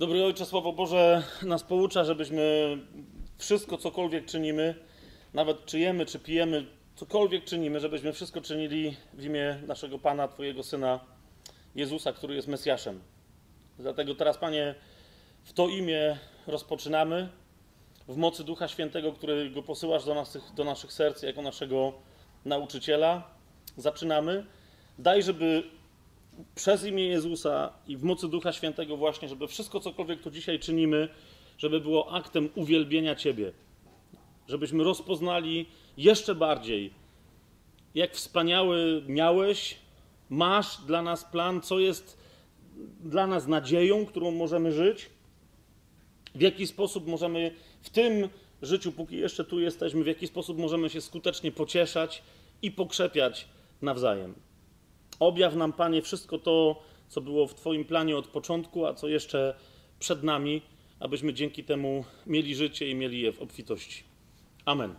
Dobry Ojcze, Słowo Boże nas poucza, żebyśmy wszystko, cokolwiek czynimy, nawet czy jemy, czy pijemy, cokolwiek czynimy, żebyśmy wszystko czynili w imię naszego Pana, Twojego Syna Jezusa, który jest Mesjaszem. Dlatego teraz, Panie, w to imię rozpoczynamy, w mocy Ducha Świętego, którego posyłasz do, nas, do naszych serc jako naszego nauczyciela. Zaczynamy. Daj, żeby przez imię Jezusa i w mocy Ducha Świętego właśnie, żeby wszystko, cokolwiek tu dzisiaj czynimy, żeby było aktem uwielbienia Ciebie. Żebyśmy rozpoznali jeszcze bardziej, jak wspaniały miałeś, masz dla nas plan, co jest dla nas nadzieją, którą możemy żyć, w jaki sposób możemy w tym życiu, póki jeszcze tu jesteśmy, w jaki sposób możemy się skutecznie pocieszać i pokrzepiać nawzajem. Objaw nam, Panie, wszystko to, co było w Twoim planie od początku, a co jeszcze przed nami, abyśmy dzięki temu mieli życie i mieli je w obfitości. Amen.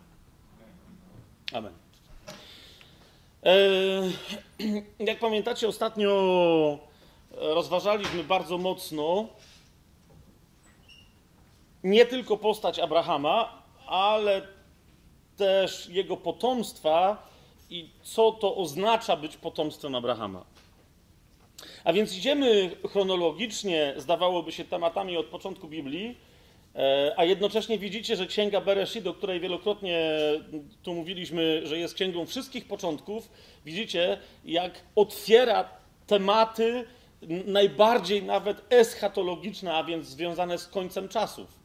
Amen. Eee, jak pamiętacie, ostatnio rozważaliśmy bardzo mocno nie tylko postać Abrahama, ale też jego potomstwa i co to oznacza być potomstwem Abrahama. A więc idziemy chronologicznie, zdawałoby się, tematami od początku Biblii, e, a jednocześnie widzicie, że księga Bereshit, o której wielokrotnie tu mówiliśmy, że jest księgą wszystkich początków, widzicie, jak otwiera tematy najbardziej nawet eschatologiczne, a więc związane z końcem czasów.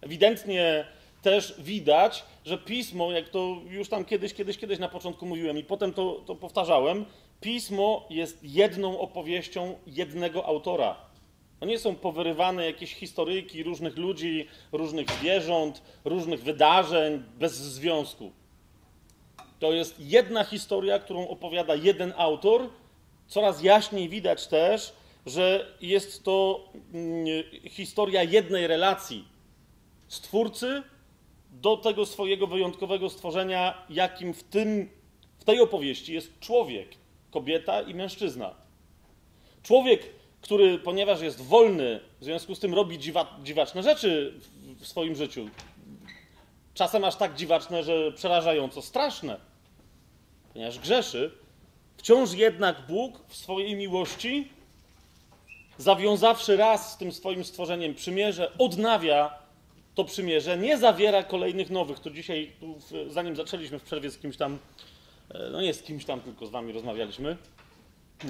Ewidentnie też widać, że pismo, jak to już tam kiedyś, kiedyś, kiedyś na początku mówiłem i potem to, to powtarzałem, pismo jest jedną opowieścią jednego autora. To nie są powyrywane jakieś historyjki różnych ludzi, różnych zwierząt, różnych wydarzeń bez związku. To jest jedna historia, którą opowiada jeden autor. Coraz jaśniej widać też, że jest to mm, historia jednej relacji Stwórcy do tego swojego wyjątkowego stworzenia, jakim w, tym, w tej opowieści jest człowiek, kobieta i mężczyzna. Człowiek, który, ponieważ jest wolny, w związku z tym robi dziwa, dziwaczne rzeczy w swoim życiu. Czasem aż tak dziwaczne, że przerażająco straszne, ponieważ grzeszy. Wciąż jednak Bóg w swojej miłości, zawiązawszy raz z tym swoim stworzeniem przymierze, odnawia to przymierze nie zawiera kolejnych nowych. To dzisiaj, zanim zaczęliśmy w przerwie z kimś tam, e, no nie z kimś tam, tylko z wami rozmawialiśmy e,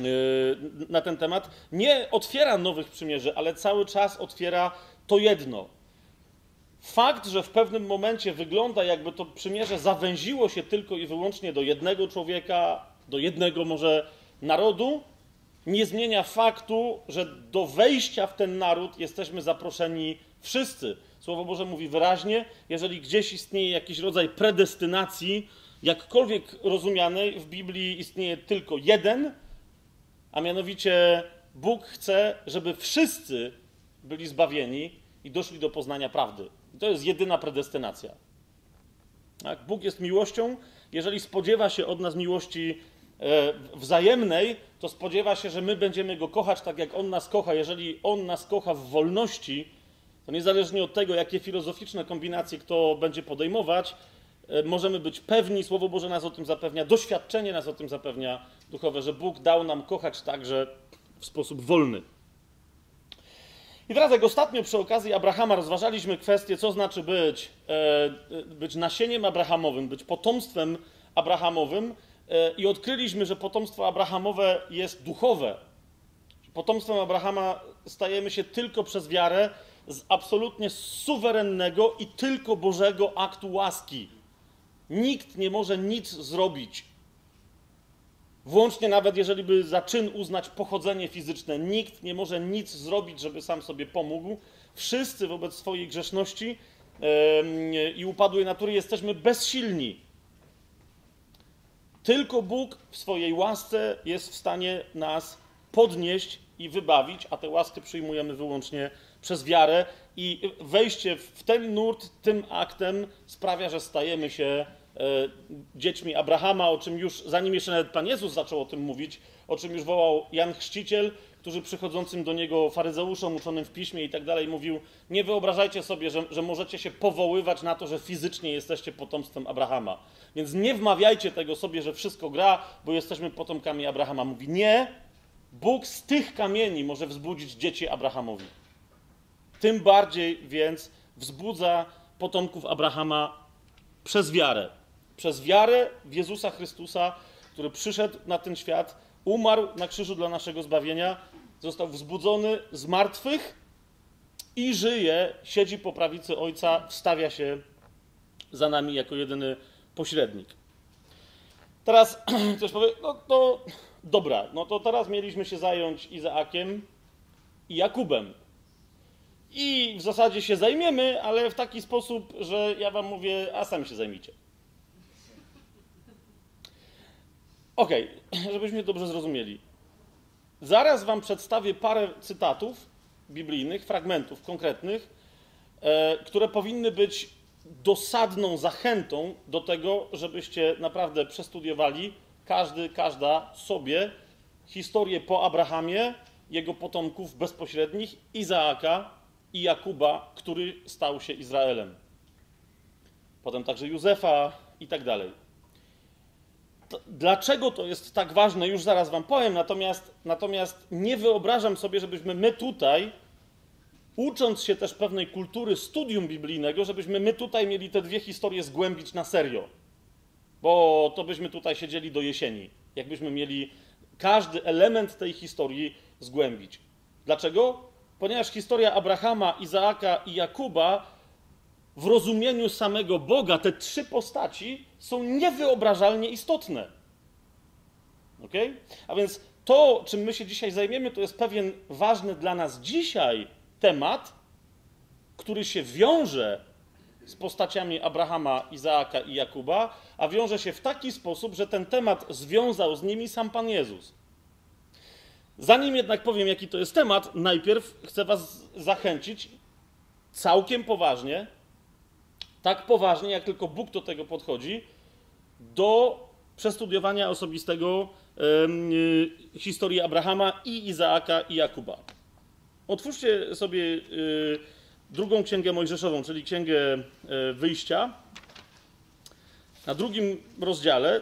na ten temat, nie otwiera nowych przymierzy, ale cały czas otwiera to jedno. Fakt, że w pewnym momencie wygląda, jakby to przymierze zawęziło się tylko i wyłącznie do jednego człowieka, do jednego może narodu, nie zmienia faktu, że do wejścia w ten naród jesteśmy zaproszeni wszyscy. Słowo Boże mówi wyraźnie, jeżeli gdzieś istnieje jakiś rodzaj predestynacji, jakkolwiek rozumianej, w Biblii istnieje tylko jeden, a mianowicie Bóg chce, żeby wszyscy byli zbawieni i doszli do poznania prawdy. I to jest jedyna predestynacja. Tak? Bóg jest miłością. Jeżeli spodziewa się od nas miłości e, wzajemnej, to spodziewa się, że my będziemy go kochać tak, jak on nas kocha. Jeżeli on nas kocha w wolności, to niezależnie od tego, jakie filozoficzne kombinacje kto będzie podejmować, e, możemy być pewni, Słowo Boże nas o tym zapewnia, doświadczenie nas o tym zapewnia duchowe, że Bóg dał nam kochać także w sposób wolny. I teraz, jak ostatnio przy okazji Abrahama rozważaliśmy kwestię, co znaczy być, e, być nasieniem Abrahamowym, być potomstwem Abrahamowym, e, i odkryliśmy, że potomstwo Abrahamowe jest duchowe. Potomstwem Abrahama stajemy się tylko przez wiarę z absolutnie suwerennego i tylko Bożego aktu łaski. Nikt nie może nic zrobić. Włącznie nawet jeżeli by za czyn uznać pochodzenie fizyczne, nikt nie może nic zrobić, żeby sam sobie pomógł. Wszyscy wobec swojej grzeszności i upadłej natury jesteśmy bezsilni. Tylko Bóg w swojej łasce jest w stanie nas podnieść i wybawić, a tę łaskę przyjmujemy wyłącznie przez wiarę i wejście w ten nurt tym aktem sprawia, że stajemy się e, dziećmi Abrahama, o czym już, zanim jeszcze nawet Pan Jezus zaczął o tym mówić, o czym już wołał Jan Chrzciciel, którzy przychodzącym do niego faryzeuszom uczonym w piśmie i tak dalej mówił: Nie wyobrażajcie sobie, że, że możecie się powoływać na to, że fizycznie jesteście potomstwem Abrahama. Więc nie wmawiajcie tego sobie, że wszystko gra, bo jesteśmy potomkami Abrahama. Mówi: Nie, Bóg z tych kamieni może wzbudzić dzieci Abrahamowi. Tym bardziej więc wzbudza potomków Abrahama przez wiarę. Przez wiarę w Jezusa Chrystusa, który przyszedł na ten świat, umarł na krzyżu dla naszego zbawienia, został wzbudzony z martwych i żyje, siedzi po prawicy Ojca, wstawia się za nami jako jedyny pośrednik. Teraz ktoś powie, no to dobra, no to teraz mieliśmy się zająć Izaakiem i Jakubem. I w zasadzie się zajmiemy, ale w taki sposób, że ja wam mówię, a sami się zajmijcie. Okay, żebyśmy dobrze zrozumieli. Zaraz wam przedstawię parę cytatów biblijnych, fragmentów konkretnych, e, które powinny być dosadną zachętą do tego, żebyście naprawdę przestudiowali każdy, każda sobie historię po Abrahamie, jego potomków bezpośrednich, Izaaka i Jakuba, który stał się Izraelem. Potem także Józefa i tak dalej. Dlaczego to jest tak ważne, już zaraz Wam powiem, natomiast, natomiast nie wyobrażam sobie, żebyśmy my tutaj, ucząc się też pewnej kultury studium biblijnego, żebyśmy my tutaj mieli te dwie historie zgłębić na serio. Bo to byśmy tutaj siedzieli do jesieni, jakbyśmy mieli każdy element tej historii zgłębić. Dlaczego? Ponieważ historia Abrahama, Izaaka i Jakuba w rozumieniu samego Boga, te trzy postaci są niewyobrażalnie istotne. Ok? A więc to, czym my się dzisiaj zajmiemy, to jest pewien ważny dla nas dzisiaj temat, który się wiąże z postaciami Abrahama, Izaaka i Jakuba, a wiąże się w taki sposób, że ten temat związał z nimi sam Pan Jezus. Zanim jednak powiem, jaki to jest temat, najpierw chcę Was zachęcić całkiem poważnie tak poważnie, jak tylko Bóg do tego podchodzi, do przestudiowania osobistego yy, historii Abrahama i Izaaka i Jakuba. Otwórzcie sobie yy, drugą księgę Mojżeszową, czyli księgę yy, wyjścia, na drugim rozdziale.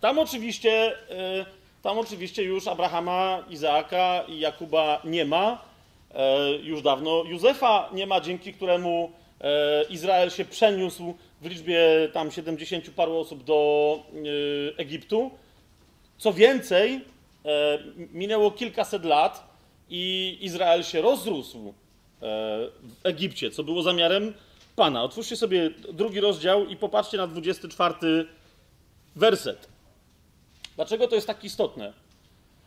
Tam oczywiście, y, tam oczywiście już Abrahama, Izaaka i Jakuba nie ma. Y, już dawno Józefa nie ma, dzięki któremu E, Izrael się przeniósł w liczbie tam 70 paru osób do e, Egiptu. Co więcej, e, minęło kilkaset lat i Izrael się rozrósł w Egipcie, co było zamiarem Pana. Otwórzcie sobie drugi rozdział i popatrzcie na 24 werset. Dlaczego to jest tak istotne?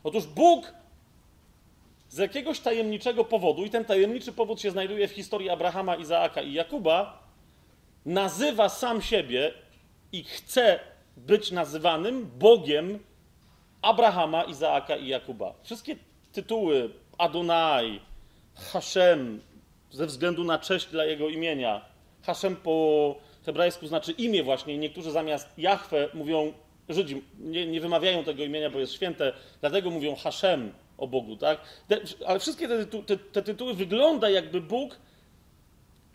Otóż Bóg z jakiegoś tajemniczego powodu, i ten tajemniczy powód się znajduje w historii Abrahama, Izaaka i Jakuba, nazywa sam siebie i chce być nazywanym Bogiem Abrahama, Izaaka i Jakuba. Wszystkie tytuły Adonai, Hashem, ze względu na cześć dla jego imienia. Hashem po hebrajsku znaczy imię właśnie. Niektórzy zamiast Jahwe mówią, Żydzi nie, nie wymawiają tego imienia, bo jest święte, dlatego mówią Hashem, o Bogu, tak? Te, ale wszystkie te, te, te, tytuły wygląda jakby Bóg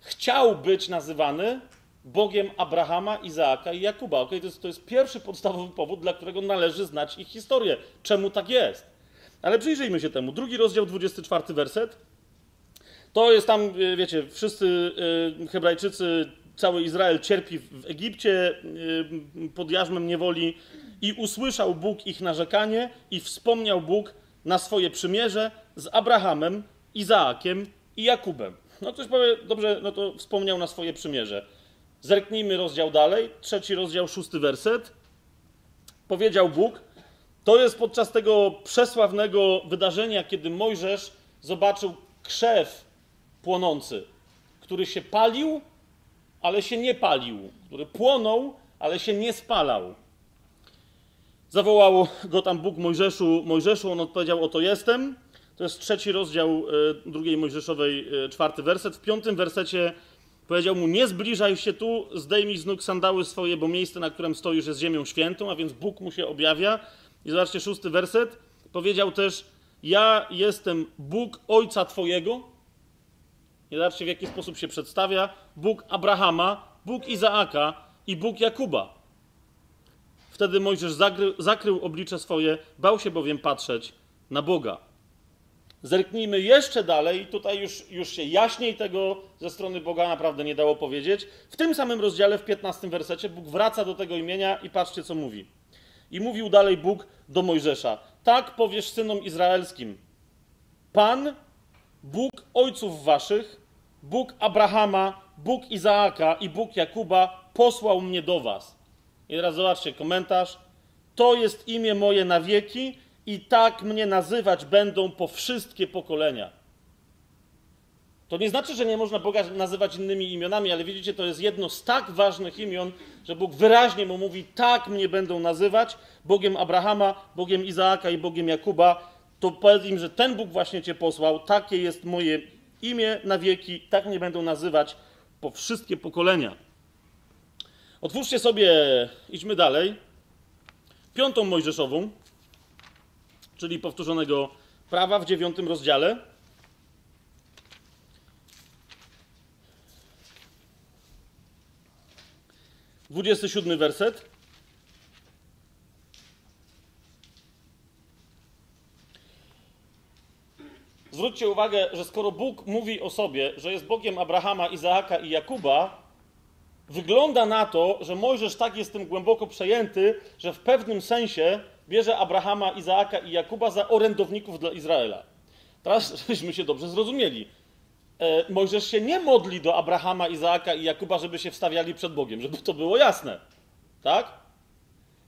chciał być nazywany Bogiem Abrahama, Izaaka i Jakuba. Okay? To, jest, to jest pierwszy podstawowy powód, dla którego należy znać ich historię. Czemu tak jest? Ale przyjrzyjmy się temu. Drugi rozdział, 24 werset. To jest tam, e, wiecie, wszyscy e, Hebrajczycy, cały Izrael cierpi w Egipcie e, pod jarzmem niewoli i usłyszał Bóg ich narzekanie i wspomniał Bóg na swoje przymierze z Abrahamem, Izaakiem i Jakubem. No ktoś powie, dobrze, no to wspomniał na swoje przymierze. Zerknijmy rozdział dalej, trzeci rozdział, szósty werset. Powiedział Bóg, to jest podczas tego przesławnego wydarzenia, kiedy Mojżesz zobaczył krzew płonący, który się palił, ale się nie palił, który płonął, ale się nie spalał. Zawołał go tam Bóg Mojżeszu, Mojżeszu, on odpowiedział, oto jestem. To jest trzeci rozdział e, drugiej Mojżeszowej, e, czwarty werset. W piątym wersecie powiedział mu, nie zbliżaj się tu, zdejmij z nóg sandały swoje, bo miejsce, na którym stoisz jest ziemią świętą, a więc Bóg mu się objawia. I zobaczcie szósty werset. Powiedział też, Ja jestem Bóg ojca twojego. Nie zobaczcie, w jaki sposób się przedstawia. Bóg Abrahama, Bóg Izaaka i Bóg Jakuba. Wtedy Mojżesz zakrył, zakrył oblicze swoje, bał się bowiem patrzeć na Boga. Zerknijmy jeszcze dalej, tutaj już, już się jaśniej tego ze strony Boga naprawdę nie dało powiedzieć. W tym samym rozdziale, w 15 wersecie, Bóg wraca do tego imienia i patrzcie, co mówi. I mówił dalej Bóg do Mojżesza: Tak powiesz synom izraelskim: Pan, Bóg ojców waszych, Bóg Abrahama, Bóg Izaaka i Bóg Jakuba posłał mnie do was. I teraz zobaczcie komentarz. To jest imię moje na wieki i tak mnie nazywać będą po wszystkie pokolenia. To nie znaczy, że nie można Boga nazywać innymi imionami, ale widzicie, to jest jedno z tak ważnych imion, że Bóg wyraźnie mu mówi: Tak mnie będą nazywać Bogiem Abrahama, Bogiem Izaaka i Bogiem Jakuba. To powiedz im, że ten Bóg właśnie cię posłał, takie jest moje imię na wieki, tak mnie będą nazywać po wszystkie pokolenia. Otwórzcie sobie, idźmy dalej, piątą Mojżeszową, czyli powtórzonego prawa w dziewiątym rozdziale. Dwudziesty siódmy werset. Zwróćcie uwagę, że skoro Bóg mówi o sobie, że jest Bogiem Abrahama, Izaaka i Jakuba, wygląda na to, że Mojżesz tak jest tym głęboko przejęty, że w pewnym sensie bierze Abrahama, Izaaka i Jakuba za orędowników dla Izraela. Teraz, żebyśmy się dobrze zrozumieli. E, Mojżesz się nie modli do Abrahama, Izaaka i Jakuba, żeby się wstawiali przed Bogiem, żeby to było jasne. Tak?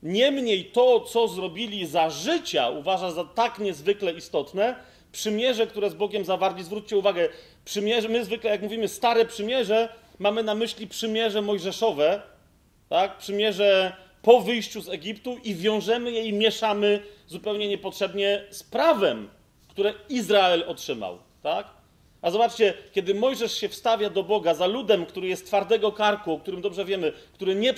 Niemniej to, co zrobili za życia, uważa za tak niezwykle istotne, przymierze, które z Bogiem zawarli. Zwróćcie uwagę, przymierze, my zwykle jak mówimy stare przymierze, mamy na myśli przymierze mojżeszowe, tak? Przymierze po wyjściu z Egiptu i wiążemy je i mieszamy zupełnie niepotrzebnie z prawem, które Izrael otrzymał, tak? A zobaczcie, kiedy Mojżesz się wstawia do Boga za ludem, który jest twardego karku, o którym dobrze wiemy, który nie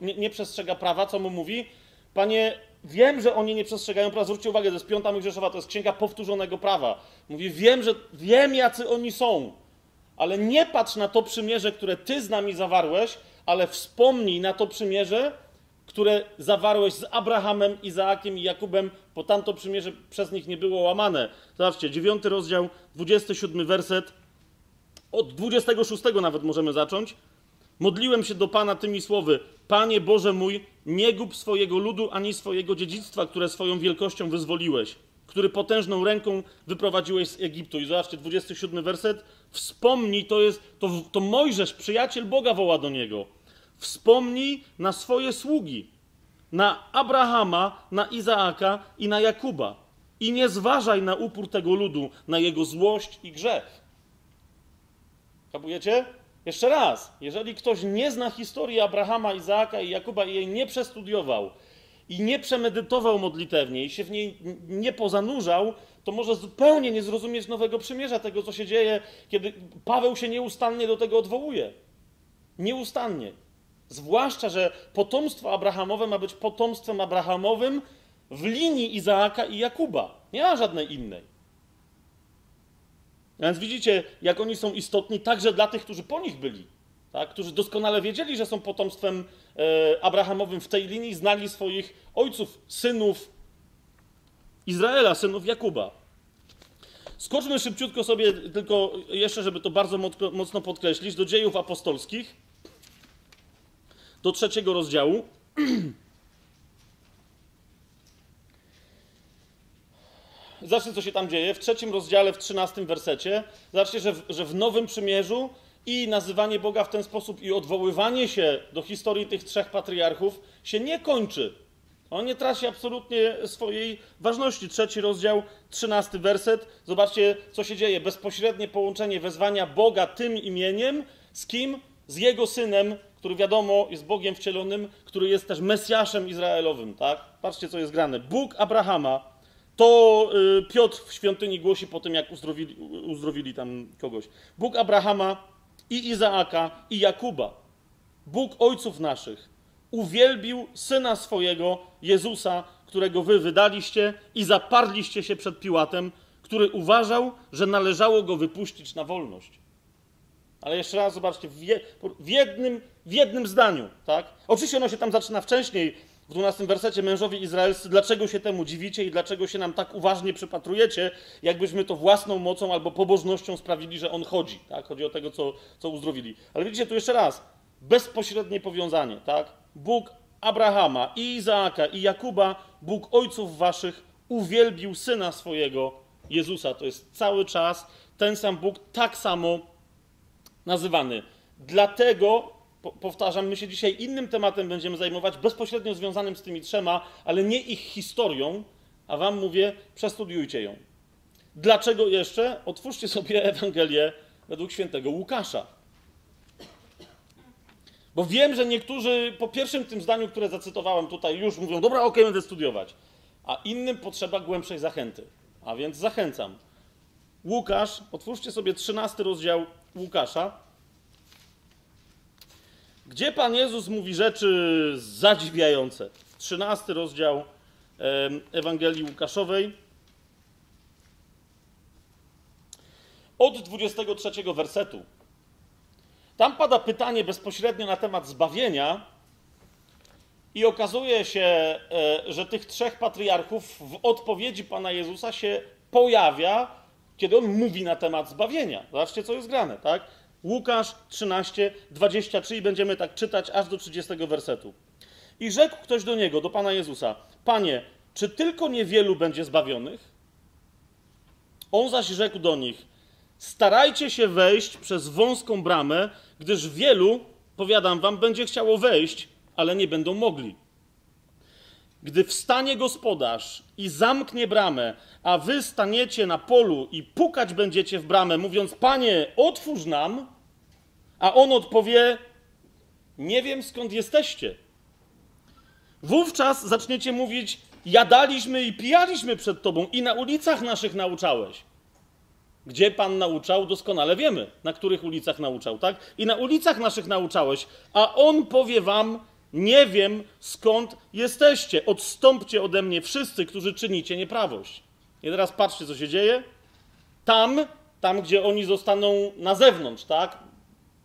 nie, nie przestrzega prawa, co mu mówi? Panie, wiem, że oni nie przestrzegają prawa. Zwróćcie uwagę, to jest piąta Mojżeszowa, to jest księga powtórzonego prawa. Mówi, wiem, że wiem, jacy oni są, ale nie patrz na to przymierze, które ty z nami zawarłeś, ale wspomnij na to przymierze, które zawarłeś z Abrahamem, Izaakiem i Jakubem, bo tamto przymierze przez nich nie było łamane. Zobaczcie, dziewiąty rozdział, 27 werset. Od 26 nawet możemy zacząć. Modliłem się do Pana tymi słowy: Panie Boże mój, nie gub swojego ludu ani swojego dziedzictwa, które swoją wielkością wyzwoliłeś, który potężną ręką wyprowadziłeś z Egiptu. I zobaczcie, 27 werset. Wspomnij, to jest, to, to Mojżesz, przyjaciel Boga, woła do niego. Wspomnij na swoje sługi, na Abrahama, na Izaaka i na Jakuba. I nie zważaj na upór tego ludu, na jego złość i grzech. Kapujecie? Jeszcze raz, jeżeli ktoś nie zna historii Abrahama, Izaaka i Jakuba i jej nie przestudiował i nie przemedytował modlitewnie i się w niej nie pozanurzał, to może zupełnie nie zrozumieć nowego przymierza, tego co się dzieje, kiedy Paweł się nieustannie do tego odwołuje. Nieustannie. Zwłaszcza, że potomstwo Abrahamowe ma być potomstwem Abrahamowym w linii Izaaka i Jakuba. Nie ma żadnej innej. Więc widzicie, jak oni są istotni także dla tych, którzy po nich byli, tak? którzy doskonale wiedzieli, że są potomstwem e, Abrahamowym w tej linii, znali swoich ojców, synów Izraela, synów Jakuba. Skoczmy szybciutko sobie, tylko jeszcze, żeby to bardzo mocno podkreślić, do dziejów apostolskich, do trzeciego rozdziału. Zobaczcie, co się tam dzieje. W trzecim rozdziale, w trzynastym wersecie. Zobaczcie, że w, że w Nowym Przymierzu i nazywanie Boga w ten sposób i odwoływanie się do historii tych trzech patriarchów się nie kończy. On nie traci absolutnie swojej ważności. Trzeci rozdział, trzynasty werset. Zobaczcie, co się dzieje. Bezpośrednie połączenie wezwania Boga tym imieniem z kim? Z jego synem, który wiadomo jest Bogiem wcielonym, który jest też Mesjaszem Izraelowym. Tak? Patrzcie, co jest grane. Bóg Abrahama, to y, Piotr w świątyni głosi po tym, jak uzdrowili, uzdrowili tam kogoś. Bóg Abrahama i Izaaka i Jakuba, Bóg ojców naszych, uwielbił syna swojego, Jezusa, którego wy wydaliście i zaparliście się przed Piłatem, który uważał, że należało go wypuścić na wolność. Ale jeszcze raz zobaczcie, w, je, w, jednym, w jednym zdaniu, tak? Oczywiście ono się tam zaczyna wcześniej, w 12 wersecie, mężowie izraelscy, dlaczego się temu dziwicie i dlaczego się nam tak uważnie przypatrujecie, jakbyśmy to własną mocą albo pobożnością sprawili, że on chodzi, tak? Chodzi o tego, co, co uzdrowili. Ale widzicie, tu jeszcze raz, bezpośrednie powiązanie, tak? Bóg Abrahama i Izaaka i Jakuba, Bóg ojców waszych, uwielbił syna swojego, Jezusa. To jest cały czas ten sam Bóg, tak samo nazywany. Dlatego, powtarzam, my się dzisiaj innym tematem będziemy zajmować, bezpośrednio związanym z tymi trzema, ale nie ich historią, a wam mówię, przestudiujcie ją. Dlaczego jeszcze? Otwórzcie sobie Ewangelię według świętego Łukasza. Bo wiem, że niektórzy po pierwszym tym zdaniu, które zacytowałem tutaj, już mówią, dobra, okay, będę studiować. A innym potrzeba głębszej zachęty. A więc zachęcam. Łukasz, otwórzcie sobie 13 rozdział Łukasza, gdzie Pan Jezus mówi rzeczy zadziwiające. 13 rozdział Ewangelii Łukaszowej. Od 23 wersetu. Tam pada pytanie bezpośrednio na temat zbawienia, i okazuje się, e, że tych trzech patriarchów w odpowiedzi Pana Jezusa się pojawia, kiedy on mówi na temat zbawienia. Zobaczcie, co jest grane, tak? Łukasz 13, 23 i będziemy tak czytać aż do 30 wersetu. I rzekł ktoś do niego, do Pana Jezusa: Panie, czy tylko niewielu będzie zbawionych? On zaś rzekł do nich: Starajcie się wejść przez wąską bramę, gdyż wielu, powiadam wam, będzie chciało wejść, ale nie będą mogli. Gdy wstanie gospodarz i zamknie bramę, a wy staniecie na polu i pukać będziecie w bramę, mówiąc: Panie, otwórz nam, a on odpowie: Nie wiem skąd jesteście. Wówczas zaczniecie mówić: Jadaliśmy i pijaliśmy przed tobą, i na ulicach naszych nauczałeś. Gdzie Pan nauczał, doskonale wiemy, na których ulicach nauczał, tak? I na ulicach naszych nauczałeś, a On powie Wam: Nie wiem skąd jesteście. Odstąpcie ode mnie wszyscy, którzy czynicie nieprawość. I teraz patrzcie, co się dzieje. Tam, tam, gdzie oni zostaną na zewnątrz, tak?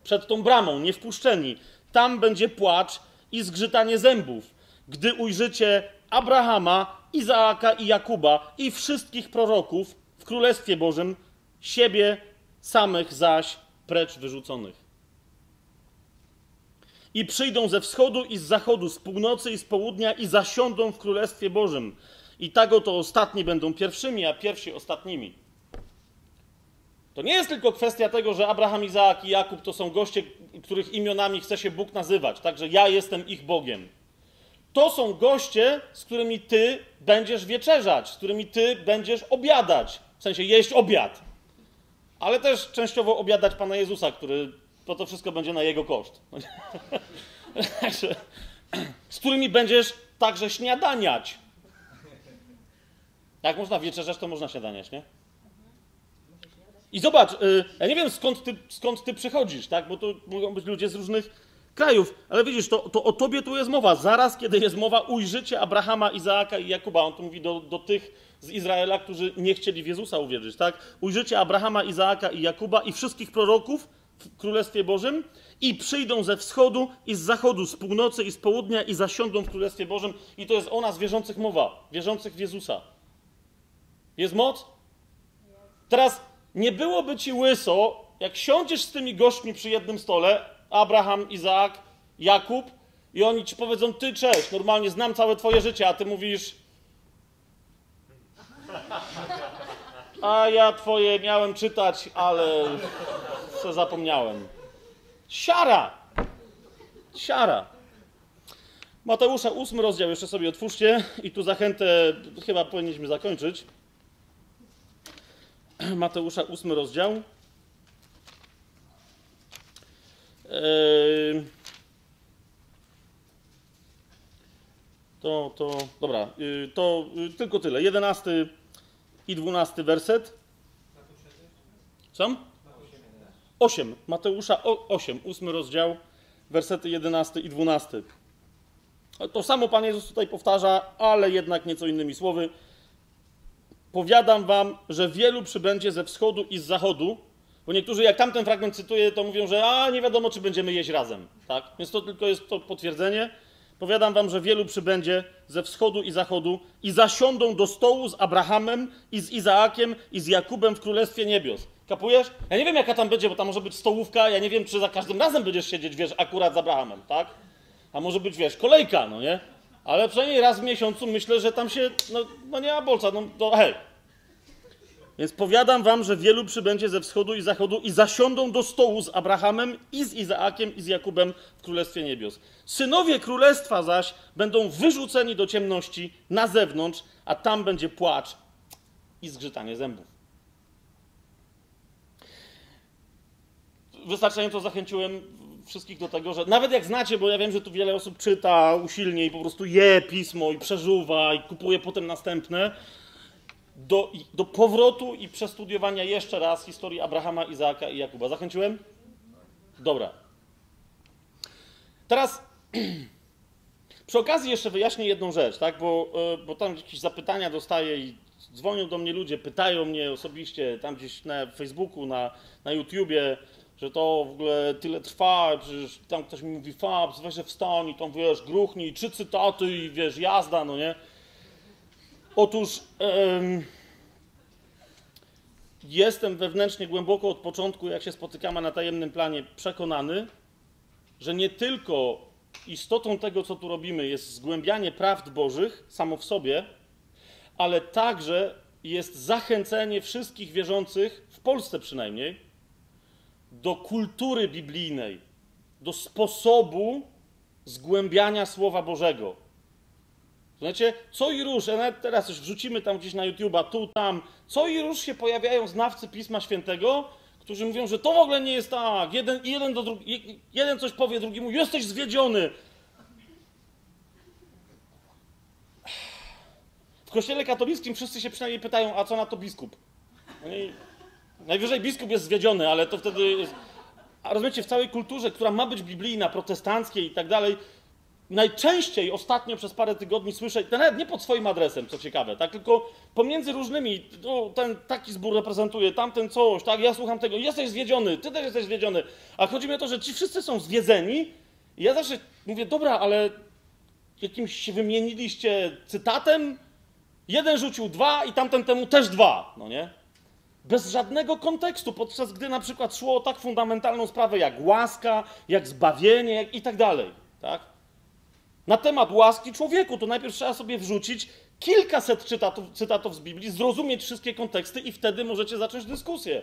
Przed tą bramą, niewpuszczeni. Tam będzie płacz i zgrzytanie zębów, gdy ujrzycie Abrahama, Izaaka i Jakuba i wszystkich proroków w Królestwie Bożym siebie samych zaś precz wyrzuconych. I przyjdą ze wschodu i z zachodu, z północy i z południa i zasiądą w Królestwie Bożym. I tak oto ostatni będą pierwszymi, a pierwsi ostatnimi. To nie jest tylko kwestia tego, że Abraham, Izaak i Jakub to są goście, których imionami chce się Bóg nazywać, także ja jestem ich Bogiem. To są goście, z którymi ty będziesz wieczerzać, z którymi ty będziesz obiadać, w sensie jeść obiad ale też częściowo obiadać Pana Jezusa, który to, to wszystko będzie na jego koszt. z którymi będziesz także śniadaniać. Jak można wieczerzać, to można śniadaniać, nie? I zobacz, y, ja nie wiem skąd ty, skąd ty przychodzisz, tak? Bo to mogą być ludzie z różnych krajów, ale widzisz, to, to o tobie tu jest mowa. Zaraz, kiedy jest mowa, ujrzycie Abrahama, Izaaka i Jakuba. On tu mówi do, do tych z Izraela, którzy nie chcieli w Jezusa uwierzyć, tak? Ujrzycie Abrahama, Izaaka i Jakuba i wszystkich proroków Królestwie Bożym i przyjdą ze wschodu i z zachodu, z północy i z południa i zasiądą w Królestwie Bożym. I to jest o nas wierzących mowa, wierzących w Jezusa. Jest moc? Teraz nie byłoby ci łyso, jak siądziesz z tymi gośćmi przy jednym stole, Abraham, Izaak, Jakub, i oni ci powiedzą: Ty, cześć, normalnie znam całe Twoje życie, a ty mówisz: a ja twoje miałem czytać, ale co zapomniałem. Siara! Siara! Mateusza, ósmy rozdział, jeszcze sobie otwórzcie i tu zachętę, chyba powinniśmy zakończyć. Mateusza, ósmy rozdział. Yy... To, to, dobra, yy, to yy, tylko tyle. Jedenasty i dwunasty werset. Co? Osiem. Mateusza 8, ósmy rozdział, wersety 11 i 12. To samo Pan Jezus tutaj powtarza, ale jednak nieco innymi słowy. Powiadam wam, że wielu przybędzie ze wschodu i z zachodu, bo niektórzy, jak tamten fragment cytuję, to mówią, że a nie wiadomo, czy będziemy jeść razem. Tak? Więc to tylko jest to potwierdzenie. Powiadam wam, że wielu przybędzie ze wschodu i zachodu i zasiądą do stołu z Abrahamem i z Izaakiem i z Jakubem w Królestwie Niebios. Kapujesz? Ja nie wiem, jaka tam będzie, bo tam może być stołówka, ja nie wiem, czy za każdym razem będziesz siedzieć, wiesz, akurat z Abrahamem, tak? A może być, wiesz, kolejka, no nie? Ale przynajmniej raz w miesiącu myślę, że tam się, no, no nie ma bolca, no to hej. Więc powiadam wam, że wielu przybędzie ze wschodu i zachodu i zasiądą do stołu z Abrahamem i z Izaakiem i z Jakubem w Królestwie Niebios. Synowie Królestwa zaś będą wyrzuceni do ciemności na zewnątrz, a tam będzie płacz i zgrzytanie zębów. Wystarczająco zachęciłem wszystkich do tego, że nawet jak znacie, bo ja wiem, że tu wiele osób czyta usilnie i po prostu je pismo i przeżuwa i kupuje potem następne, do, do powrotu i przestudiowania jeszcze raz historii Abrahama, Izaaka i Jakuba. Zachęciłem? Dobra. Teraz przy okazji jeszcze wyjaśnię jedną rzecz, tak? bo, e, bo tam jakieś zapytania dostaję i dzwonią do mnie ludzie, pytają mnie osobiście tam gdzieś na Facebooku, na, na YouTubie, że to w ogóle tyle trwa, przecież tam ktoś mi mówi fabs, weź wstań i tam wiesz, gruchnij, trzy cytaty i wiesz, jazda, no nie? Otóż jestem wewnętrznie głęboko od początku, jak się spotykamy na tajemnym planie, przekonany, że nie tylko istotą tego, co tu robimy, jest zgłębianie prawd Bożych samo w sobie, ale także jest zachęcenie wszystkich wierzących, w Polsce przynajmniej, do kultury biblijnej, do sposobu zgłębiania Słowa Bożego. Znacie, co i róż, a nawet teraz już wrzucimy tam gdzieś na YouTube'a, tu, tam, co i róż się pojawiają znawcy Pisma Świętego, którzy mówią, że to w ogóle nie jest tak. Jeden, jeden, do drugi, jeden coś powie drugiemu, jesteś zwiedziony. W kościele katolickim wszyscy się przynajmniej pytają, a co na to biskup? Oni, najwyżej biskup jest zwiedziony, ale to wtedy. A rozumiecie, w całej kulturze, która ma być biblijna, protestanckiej i tak dalej, najczęściej ostatnio przez parę tygodni słyszę, nawet nie pod swoim adresem, co ciekawe, tak, tylko pomiędzy różnymi, no, ten taki zbór reprezentuje, tamten coś, tak, ja słucham tego, jesteś zwiedziony, ty też jesteś zwiedziony, a chodzi mi o to, że ci wszyscy są zwiedzeni i ja zawsze mówię, dobra, ale jakimś się wymieniliście cytatem, jeden rzucił dwa i tamten temu też dwa, no nie? Bez żadnego kontekstu, podczas gdy na przykład szło o tak fundamentalną sprawę jak łaska, jak zbawienie jak i tak dalej, tak? na temat łaski człowieku, to najpierw trzeba sobie wrzucić kilkaset cytatów, cytatów z Biblii, zrozumieć wszystkie konteksty i wtedy możecie zacząć dyskusję.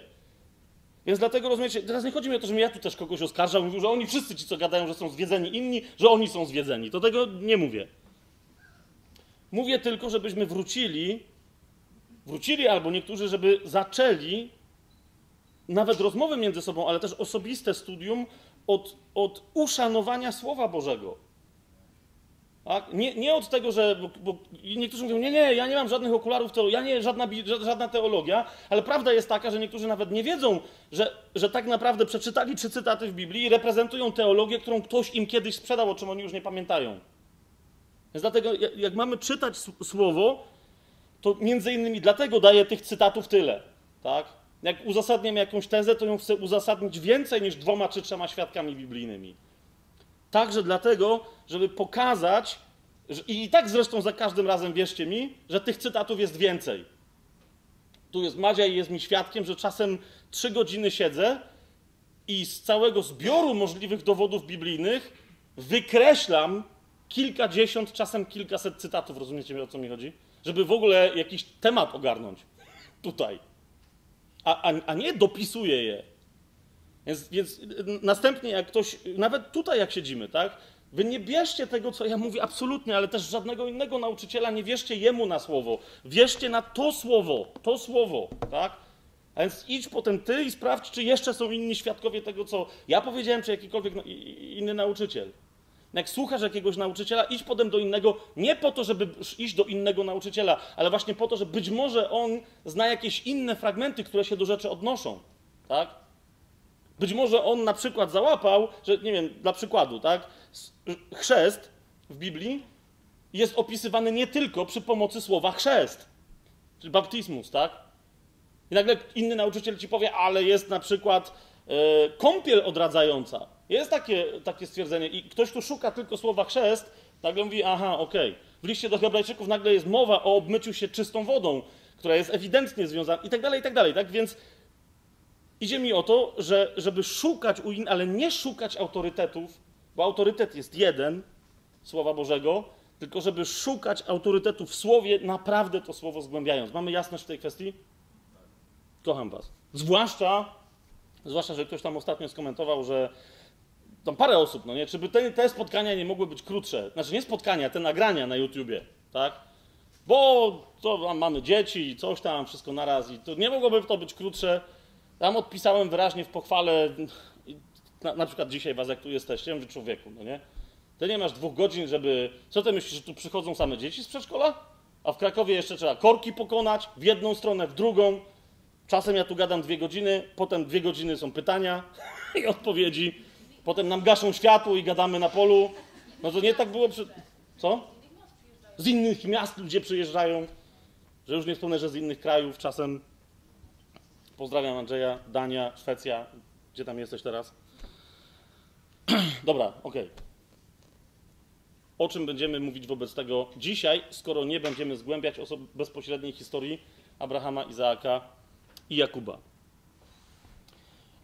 Więc dlatego rozumiecie, teraz nie chodzi mi o to, że ja tu też kogoś oskarżam, mówił, że oni wszyscy ci, co gadają, że są zwiedzeni inni, że oni są zwiedzeni. To tego nie mówię. Mówię tylko, żebyśmy wrócili, wrócili albo niektórzy, żeby zaczęli nawet rozmowy między sobą, ale też osobiste studium od, od uszanowania Słowa Bożego. Tak? Nie, nie od tego, że. Bo, bo niektórzy mówią, nie, nie, ja nie mam żadnych okularów, ja nie żadna, żadna teologia, ale prawda jest taka, że niektórzy nawet nie wiedzą, że, że tak naprawdę przeczytali trzy cytaty w Biblii i reprezentują teologię, którą ktoś im kiedyś sprzedał, o czym oni już nie pamiętają. Więc dlatego, jak mamy czytać słowo, to między innymi dlatego daję tych cytatów tyle. Tak? Jak uzasadniam jakąś tezę, to ją chcę uzasadnić więcej niż dwoma czy trzema świadkami biblijnymi. Także dlatego, żeby pokazać, i tak zresztą za każdym razem wierzcie mi, że tych cytatów jest więcej. Tu jest Madzia i jest mi świadkiem, że czasem trzy godziny siedzę i z całego zbioru możliwych dowodów biblijnych wykreślam kilkadziesiąt, czasem kilkaset cytatów. Rozumiecie o co mi chodzi? Żeby w ogóle jakiś temat ogarnąć tutaj. A, a, a nie dopisuję je. Więc, więc następnie, jak ktoś, nawet tutaj jak siedzimy, tak? Wy nie bierzcie tego, co ja mówię, absolutnie, ale też żadnego innego nauczyciela, nie wierzcie jemu na słowo. Wierzcie na to słowo, to słowo, tak? A więc idź potem ty i sprawdź, czy jeszcze są inni świadkowie tego, co ja powiedziałem, czy jakikolwiek inny nauczyciel. Jak słuchasz jakiegoś nauczyciela, idź potem do innego, nie po to, żeby iść do innego nauczyciela, ale właśnie po to, że być może on zna jakieś inne fragmenty, które się do rzeczy odnoszą, tak? Być może on na przykład załapał, że nie wiem, dla przykładu, tak? Chrzest w Biblii jest opisywany nie tylko przy pomocy słowa chrzest, czyli baptizmus, tak? I nagle inny nauczyciel ci powie, ale jest na przykład e, kąpiel odradzająca. Jest takie, takie stwierdzenie i ktoś tu szuka tylko słowa chrzest, nagle mówi, aha, okej. Okay. W liście do Hebrajczyków nagle jest mowa o obmyciu się czystą wodą, która jest ewidentnie związana i tak dalej, i tak dalej, tak? Więc idzie mi o to, że żeby szukać u innych, ale nie szukać autorytetów, bo autorytet jest jeden, Słowa Bożego, tylko żeby szukać autorytetu w Słowie, naprawdę to Słowo zgłębiając. Mamy jasność w tej kwestii? Kocham Was. Zwłaszcza, zwłaszcza, że ktoś tam ostatnio skomentował, że tam parę osób, no nie, czy by te, te spotkania nie mogły być krótsze? Znaczy nie spotkania, te nagrania na YouTubie, tak? Bo to mamy dzieci i coś tam, wszystko naraz i to nie mogłoby to być krótsze. Tam odpisałem wyraźnie w pochwale, na, na przykład dzisiaj was, jak tu jesteście, mówię człowieku, no nie? Ty nie masz dwóch godzin, żeby... Co ty myślisz, że tu przychodzą same dzieci z przedszkola? A w Krakowie jeszcze trzeba korki pokonać, w jedną stronę, w drugą. Czasem ja tu gadam dwie godziny, potem dwie godziny są pytania i odpowiedzi. Potem nam gaszą światło i gadamy na polu. No to nie tak było przy... Co? Z innych miast ludzie przyjeżdżają. Że już nie wspomnę, że z innych krajów czasem. Pozdrawiam Andrzeja, Dania, Szwecja. Gdzie tam jesteś teraz? Dobra, okej. Okay. O czym będziemy mówić wobec tego dzisiaj, skoro nie będziemy zgłębiać bezpośredniej historii Abrahama, Izaaka i Jakuba?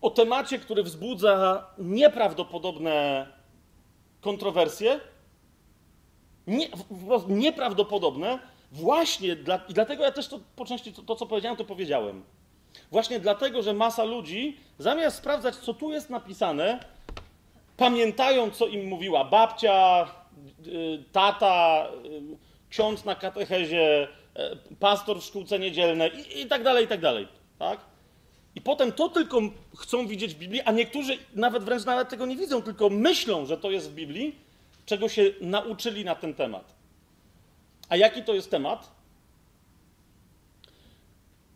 O temacie, który wzbudza nieprawdopodobne kontrowersje, nie, nieprawdopodobne, właśnie dla, i dlatego ja też to po części to, to, co powiedziałem, to powiedziałem. Właśnie dlatego, że masa ludzi, zamiast sprawdzać, co tu jest napisane, pamiętają, co im mówiła babcia, y, tata, y, ksiądz na katechezie, y, pastor w szkółce niedzielnej i, i tak dalej, i tak dalej. Tak? I potem to tylko chcą widzieć w Biblii, a niektórzy nawet wręcz nawet tego nie widzą, tylko myślą, że to jest w Biblii, czego się nauczyli na ten temat. A jaki to jest temat?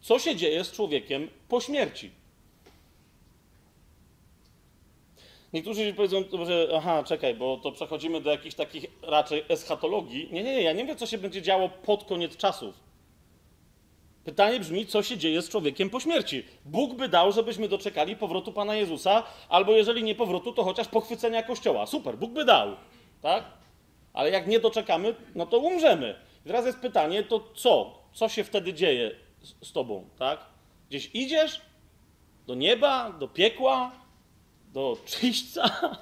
Co się dzieje z człowiekiem po śmierci? Niektórzy powiedzą, że aha, czekaj, bo to przechodzimy do jakichś takich raczej eschatologii. Nie, nie, nie, ja nie wiem, co się będzie działo pod koniec czasów. Pytanie brzmi, co się dzieje z człowiekiem po śmierci? Bóg by dał, żebyśmy doczekali powrotu Pana Jezusa, albo jeżeli nie powrotu, to chociaż pochwycenia Kościoła. Super, Bóg by dał, tak? Ale jak nie doczekamy, no to umrzemy. I teraz jest pytanie, to co? Co się wtedy dzieje z, z Tobą, tak? Gdzieś idziesz? Do nieba? Do piekła? Do czyśćca?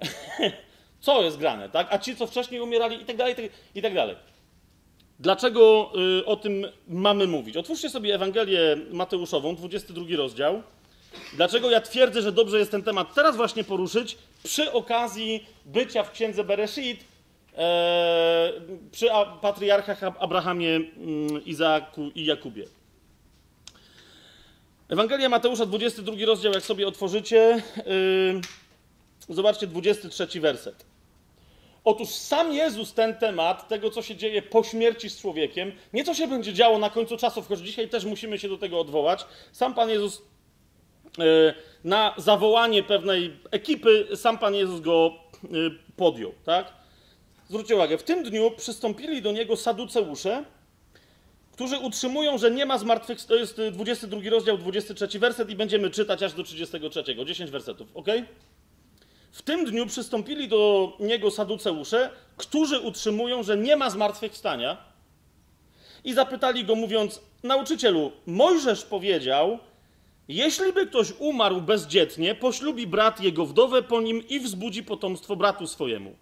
co jest grane, tak? A ci, co wcześniej umierali i tak dalej, i tak dalej. Dlaczego y, o tym mamy mówić? Otwórzcie sobie Ewangelię Mateuszową, 22 rozdział. Dlaczego ja twierdzę, że dobrze jest ten temat teraz właśnie poruszyć przy okazji bycia w księdze Bereshit e, przy patriarchach Abrahamie, mm, Izaaku i Jakubie. Ewangelia Mateusza, 22 rozdział, jak sobie otworzycie, yy, zobaczcie 23 werset. Otóż sam Jezus ten temat, tego co się dzieje po śmierci z człowiekiem, nie co się będzie działo na końcu czasów, choć dzisiaj też musimy się do tego odwołać, sam Pan Jezus yy, na zawołanie pewnej ekipy, sam Pan Jezus go yy, podjął, tak? Zwróćcie uwagę, w tym dniu przystąpili do niego saduceusze, którzy utrzymują, że nie ma zmartwychwstania. To jest 22 rozdział, 23 werset i będziemy czytać aż do 33. 10 wersetów, ok? W tym dniu przystąpili do niego saduceusze, którzy utrzymują, że nie ma zmartwychwstania i zapytali go, mówiąc: Nauczycielu, Mojżesz powiedział, jeśli by ktoś umarł bezdzietnie, poślubi brat jego wdowę po nim i wzbudzi potomstwo bratu swojemu.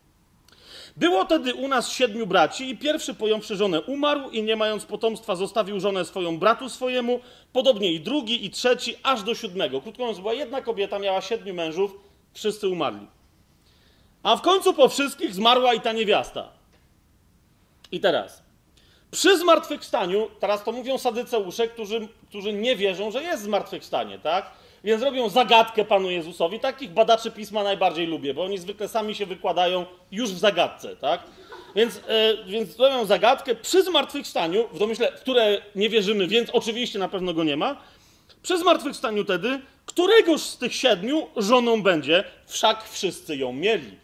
Było tedy u nas siedmiu braci i pierwszy pojąwszy żonę umarł i nie mając potomstwa zostawił żonę swoją bratu swojemu, podobnie i drugi i trzeci, aż do siódmego. Krótko mówiąc, była jedna kobieta, miała siedmiu mężów, wszyscy umarli. A w końcu po wszystkich zmarła i ta niewiasta. I teraz, przy zmartwychwstaniu, teraz to mówią sadyceusze, którzy, którzy nie wierzą, że jest zmartwychwstanie, tak? Więc robią zagadkę Panu Jezusowi. Takich badaczy pisma najbardziej lubię, bo oni zwykle sami się wykładają już w zagadce, tak? Więc, yy, więc robią zagadkę przy zmartwychwstaniu, w domyśle, w które nie wierzymy, więc oczywiście na pewno go nie ma. Przy zmartwychwstaniu tedy, któregoż z tych siedmiu żoną będzie, wszak wszyscy ją mieli.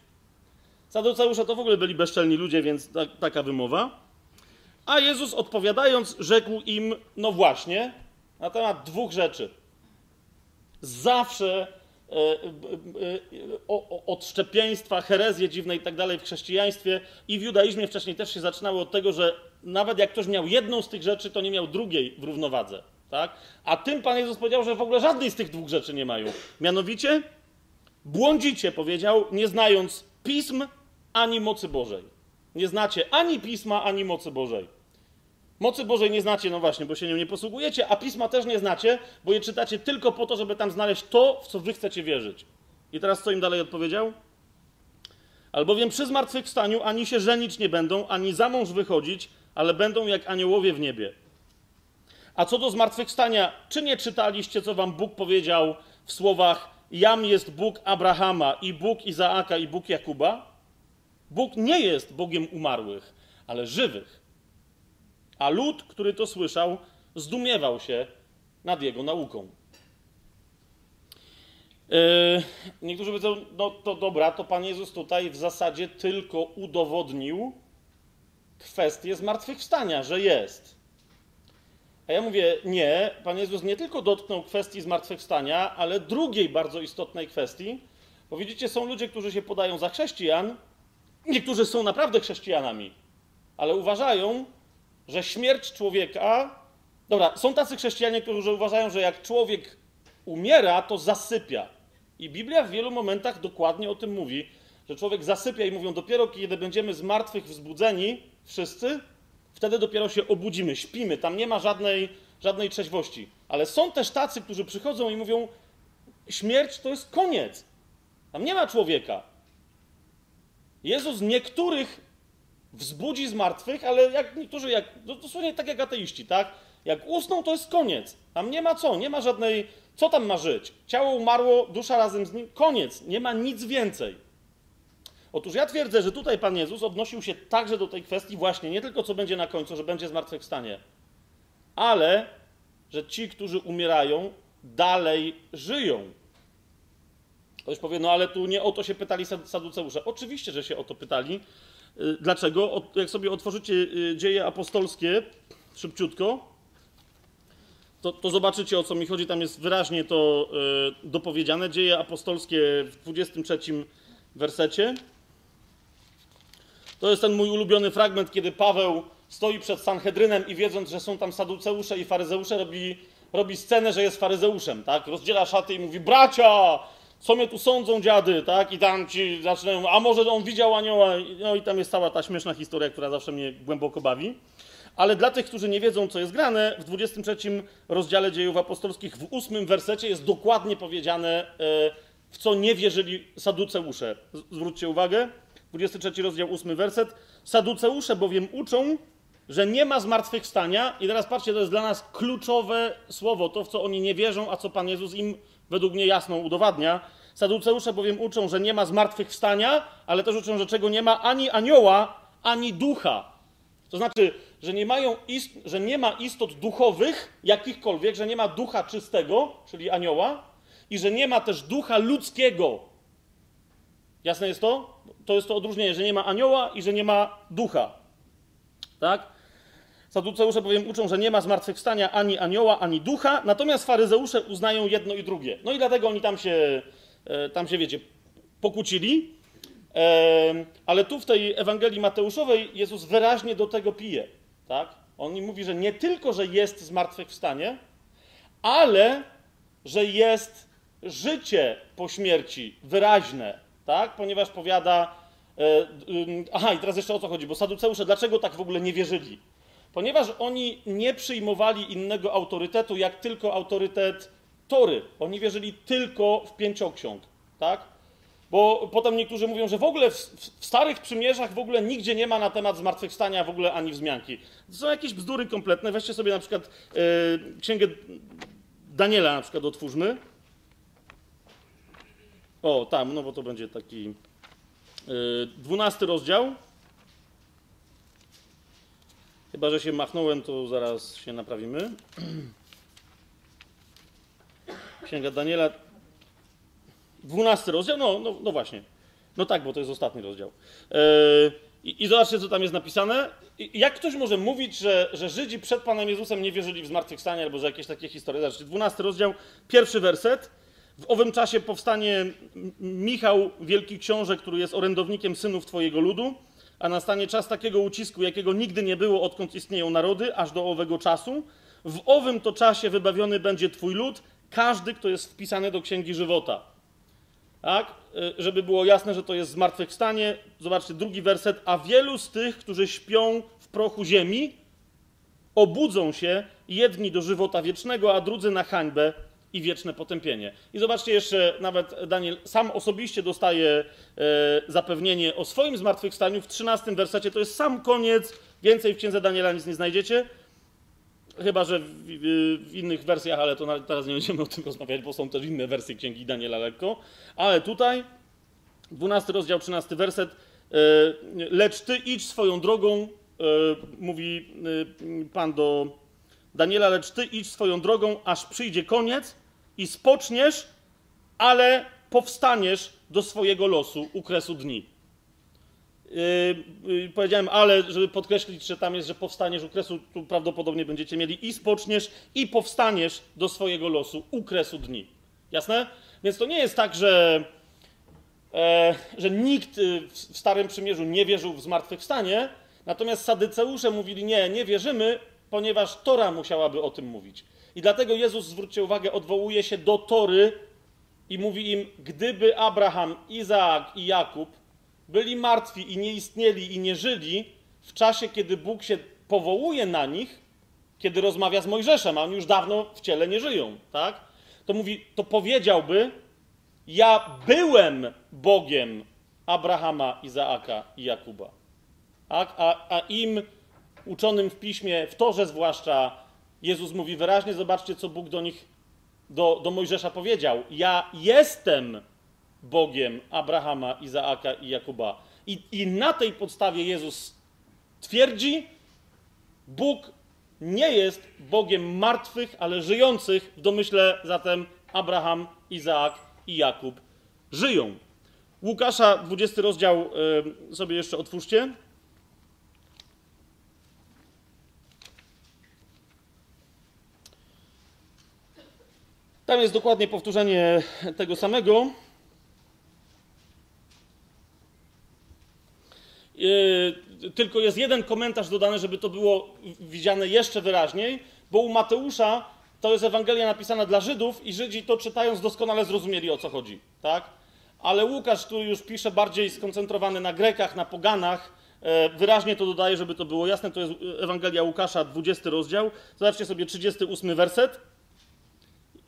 Saduceusze to w ogóle byli bezczelni ludzie, więc ta, taka wymowa. A Jezus odpowiadając, rzekł im: No właśnie, na temat dwóch rzeczy. Zawsze e, e, e, o, o, odszczepieństwa, herezje dziwne i tak dalej w chrześcijaństwie i w judaizmie wcześniej też się zaczynały od tego, że nawet jak ktoś miał jedną z tych rzeczy, to nie miał drugiej w równowadze. Tak? A tym Pan Jezus powiedział, że w ogóle żadnej z tych dwóch rzeczy nie mają. Mianowicie błądzicie, powiedział, nie znając pism ani mocy Bożej. Nie znacie ani pisma, ani mocy Bożej. Mocy Bożej nie znacie, no właśnie, bo się nią nie posługujecie, a pisma też nie znacie, bo je czytacie tylko po to, żeby tam znaleźć to, w co wy chcecie wierzyć. I teraz co im dalej odpowiedział? Albowiem przy zmartwychwstaniu ani się żenić nie będą, ani za mąż wychodzić, ale będą jak aniołowie w niebie. A co do zmartwychwstania, czy nie czytaliście, co wam Bóg powiedział w słowach Jam jest Bóg Abrahama i Bóg Izaaka i Bóg Jakuba? Bóg nie jest Bogiem umarłych, ale żywych. A lud, który to słyszał, zdumiewał się nad jego nauką. Yy, niektórzy powiedzą, no to dobra, to Pan Jezus tutaj w zasadzie tylko udowodnił kwestię zmartwychwstania, że jest. A ja mówię, nie, Pan Jezus nie tylko dotknął kwestii zmartwychwstania, ale drugiej bardzo istotnej kwestii. Bo widzicie, są ludzie, którzy się podają za chrześcijan, niektórzy są naprawdę chrześcijanami, ale uważają, że śmierć człowieka. Dobra, są tacy chrześcijanie, którzy uważają, że jak człowiek umiera, to zasypia. I Biblia w wielu momentach dokładnie o tym mówi, że człowiek zasypia i mówią, dopiero kiedy będziemy z martwych wzbudzeni, wszyscy, wtedy dopiero się obudzimy, śpimy, tam nie ma żadnej, żadnej trzeźwości. Ale są też tacy, którzy przychodzą i mówią, śmierć to jest koniec. Tam nie ma człowieka. Jezus niektórych wzbudzi z martwych, ale jak niektórzy, jak, no dosłownie tak jak ateiści, tak? Jak usną, to jest koniec. Tam nie ma co, nie ma żadnej, co tam ma żyć? Ciało umarło, dusza razem z nim, koniec, nie ma nic więcej. Otóż ja twierdzę, że tutaj Pan Jezus odnosił się także do tej kwestii właśnie, nie tylko co będzie na końcu, że będzie zmartwychwstanie, ale że ci, którzy umierają, dalej żyją. Ktoś powie, no ale tu nie o to się pytali saduceusze. Oczywiście, że się o to pytali. Y, dlaczego? Jak sobie otworzycie y, dzieje apostolskie szybciutko, to, to, zobaczycie o co mi chodzi. Tam jest wyraźnie to y, dopowiedziane. Dzieje apostolskie w 23 wersecie. To jest ten mój ulubiony fragment, kiedy Paweł stoi przed Sanhedrynem i wiedząc, że są tam saduceusze i faryzeusze, robi, robi scenę, że jest faryzeuszem, tak? Rozdziela szaty i mówi, bracia, co mnie tu sądzą dziady, tak? I tam ci zaczynają, a może on widział anioła, no i tam jest cała ta śmieszna historia, która zawsze mnie głęboko bawi. Ale dla tych, którzy nie wiedzą, co jest grane, w 23 rozdziale dziejów apostolskich, w ósmym wersecie jest dokładnie powiedziane, e, w co nie wierzyli saduceusze. Zwróćcie uwagę, 23 rozdział, 8 werset. Saduceusze bowiem uczą, że nie ma zmartwychwstania. I teraz patrzcie, to jest dla nas kluczowe słowo, to w co oni nie wierzą, a co Pan Jezus im według mnie jasno udowadnia. Saduceusze bowiem uczą, że nie ma zmartwychwstania, ale też uczą, że czego nie ma ani anioła, ani ducha. To znaczy, że nie, mają ist, że nie ma istot duchowych jakichkolwiek, że nie ma ducha czystego, czyli anioła, i że nie ma też ducha ludzkiego. Jasne jest to? To jest to odróżnienie, że nie ma anioła i że nie ma ducha. Tak? Saduceusze bowiem uczą, że nie ma zmartwychwstania ani anioła, ani ducha, natomiast faryzeusze uznają jedno i drugie. No i dlatego oni tam się, e, tam się wiecie, pokłócili. Ale tu w tej Ewangelii Mateuszowej Jezus wyraźnie do tego pije. Tak? On im mówi, że nie tylko, że jest zmartwychwstanie, ale że jest życie po śmierci wyraźne, tak? ponieważ powiada. E, aha, i teraz jeszcze o co chodzi, bo saduceusze dlaczego tak w ogóle nie wierzyli? Ponieważ oni nie przyjmowali innego autorytetu, jak tylko autorytet Tory. Oni wierzyli tylko w pięcioksiąg, tak? Bo potem niektórzy mówią, że w ogóle w, w, starych przymierzach w ogóle nigdzie nie ma na temat zmartwychwstania w ogóle ani wzmianki. To są jakieś bzdury kompletne. Weźcie sobie na przykład yy, księgę Daniela na przykład otwórzmy. O, tam, no bo to będzie taki yy, dwunasty rozdział. Chyba, że się machnąłem, to zaraz się naprawimy. Księga Daniela, 12 rozdział, no, no, no właśnie. No tak, bo to jest ostatni rozdział. Yy, i, I zobaczcie, co tam jest napisane. Jak ktoś może mówić, że, że Żydzi przed Panem Jezusem nie wierzyli w zmartwychwstanie albo że jakieś takie historie? Zobaczcie, 12 rozdział, pierwszy werset. W owym czasie powstanie Michał, wielki książę, który jest orędownikiem synów Twojego ludu, a nastanie czas takiego ucisku, jakiego nigdy nie było, odkąd istnieją narody, aż do owego czasu. W owym to czasie wybawiony będzie Twój lud, każdy, kto jest wpisany do Księgi Żywota. Tak? Y, żeby było jasne, że to jest zmartwychwstanie. Zobaczcie, drugi werset. A wielu z tych, którzy śpią w prochu ziemi, obudzą się jedni do żywota wiecznego, a drudzy na hańbę i wieczne potępienie. I zobaczcie jeszcze, nawet Daniel sam osobiście dostaje e, zapewnienie o swoim zmartwychwstaniu w 13 wersecie. To jest sam koniec. Więcej w księdze Daniela nic nie znajdziecie. Chyba, że w, w, innych wersjach, ale to teraz nie będziemy o tym rozmawiać, bo są też inne wersje księgi Daniela lekko. Ale tutaj, 12 rozdział, 13 werset. E, lecz ty idź swoją drogą, e, mówi Pan do Daniela, lecz ty idź swoją drogą, aż przyjdzie koniec i spoczniesz, ale powstaniesz do swojego losu u kresu dni. Yy, yy, powiedziałem, ale, żeby podkreślić, że tam jest, że powstaniesz u kresu, tu prawdopodobnie będziecie mieli i spoczniesz, i powstaniesz do swojego losu u kresu dni. Jasne? Więc to nie jest tak, że, e, że nikt y, w, Starym Przymierzu nie wierzył w zmartwychwstanie, natomiast sadyceusze mówili, nie, nie wierzymy, ponieważ Tora musiałaby o tym mówić. I dlatego Jezus, zwróćcie uwagę, odwołuje się do Tory i mówi im, gdyby Abraham, Izaak i Jakub byli martwi i nie istnieli i nie żyli w czasie, kiedy Bóg się powołuje na nich, kiedy rozmawia z Mojżeszem, a oni już dawno w ciele nie żyją, tak? To mówi, to powiedziałby, ja byłem Bogiem Abrahama, Izaaka i Jakuba. Tak? A, a im uczonym w piśmie, w Torze zwłaszcza, Jezus mówi wyraźnie, zobaczcie, co Bóg do nich, do, do Mojżesza powiedział. Ja jestem Bogiem Abrahama, Izaaka i Jakuba. I, I na tej podstawie Jezus twierdzi, Bóg nie jest Bogiem martwych, ale żyjących. W domyśle zatem Abraham, Izaak i Jakub żyją. Łukasza, 20 rozdział yy, sobie jeszcze otwórzcie. Tam jest dokładnie powtórzenie tego samego. Yy, tylko jest jeden komentarz dodany, żeby to było widziane jeszcze wyraźniej, bo u Mateusza to jest Ewangelia napisana dla Żydów i Żydzi to czytając doskonale zrozumieli o co chodzi, tak? Ale Łukasz, który już pisze bardziej skoncentrowany na Grekach, na poganach, yy, wyraźnie to dodaje, żeby to było jasne. To jest Ewangelia Łukasza, 20 rozdział. Zobaczcie sobie 38 werset.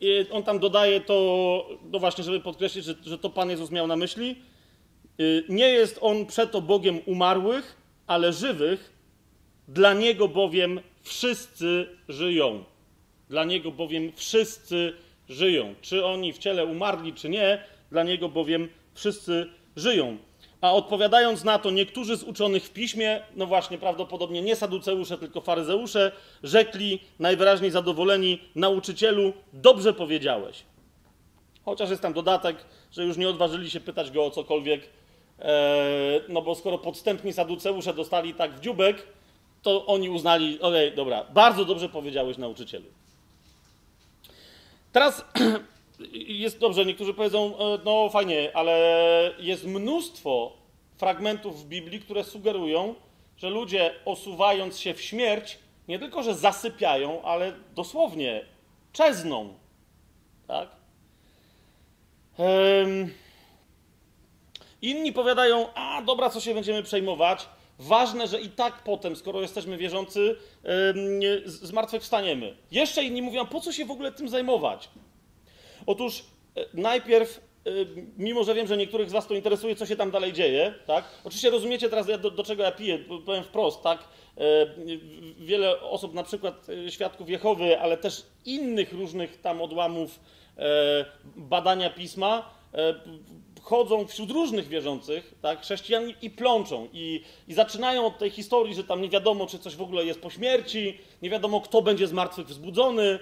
I on tam dodaje to, no właśnie, żeby podkreślić, że, że to Pan Jezus miał na myśli. Y, nie jest on przeto Bogiem umarłych, ale żywych, dla niego bowiem wszyscy żyją. Dla niego bowiem wszyscy żyją. Czy oni w ciele umarli, czy nie, dla niego bowiem wszyscy żyją. A odpowiadając na to, niektórzy z uczonych w piśmie, no właśnie prawdopodobnie nie saduceusze, tylko faryzeusze, rzekli najwyraźniej zadowoleni: Nauczycielu, dobrze powiedziałeś. Chociaż jest tam dodatek, że już nie odważyli się pytać go o cokolwiek, e, no bo skoro podstępni saduceusze dostali tak w dziubek, to oni uznali: okej, okay, dobra, bardzo dobrze powiedziałeś, nauczycielu. Teraz jest dobrze, niektórzy powiedzą, e, no fajnie, ale jest mnóstwo fragmentów w Biblii, które sugerują, że ludzie osuwając się w śmierć, nie tylko, że zasypiają, ale dosłownie czezną. Tak? Um, inni powiadają, a dobra, co się będziemy przejmować? Ważne, że i tak potem, skoro jesteśmy wierzący, zmartwychwstaniemy. Jeszcze inni mówią, po co się w ogóle tym zajmować? Otóż e, najpierw, e, mimo że wiem, że niektórych z Was to interesuje, co się tam dalej dzieje, tak? Oczywiście rozumiecie teraz, do, do czego ja piję, powiem wprost, tak? E, wiele osób, na przykład świadków Jehowy, ale też innych różnych tam odłamów badania pisma, chodzą wśród różnych wierzących, tak, chrześcijan i plączą. I, I zaczynają od tej historii, że tam nie wiadomo, czy coś w ogóle jest po śmierci, nie wiadomo, kto będzie z martwych wzbudzony,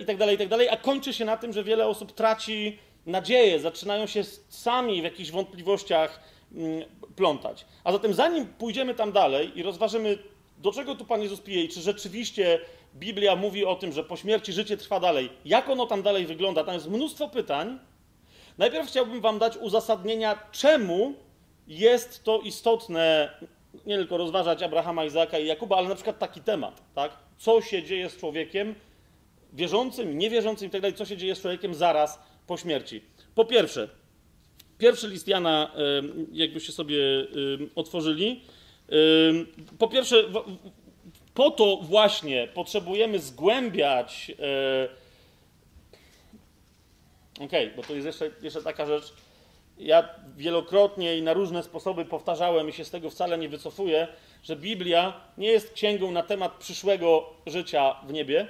i tak dalej, i tak dalej, a kończy się na tym, że wiele osób traci nadzieje zaczynają się sami w jakichś wątpliwościach mm, plątać. A zatem, zanim pójdziemy tam dalej i rozważymy, do czego tu Pan Jezus pije i czy rzeczywiście Biblia mówi o tym, że po śmierci życie trwa dalej, jak ono tam dalej wygląda, tam jest mnóstwo pytań. Najpierw chciałbym Wam dać uzasadnienia, czemu jest to istotne nie tylko rozważać Abrahama, Izaaka i Jakuba, ale na przykład taki temat, tak? Co się dzieje z człowiekiem wierzącym, niewierzącym i tak dalej, co się dzieje z człowiekiem zaraz po śmierci. Po pierwsze, pierwszy list Jana, jakbyście sobie otworzyli, po pierwsze, po to właśnie potrzebujemy zgłębiać. E, okej, okay, bo to jest jeszcze, jeszcze taka rzecz, ja wielokrotnie i na różne sposoby powtarzałem i się z tego wcale nie wycofuję, że Biblia nie jest księgą na temat przyszłego życia w niebie,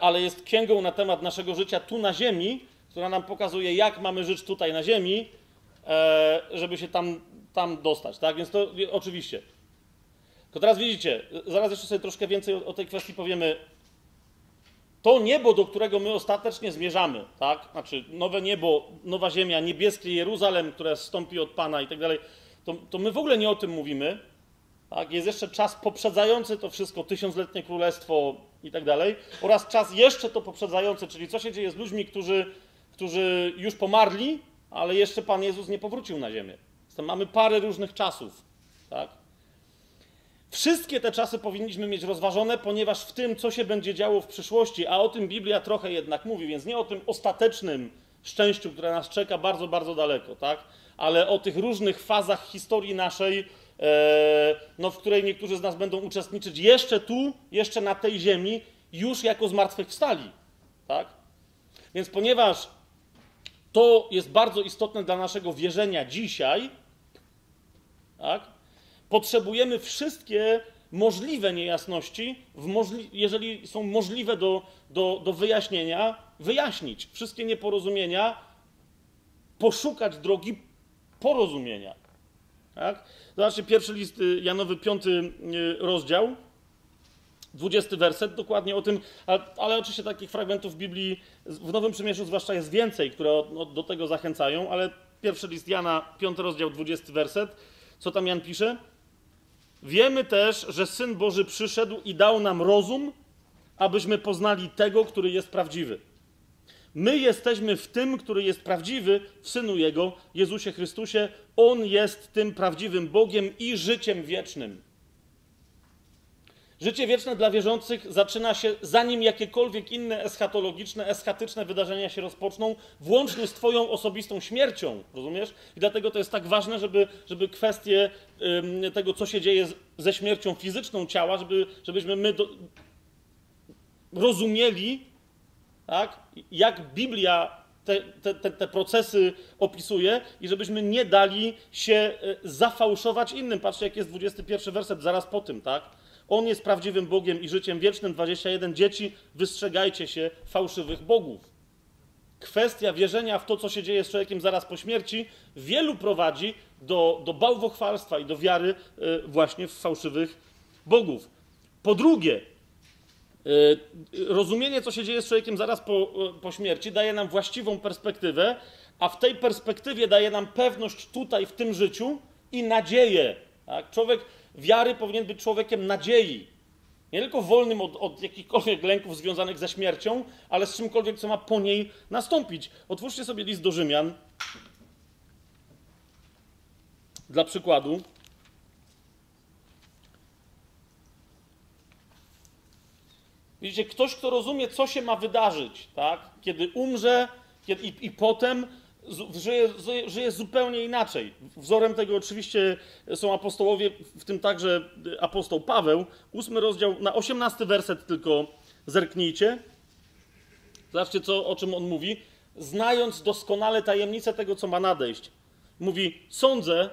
ale jest księgą na temat naszego życia tu na ziemi, która nam pokazuje, jak mamy żyć tutaj na ziemi, e, żeby się tam, tam dostać. Tak? Więc to oczywiście. To teraz widzicie, zaraz jeszcze sobie troszkę więcej o, o tej kwestii powiemy to niebo, do którego my ostatecznie zmierzamy, tak? Znaczy nowe niebo, nowa ziemia, niebieskie Jeruzalem, które stąpi od Pana i tak dalej, to my w ogóle nie o tym mówimy. Tak? Jest jeszcze czas poprzedzający to wszystko, tysiącletnie królestwo i tak dalej, oraz czas jeszcze to poprzedzający, czyli co się dzieje z ludźmi, którzy, którzy już pomarli, ale jeszcze Pan Jezus nie powrócił na ziemię. Zatem mamy parę różnych czasów. Tak? Wszystkie te czasy powinniśmy mieć rozważone, ponieważ w tym, co się będzie działo w przyszłości, a o tym Biblia trochę jednak mówi, więc nie o tym ostatecznym szczęściu, które nas czeka bardzo, bardzo daleko, tak? ale o tych różnych fazach historii naszej, no, w której niektórzy z nas będą uczestniczyć jeszcze tu, jeszcze na tej ziemi, już jako zmartwychwstali. Tak? Więc ponieważ to jest bardzo istotne dla naszego wierzenia dzisiaj, tak? Potrzebujemy wszystkie możliwe niejasności, możli jeżeli są możliwe do, do, do wyjaśnienia, wyjaśnić. Wszystkie nieporozumienia, poszukać drogi porozumienia. Tak? Zobaczcie, pierwszy list y, Janowy, piąty y, rozdział, dwudziesty werset, dokładnie o tym, ale, ale, oczywiście takich fragmentów Biblii w Nowym Przymierzu zwłaszcza jest więcej, które do tego zachęcają, ale pierwszy list Jana, piąty rozdział, dwudziesty werset, co tam Jan pisze? Wiemy też, że Syn Boży przyszedł i dał nam rozum, abyśmy poznali tego, który jest prawdziwy. My jesteśmy w tym, który jest prawdziwy, w Synu Jego, Jezusie Chrystusie. On jest tym prawdziwym Bogiem i życiem wiecznym. Życie wieczne dla wierzących zaczyna się, zanim jakiekolwiek inne eschatologiczne, eschatyczne wydarzenia się rozpoczną, włącznie z Twoją osobistą śmiercią. Rozumiesz? I dlatego to jest tak ważne, żeby, żeby kwestie ym, tego, co się dzieje z, ze śmiercią fizyczną ciała, żeby, żebyśmy my do, rozumieli, tak, jak Biblia te, te, te, procesy opisuje i żebyśmy nie dali się e, zafałszować innym. Patrzcie, jak jest 21 werset zaraz po tym, tak? On jest prawdziwym Bogiem i życiem wiecznym. 21. Dzieci, wystrzegajcie się fałszywych bogów. Kwestia wierzenia w to, co się dzieje z człowiekiem zaraz po śmierci, wielu prowadzi do, do bałwochwalstwa i do wiary e, właśnie w fałszywych bogów. Po drugie, rozumienie, co się dzieje z człowiekiem zaraz po, e, po śmierci, daje nam właściwą perspektywę, a w tej perspektywie daje nam pewność tutaj, w tym życiu i nadzieję. Tak? Człowiek wiary powinien być człowiekiem nadziei. Nie tylko wolnym od, od jakichkolwiek lęków związanych ze śmiercią, ale z czymkolwiek, co ma po niej nastąpić. Otwórzcie sobie list do Rzymian. Dla przykładu. Widzicie, ktoś, kto rozumie, co się ma wydarzyć, tak? kiedy umrze kiedy, i, i potem żyje, żyje zupełnie inaczej. Wzorem tego oczywiście są apostołowie, w tym także apostoł Paweł. Ósmy rozdział, na osiemnasty werset tylko zerknijcie. Zobaczcie, co, o czym on mówi. Znając doskonale tajemnicę tego, co ma nadejść. Mówi, sądzę,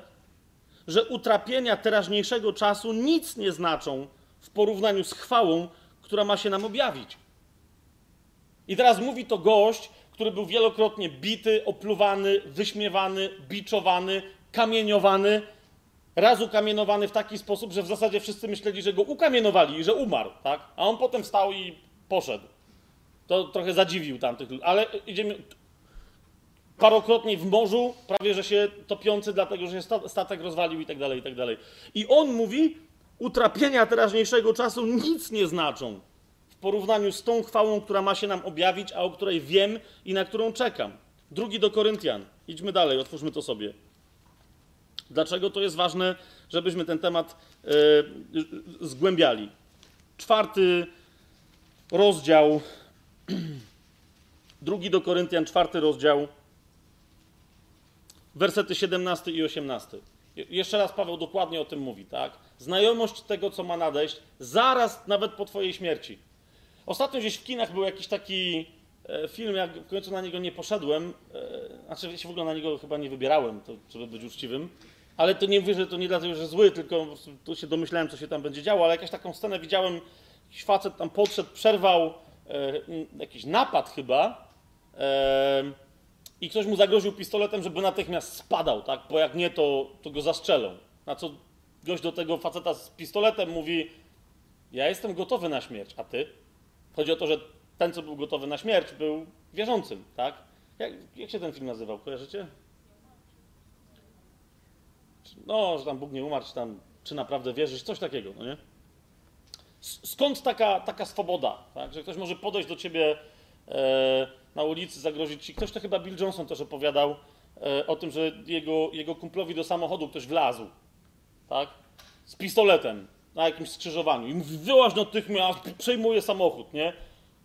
że utrapienia teraźniejszego czasu nic nie znaczą w porównaniu z chwałą, która ma się nam objawić. I teraz mówi to gość, który był wielokrotnie bity, opluwany, wyśmiewany, biczowany, kamieniowany, raz ukamienowany w taki sposób, że w zasadzie wszyscy myśleli, że go ukamienowali i że umarł, tak? A on potem wstał i poszedł. To trochę zadziwił tamtych ludzi, ale idziemy parokrotnie w morzu, prawie że się topiący, dlatego że się statek rozwalił i tak dalej, i tak dalej. I on mówi, utrapienia teraźniejszego czasu nic nie znaczą w porównaniu z tą chwałą, która ma się nam objawić, a o której wiem i na którą czekam. Drugi do Koryntian. Idźmy dalej, otwórzmy to sobie. Dlaczego to jest ważne, żebyśmy ten temat yy, zgłębiali? Czwarty rozdział, drugi do Koryntian, czwarty rozdział, wersety 17 i 18. Jeszcze raz Paweł dokładnie o tym mówi, tak? Znajomość tego, co ma nadejść, zaraz nawet po Twojej śmierci. Ostatnio gdzieś w kinach był jakiś taki e, film, jak w końcu na niego nie poszedłem, e, znaczy ja się w ogóle na niego chyba nie wybierałem, to, żeby być uczciwym, ale to nie mówię, że to nie dlatego, że zły, tylko tu się domyślałem, co się tam będzie działo, ale jakąś taką scenę widziałem, jakiś facet tam podszedł, przerwał e, jakiś napad chyba i ktoś mu zagroził pistoletem, żeby natychmiast spadał, tak, bo jak nie, to, to go zastrzelą. Na co gość do tego faceta z pistoletem mówi, ja jestem gotowy na śmierć, a ty? Chodzi o to, że ten, co był gotowy na śmierć, był wierzącym, tak? Jak, jak się ten film nazywał, kojarzycie? no, że tam Bóg nie umarł, czy tam, czy naprawdę wierzysz, coś takiego, no nie? Skąd taka, taka swoboda, tak? że ktoś może podejść do ciebie e, na ulicy, zagrozić ci. Ktoś to chyba Bill Johnson też opowiadał e, o tym, że jego, jego kumplowi do samochodu ktoś wlazł, tak? Z pistoletem na jakimś skrzyżowaniu i mówi, wyłaź natychmiast, przejmuje samochód, nie?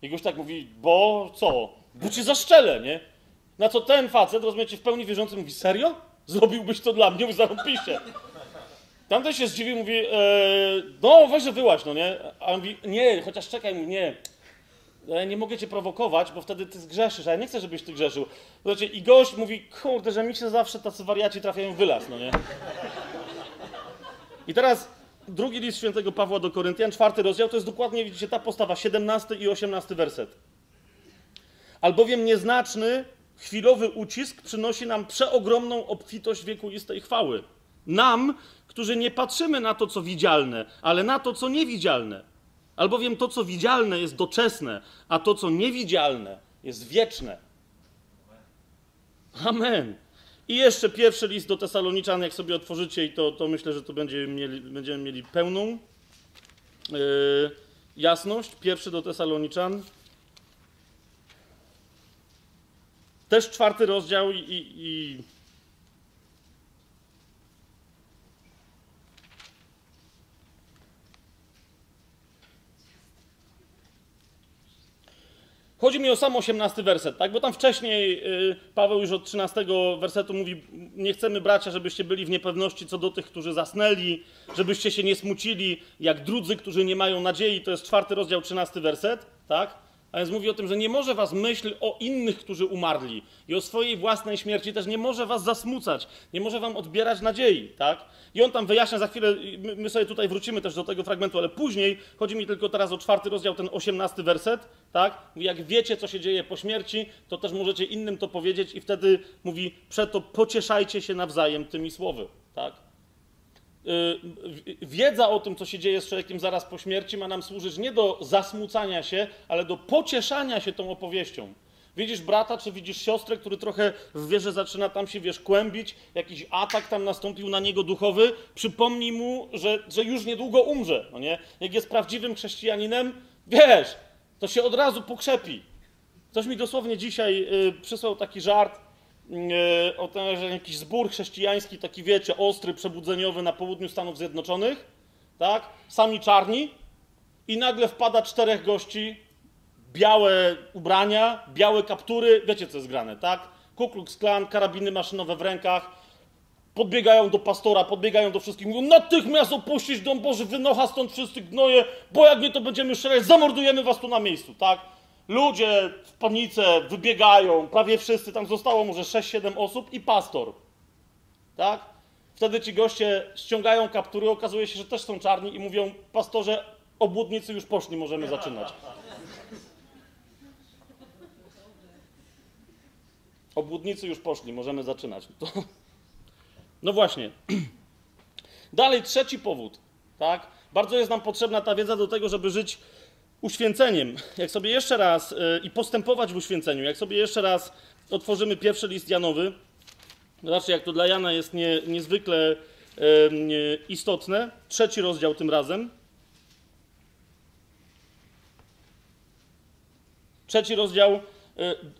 I goś tak mówi, bo co? Bo cię zaszczelę, nie? Na co ten facet, rozumiecie, w pełni wierzący mówi, serio? Zrobiłbyś to dla mnie, mówi, zarąbiście. Tamten się zdziwił, mówi, e, no weź, że wyłaź, no nie? A on mówi, nie, chociaż czekaj, mówi, nie. Ja nie mogę cię prowokować, bo wtedy ty zgrzeszysz, a ja nie chcę, żebyś ty grzeszył. Zobaczcie, i gość mówi, kurde, że mi się zawsze tacy wariaci trafiają w wylas, no nie? I teraz drugi list świętego Pawła do Koryntian, czwarty rozdział, to jest dokładnie, widzicie, ta postawa, 17 i 18 werset. Albowiem nieznaczny chwilowy ucisk przynosi nam przeogromną obfitość wiekuistej chwały. Nam, którzy nie patrzymy na to, co widzialne, ale na to, co niewidzialne. Albowiem to, co widzialne, jest doczesne, a to, co niewidzialne, jest wieczne. Amen. I jeszcze pierwszy list do Tesaloniczan, jak sobie otworzycie, i to, to myślę, że to będziemy mieli, będziemy mieli pełną yy, jasność. Pierwszy do Tesaloniczan. Też czwarty rozdział i, i, i Chodzi mi o sam 18 werset, tak? Bo tam wcześniej y, Paweł już od 13 wersetu mówi: Nie chcemy, bracia, żebyście byli w niepewności co do tych, którzy zasnęli, żebyście się nie smucili jak drudzy, którzy nie mają nadziei. To jest czwarty rozdział, 13 werset, tak? A więc mówi o tym, że nie może was myśl o innych, którzy umarli i o swojej własnej śmierci też nie może was zasmucać, nie może wam odbierać nadziei, tak? I on tam wyjaśnia za chwilę, my sobie tutaj wrócimy też do tego fragmentu, ale później, chodzi mi tylko teraz o czwarty rozdział, ten osiemnasty werset, tak? Mówi, jak wiecie, co się dzieje po śmierci, to też możecie innym to powiedzieć i wtedy mówi, przeto pocieszajcie się nawzajem tymi słowy, tak? Y, wiedza o tym, co się dzieje z człowiekiem zaraz po śmierci, ma nam służyć nie do zasmucania się, ale do pocieszania się tą opowieścią. Widzisz brata, czy widzisz siostrę, który trochę w wierze zaczyna tam się, wiesz, kłębić, jakiś atak tam nastąpił na niego duchowy, przypomnij mu, że, że już niedługo umrze, no nie? Jak jest prawdziwym chrześcijaninem, wiesz, to się od razu pokrzepi. Ktoś mi dosłownie dzisiaj y, przysłał taki żart, o tym, że jakiś zbór chrześcijański, taki wiecie, ostry, przebudzeniowy na południu Stanów Zjednoczonych, tak? Sami czarni i nagle wpada czterech gości, białe ubrania, białe kaptury, wiecie co jest grane, tak? Ku Klux Klan, karabiny maszynowe w rękach, podbiegają do pastora, podbiegają do wszystkich, mówią natychmiast opuścić dom Boży, wynocha stąd wszyscy gnoje, bo jak nie to będziemy strzelać, zamordujemy was tu na miejscu, tak? Ludzie w panice wybiegają, prawie wszyscy, tam zostało może 6-7 osób i pastor. Tak? Wtedy ci goście ściągają kaptury, okazuje się, że też są czarni i mówią, pastorze, obłudnicy już poszli, możemy zaczynać. Obłudnicy już poszli, możemy zaczynać. No właśnie. Dalej trzeci powód, tak? Bardzo jest nam potrzebna ta wiedza do tego, żeby żyć uświęceniem, jak sobie jeszcze raz yy, i postępować w uświęceniu, jak sobie jeszcze raz otworzymy pierwszy list Janowy, zobaczcie, jak to dla Jana jest nie, niezwykle istotne, trzeci rozdział tym razem. Trzeci rozdział,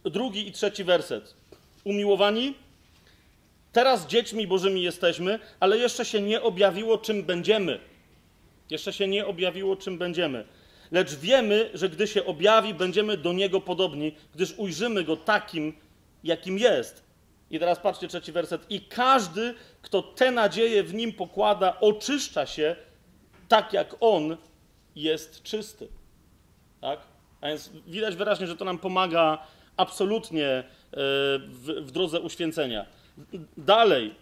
yy, drugi i trzeci werset. Umiłowani, teraz dziećmi Bożymi jesteśmy, ale jeszcze się nie objawiło, czym będziemy. Jeszcze się nie objawiło, czym będziemy. Lecz wiemy, że gdy się objawi, będziemy do Niego podobni, gdyż ujrzymy Go takim, jakim jest. I teraz patrzcie trzeci werset. I każdy, kto te nadzieje w Nim pokłada, oczyszcza się tak, jak On jest czysty. Tak? A więc widać wyraźnie, że to nam pomaga absolutnie e, w, w drodze uświęcenia. Dalej,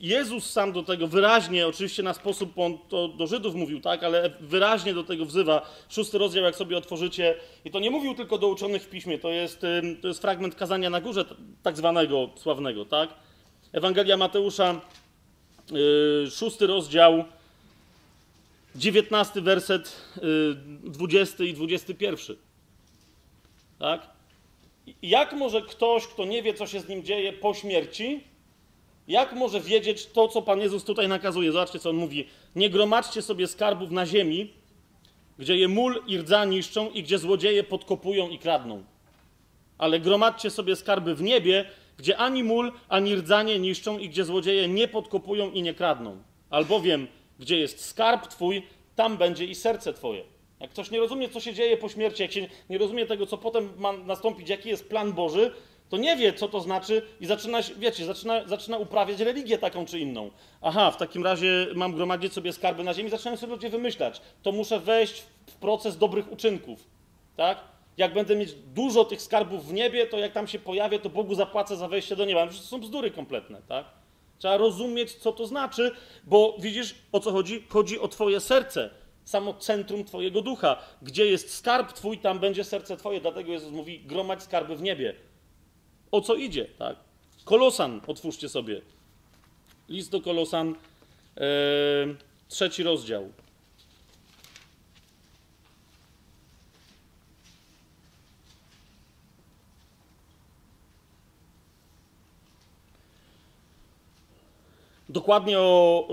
Jezus sam do tego wyraźnie, oczywiście na sposób, on to do Żydów mówił, tak, ale wyraźnie do tego wzywa. Szósty rozdział, jak sobie otworzycie, i to nie mówił tylko do uczonych w piśmie, to jest, to jest fragment kazania na górze, tak zwanego sławnego, tak? Ewangelia Mateusza, y, szósty rozdział, dziewiętnasty werset, y, dwudziesty i dwudziesty pierwszy. Tak? Jak może ktoś, kto nie wie, co się z nim dzieje po śmierci, jak może wiedzieć to, co Pan Jezus tutaj nakazuje? Zobaczcie, co on mówi. Nie gromadźcie sobie skarbów na ziemi, gdzie je mól i rdza niszczą i gdzie złodzieje podkopują i kradną. Ale gromadźcie sobie skarby w niebie, gdzie ani mól, ani rdzanie niszczą i gdzie złodzieje nie podkopują i nie kradną. Albowiem, gdzie jest skarb Twój, tam będzie i serce Twoje. Jak ktoś nie rozumie, co się dzieje po śmierci, jak się nie rozumie tego, co potem ma nastąpić, jaki jest plan Boży, to nie wie, co to znaczy i zaczyna, wiecie, zaczyna, zaczyna uprawiać religię taką czy inną. Aha, w takim razie mam gromadzić sobie skarby na ziemi, zaczynają sobie ludzie wymyślać. To muszę wejść w proces dobrych uczynków, tak? Jak będę mieć dużo tych skarbów w niebie, to jak tam się pojawię, to Bogu zapłacę za wejście do nieba. To są bzdury kompletne, tak? Trzeba rozumieć, co to znaczy, bo widzisz, o co chodzi? Chodzi o twoje serce, samo centrum twojego ducha. Gdzie jest skarb twój, tam będzie serce twoje. Dlatego Jezus mówi, gromadź skarby w niebie o co idzie, tak? Kolosan, otwórzcie sobie. List do Kolosan, e, trzeci rozdział. Dokładnie o,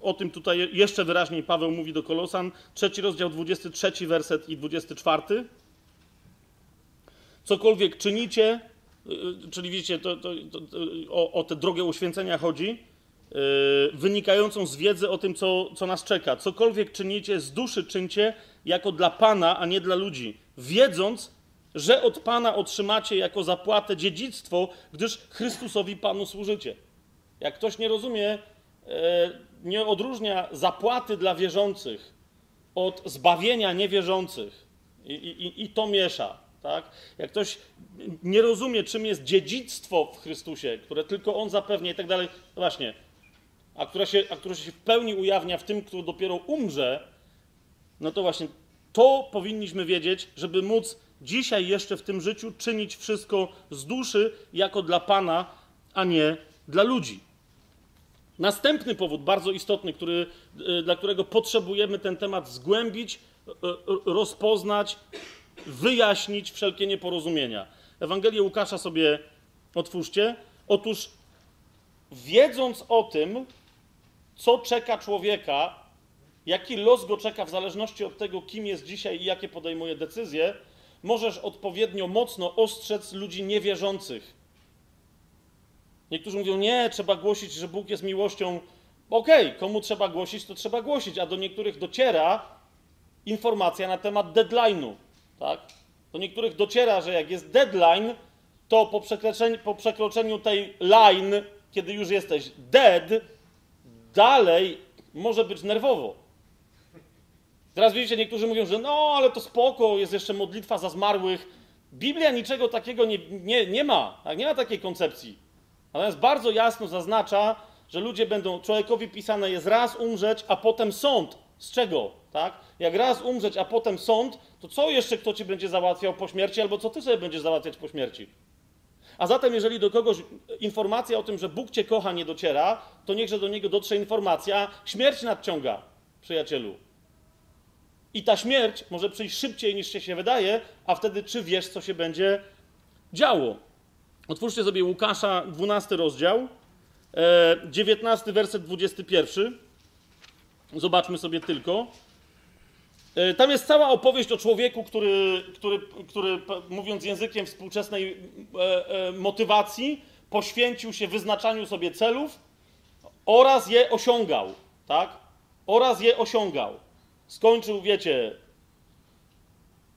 o tym tutaj jeszcze wyraźniej Paweł mówi do Kolosan. Trzeci rozdział, 23 werset i 24. Cokolwiek czynicie, czyli widzicie, to, to, to, o, o tę drogę uświęcenia chodzi, yy, wynikającą z wiedzy o tym, co, co nas czeka. Cokolwiek czynicie, z duszy czyńcie jako dla Pana, a nie dla ludzi, wiedząc, że od Pana otrzymacie jako zapłatę dziedzictwo, gdyż Chrystusowi Panu służycie. Jak ktoś nie rozumie, yy, nie odróżnia zapłaty dla wierzących od zbawienia niewierzących i, i, i to miesza, tak? Jak ktoś nie rozumie, czym jest dziedzictwo w Chrystusie, które tylko On zapewnia i tak dalej, no właśnie, a które, się, a które się w pełni ujawnia w tym, kto dopiero umrze, no to właśnie to powinniśmy wiedzieć, żeby móc dzisiaj jeszcze w tym życiu czynić wszystko z duszy, jako dla Pana, a nie dla ludzi. Następny powód, bardzo istotny, który, y, dla którego potrzebujemy ten temat zgłębić, y, y, rozpoznać, wyjaśnić wszelkie nieporozumienia. Ewangelię Łukasza sobie otwórzcie. Otóż wiedząc o tym, co czeka człowieka, jaki los go czeka w zależności od tego, kim jest dzisiaj i jakie podejmuje decyzje, możesz odpowiednio mocno ostrzec ludzi niewierzących. Niektórzy mówią, nie, trzeba głosić, że Bóg jest miłością. Okej, okay, komu trzeba głosić, to trzeba głosić, a do niektórych dociera informacja na temat deadline'u tak? Do niektórych dociera, że jak jest deadline, to po przekroczeniu, po przekroczeniu tej line, kiedy już jesteś dead, dalej może być nerwowo. Teraz widzicie, niektórzy mówią, że no, ale to spoko, jest jeszcze modlitwa za zmarłych. Biblia niczego takiego nie, nie, nie ma, tak? nie ma takiej koncepcji. Natomiast bardzo jasno zaznacza, że ludzie będą, człowiekowi pisane jest raz umrzeć, a potem sąd. Z czego? Tak? Jak raz umrzeć, a potem sąd, to co jeszcze kto ci będzie załatwiał po śmierci, albo co ty sobie będziesz załatwiać po śmierci? A zatem, jeżeli do kogoś informacja o tym, że Bóg cię kocha, nie dociera, to niechże do niego dotrze informacja, śmierć nadciąga, przyjacielu. I ta śmierć może przyjść szybciej niż się, się wydaje, a wtedy czy wiesz, co się będzie działo? Otwórzcie sobie Łukasza, 12 rozdział, 19 werset 21. Zobaczmy sobie tylko. E, tam jest cała opowieść o człowieku, który, który, który mówiąc językiem współczesnej e, e, motywacji, poświęcił się wyznaczaniu sobie celów oraz je osiągał, tak? Oraz je osiągał. Skończył, wiecie.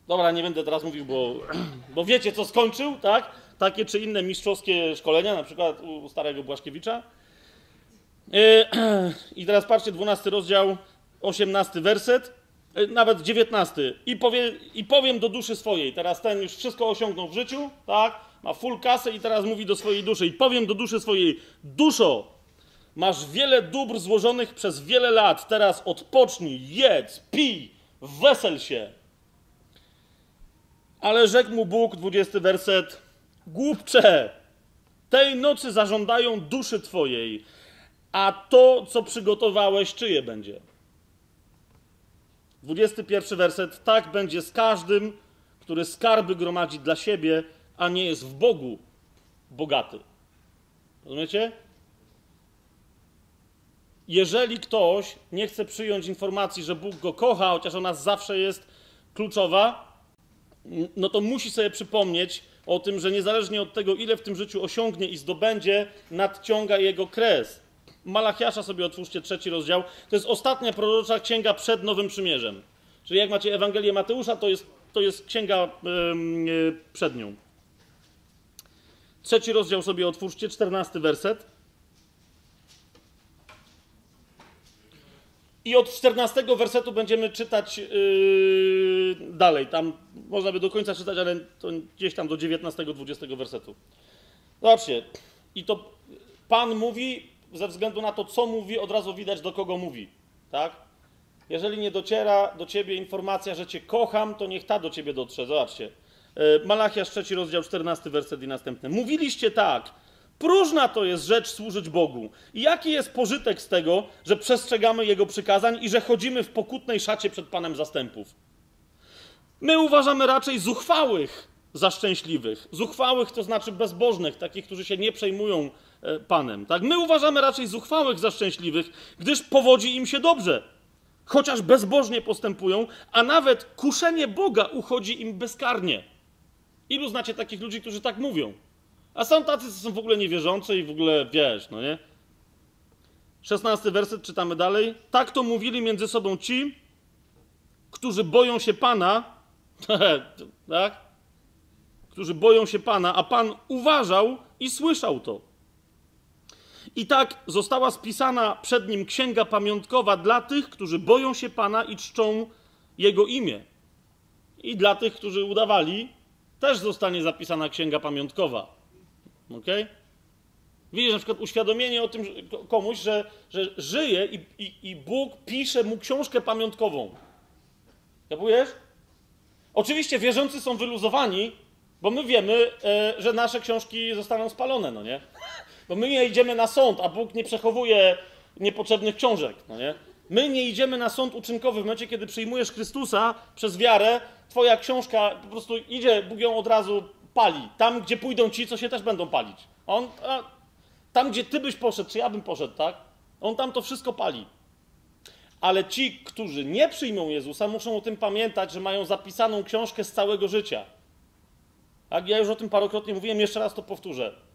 Dobra, nie będę teraz mówił, bo, bo wiecie, co skończył, tak? Takie czy inne mistrzowskie szkolenia, na przykład u starego Błaszkiewicza. I teraz patrzcie, 12 rozdział, 18 werset. E, nawet 19. I, powie, I powiem do duszy swojej. Teraz ten już wszystko osiągnął w życiu, tak? Ma full kasę i teraz mówi do swojej duszy. I powiem do duszy swojej: Duszo, masz wiele dóbr złożonych przez wiele lat. Teraz odpocznij, jedz, pij, wesel się. Ale rzekł mu Bóg, 20 werset: Głupcze, tej nocy zażądają duszy twojej, a to, co przygotowałeś, czyje będzie? 21 werset. Tak będzie z każdym, który skarby gromadzi dla siebie, a nie jest w Bogu bogaty. Rozumiecie? Jeżeli ktoś nie chce przyjąć informacji, że Bóg go kocha, chociaż ona zawsze jest kluczowa, no to musi sobie przypomnieć o tym, że niezależnie od tego, ile w tym życiu osiągnie i zdobędzie, nadciąga jego kres. Malachiasza sobie otwórzcie trzeci rozdział. To jest ostatnia prorocza księga przed Nowym Przymierzem. Czyli jak macie Ewangelię Mateusza, to jest, to jest księga yy, przed nią. Trzeci rozdział sobie otwórzcie, czternasty werset. I od 14 wersetu będziemy czytać yy, dalej. Tam można by do końca czytać, ale to gdzieś tam do 19-20 wersetu. Zobaczcie. I to Pan mówi, ze względu na to, co mówi, od razu widać, do kogo mówi. Tak? Jeżeli nie dociera do ciebie informacja, że cię kocham, to niech ta do ciebie dotrze. Zobaczcie. E, Malachiasz 3 rozdział 14 werset i następny. Mówiliście tak. Próżna to jest rzecz służyć Bogu. I jaki jest pożytek z tego, że przestrzegamy Jego przykazań i że chodzimy w pokutnej szacie przed Panem zastępów? My uważamy raczej zuchwałych za szczęśliwych. Zuchwałych to znaczy bezbożnych, takich, którzy się nie przejmują Panem. Tak? My uważamy raczej zuchwałych za szczęśliwych, gdyż powodzi im się dobrze. Chociaż bezbożnie postępują, a nawet kuszenie Boga uchodzi im bezkarnie. Ilu znacie takich ludzi, którzy tak mówią? A są tacy, co są w ogóle niewierzący i w ogóle wiesz, no nie? Szesnasty werset czytamy dalej. Tak to mówili między sobą ci, którzy boją się Pana, tak? Którzy boją się Pana, a Pan uważał i słyszał to. I tak została spisana przed nim księga pamiątkowa dla tych, którzy boją się Pana i czczą Jego imię. I dla tych, którzy udawali, też zostanie zapisana księga pamiątkowa. Ok? Widzisz, na przykład uświadomienie o tym komuś, że, że żyje i, i, i Bóg pisze mu książkę pamiątkową. Kapujesz? Oczywiście wierzący są wyluzowani, bo my wiemy, e, że nasze książki zostaną spalone, no nie? Bo my nie idziemy na sąd, a Bóg nie przechowuje niepotrzebnych książek, no nie? My nie idziemy na sąd uczynkowy w momencie, kiedy przyjmujesz Chrystusa przez wiarę, twoja książka po prostu idzie, Bóg ją od razu pali. Tam, gdzie pójdą ci, co się też będą palić. On, a, tam, gdzie ty byś poszedł, czy ja bym poszedł, tak? On tam to wszystko pali. Ale ci, którzy nie przyjmą Jezusa, muszą o tym pamiętać, że mają zapisaną książkę z całego życia. Tak, ja już o tym parokrotnie mówiłem, jeszcze raz to powtórzę.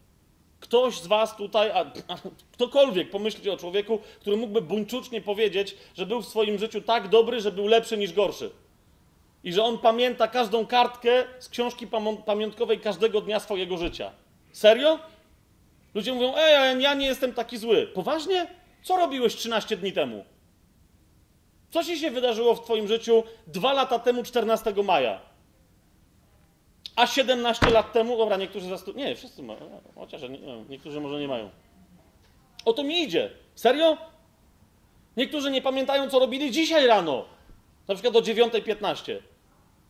Ktoś z Was tutaj, a, a, ktokolwiek pomyśli o człowieku, który mógłby buńczucznie powiedzieć, że był w swoim życiu tak dobry, że był lepszy niż gorszy. I że on pamięta każdą kartkę z książki pamiątkowej każdego dnia swojego życia. Serio? Ludzie mówią, ej, ja nie jestem taki zły. Poważnie? Co robiłeś 13 dni temu? Co ci się wydarzyło w Twoim życiu dwa lata temu, 14 maja? A 17 lat temu, dobra, niektórzy zastu... Nie, wszyscy mają, chociaż nie, niektórzy może nie mają. O to mi idzie. Serio? Niektórzy nie pamiętają, co robili dzisiaj rano. Na przykład o 9.15.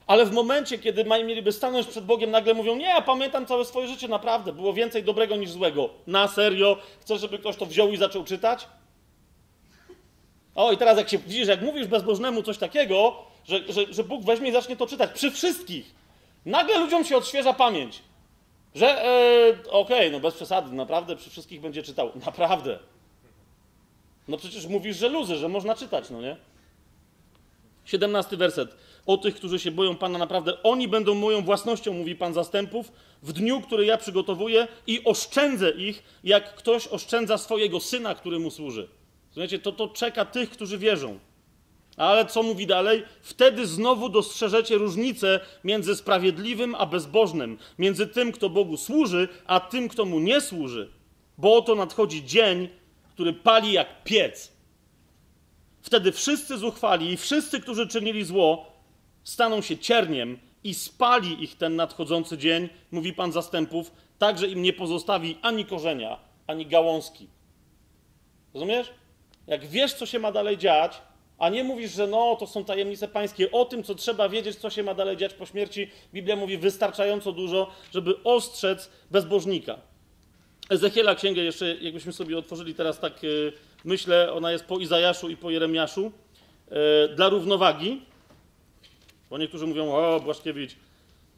Ale w momencie, kiedy mieliby stanąć przed Bogiem, nagle mówią: Nie, ja pamiętam całe swoje życie, naprawdę. Było więcej dobrego niż złego. Na serio? Chcesz, żeby ktoś to wziął i zaczął czytać? O, i teraz jak się widzisz, jak mówisz bezbożnemu coś takiego, że, że, że Bóg weźmie i zacznie to czytać przy wszystkich. Nagle ludziom się odświeża pamięć. Że e, okej, okay, no bez przesady, naprawdę przy wszystkich będzie czytał. Naprawdę. No przecież mówisz, że luzy, że można czytać, no nie? 17 werset. O tych, którzy się boją Pana naprawdę, oni będą moją własnością, mówi Pan zastępów, w dniu, który ja przygotowuję i oszczędzę ich, jak ktoś oszczędza swojego syna, który mu służy. Słuchajcie, to, to czeka tych, którzy wierzą. Ale co mówi dalej? Wtedy znowu dostrzeżecie różnicę między sprawiedliwym a bezbożnym, między tym, kto Bogu służy, a tym, kto mu nie służy. Bo oto nadchodzi dzień, który pali jak piec. Wtedy wszyscy zuchwali i wszyscy, którzy czynili zło, staną się cierniem i spali ich ten nadchodzący dzień, mówi Pan zastępów, tak, że im nie pozostawi ani korzenia, ani gałązki. Rozumiesz? Jak wiesz, co się ma dalej dziać, a nie mówisz, że no, to są tajemnice pańskie, o tym, co trzeba wiedzieć, co się ma dalej dziać po śmierci, Biblia mówi wystarczająco dużo, żeby ostrzec bezbożnika. Ezechiela księgę jeszcze, jakbyśmy sobie otworzyli teraz tak, yy, myślę, ona jest po Izajaszu i po Jeremiaszu, yy, dla równowagi, bo niektórzy mówią, o Błaszkiewicz,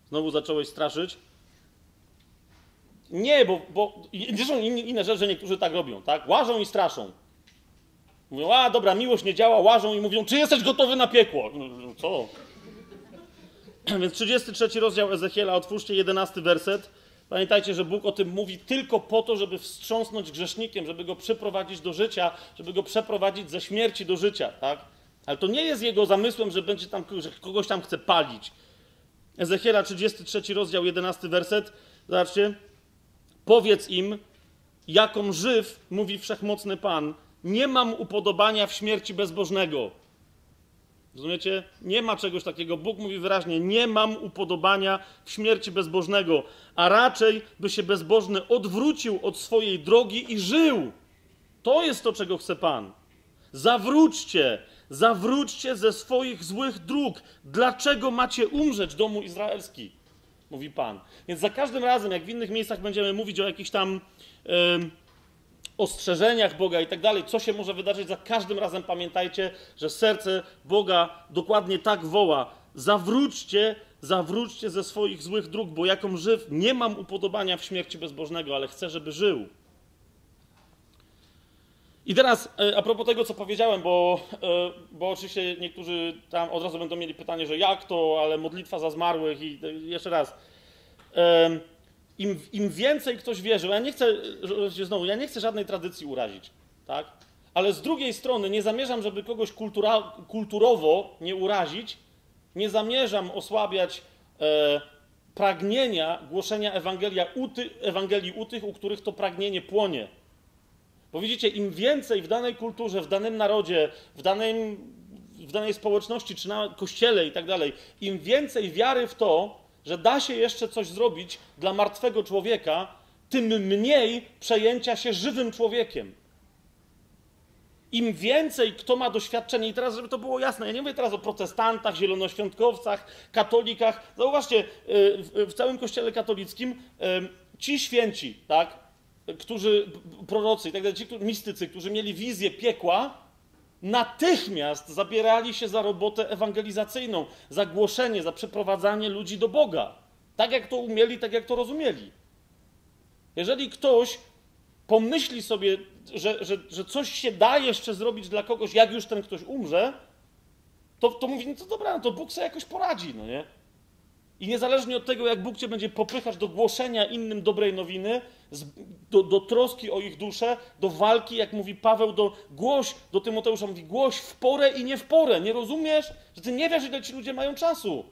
znowu zacząłeś straszyć. Nie, bo, bo są inne rzeczy, niektórzy tak robią, tak? Łażą i straszą. Mówią, a dobra, miłość nie działa, łażą i mówią, czy jesteś gotowy na piekło? No, no, co? Więc 33 rozdział Ezechiela, otwórzcie 11 werset. Pamiętajcie, że Bóg o tym mówi tylko po to, żeby wstrząsnąć grzesznikiem, żeby go przyprowadzić do życia, żeby go przeprowadzić ze śmierci do życia, tak? Ale to nie jest jego zamysłem, że będzie tam, że kogoś tam chce palić. Ezechiela 33 rozdział 11 werset. Zobaczcie. Powiedz im, jaką żyw, mówi wszechmocny Pan, nie mam upodobania w śmierci bezbożnego. Rozumiecie? Nie ma czegoś takiego. Bóg mówi wyraźnie: Nie mam upodobania w śmierci bezbożnego, a raczej by się bezbożny odwrócił od swojej drogi i żył. To jest to, czego chce Pan. Zawróćcie, zawróćcie ze swoich złych dróg. Dlaczego macie umrzeć, domu izraelski? Mówi Pan. Więc za każdym razem, jak w innych miejscach będziemy mówić o jakichś tam. Yy, ostrzeżeniach Boga i tak dalej, co się może wydarzyć, za każdym razem pamiętajcie, że serce Boga dokładnie tak woła: zawróćcie, zawróćcie ze swoich złych dróg, bo jaką żyw, nie mam upodobania w śmierci bezbożnego, ale chcę, żeby żył. I teraz e, a propos tego, co powiedziałem, bo, e, bo oczywiście niektórzy tam od razu będą mieli pytanie, że jak to, ale modlitwa za zmarłych i jeszcze raz im, im więcej ktoś wierzył, ja nie chcę, znowu, ja nie chcę żadnej tradycji urazić, tak? Ale z drugiej strony nie zamierzam, żeby kogoś kultura, kulturowo nie urazić, nie zamierzam osłabiać e, pragnienia głoszenia Ewangelia u ty, Ewangelii u tych, u których to pragnienie płonie. Bo widzicie, im więcej w danej kulturze, w danym narodzie, w, danym, w danej społeczności, czy na kościele i tak dalej, im więcej wiary w to, że da się jeszcze coś zrobić dla martwego człowieka, tym mniej przejęcia się żywym człowiekiem. Im więcej kto ma doświadczenie, i teraz, żeby to było jasne, ja nie mówię teraz o protestantach, zielonoświątkowcach, katolikach. Zauważcie, y, w całym kościele katolickim y, ci święci, tak, którzy, prorocy i tak dalej, ci mistycy, którzy mieli wizję piekła, natychmiast zabierali się za robotę ewangelizacyjną, za głoszenie, za przeprowadzanie ludzi do Boga. Tak jak to umieli, tak jak to rozumieli. Jeżeli ktoś pomyśli sobie, że, że, że coś się da jeszcze zrobić dla kogoś, jak już ten ktoś umrze, to, to mówi, no to dobra, no to Bóg sobie jakoś poradzi, no nie? I niezależnie od tego, jak Bóg cię będzie popychać do głoszenia innym dobrej nowiny, do, do, troski o ich duszę, do walki, jak mówi Paweł, do głoś, do Tymoteusza mówi, głoś w porę i nie w porę. Nie rozumiesz? Że ty nie wiesz, ile ci ludzie mają czasu.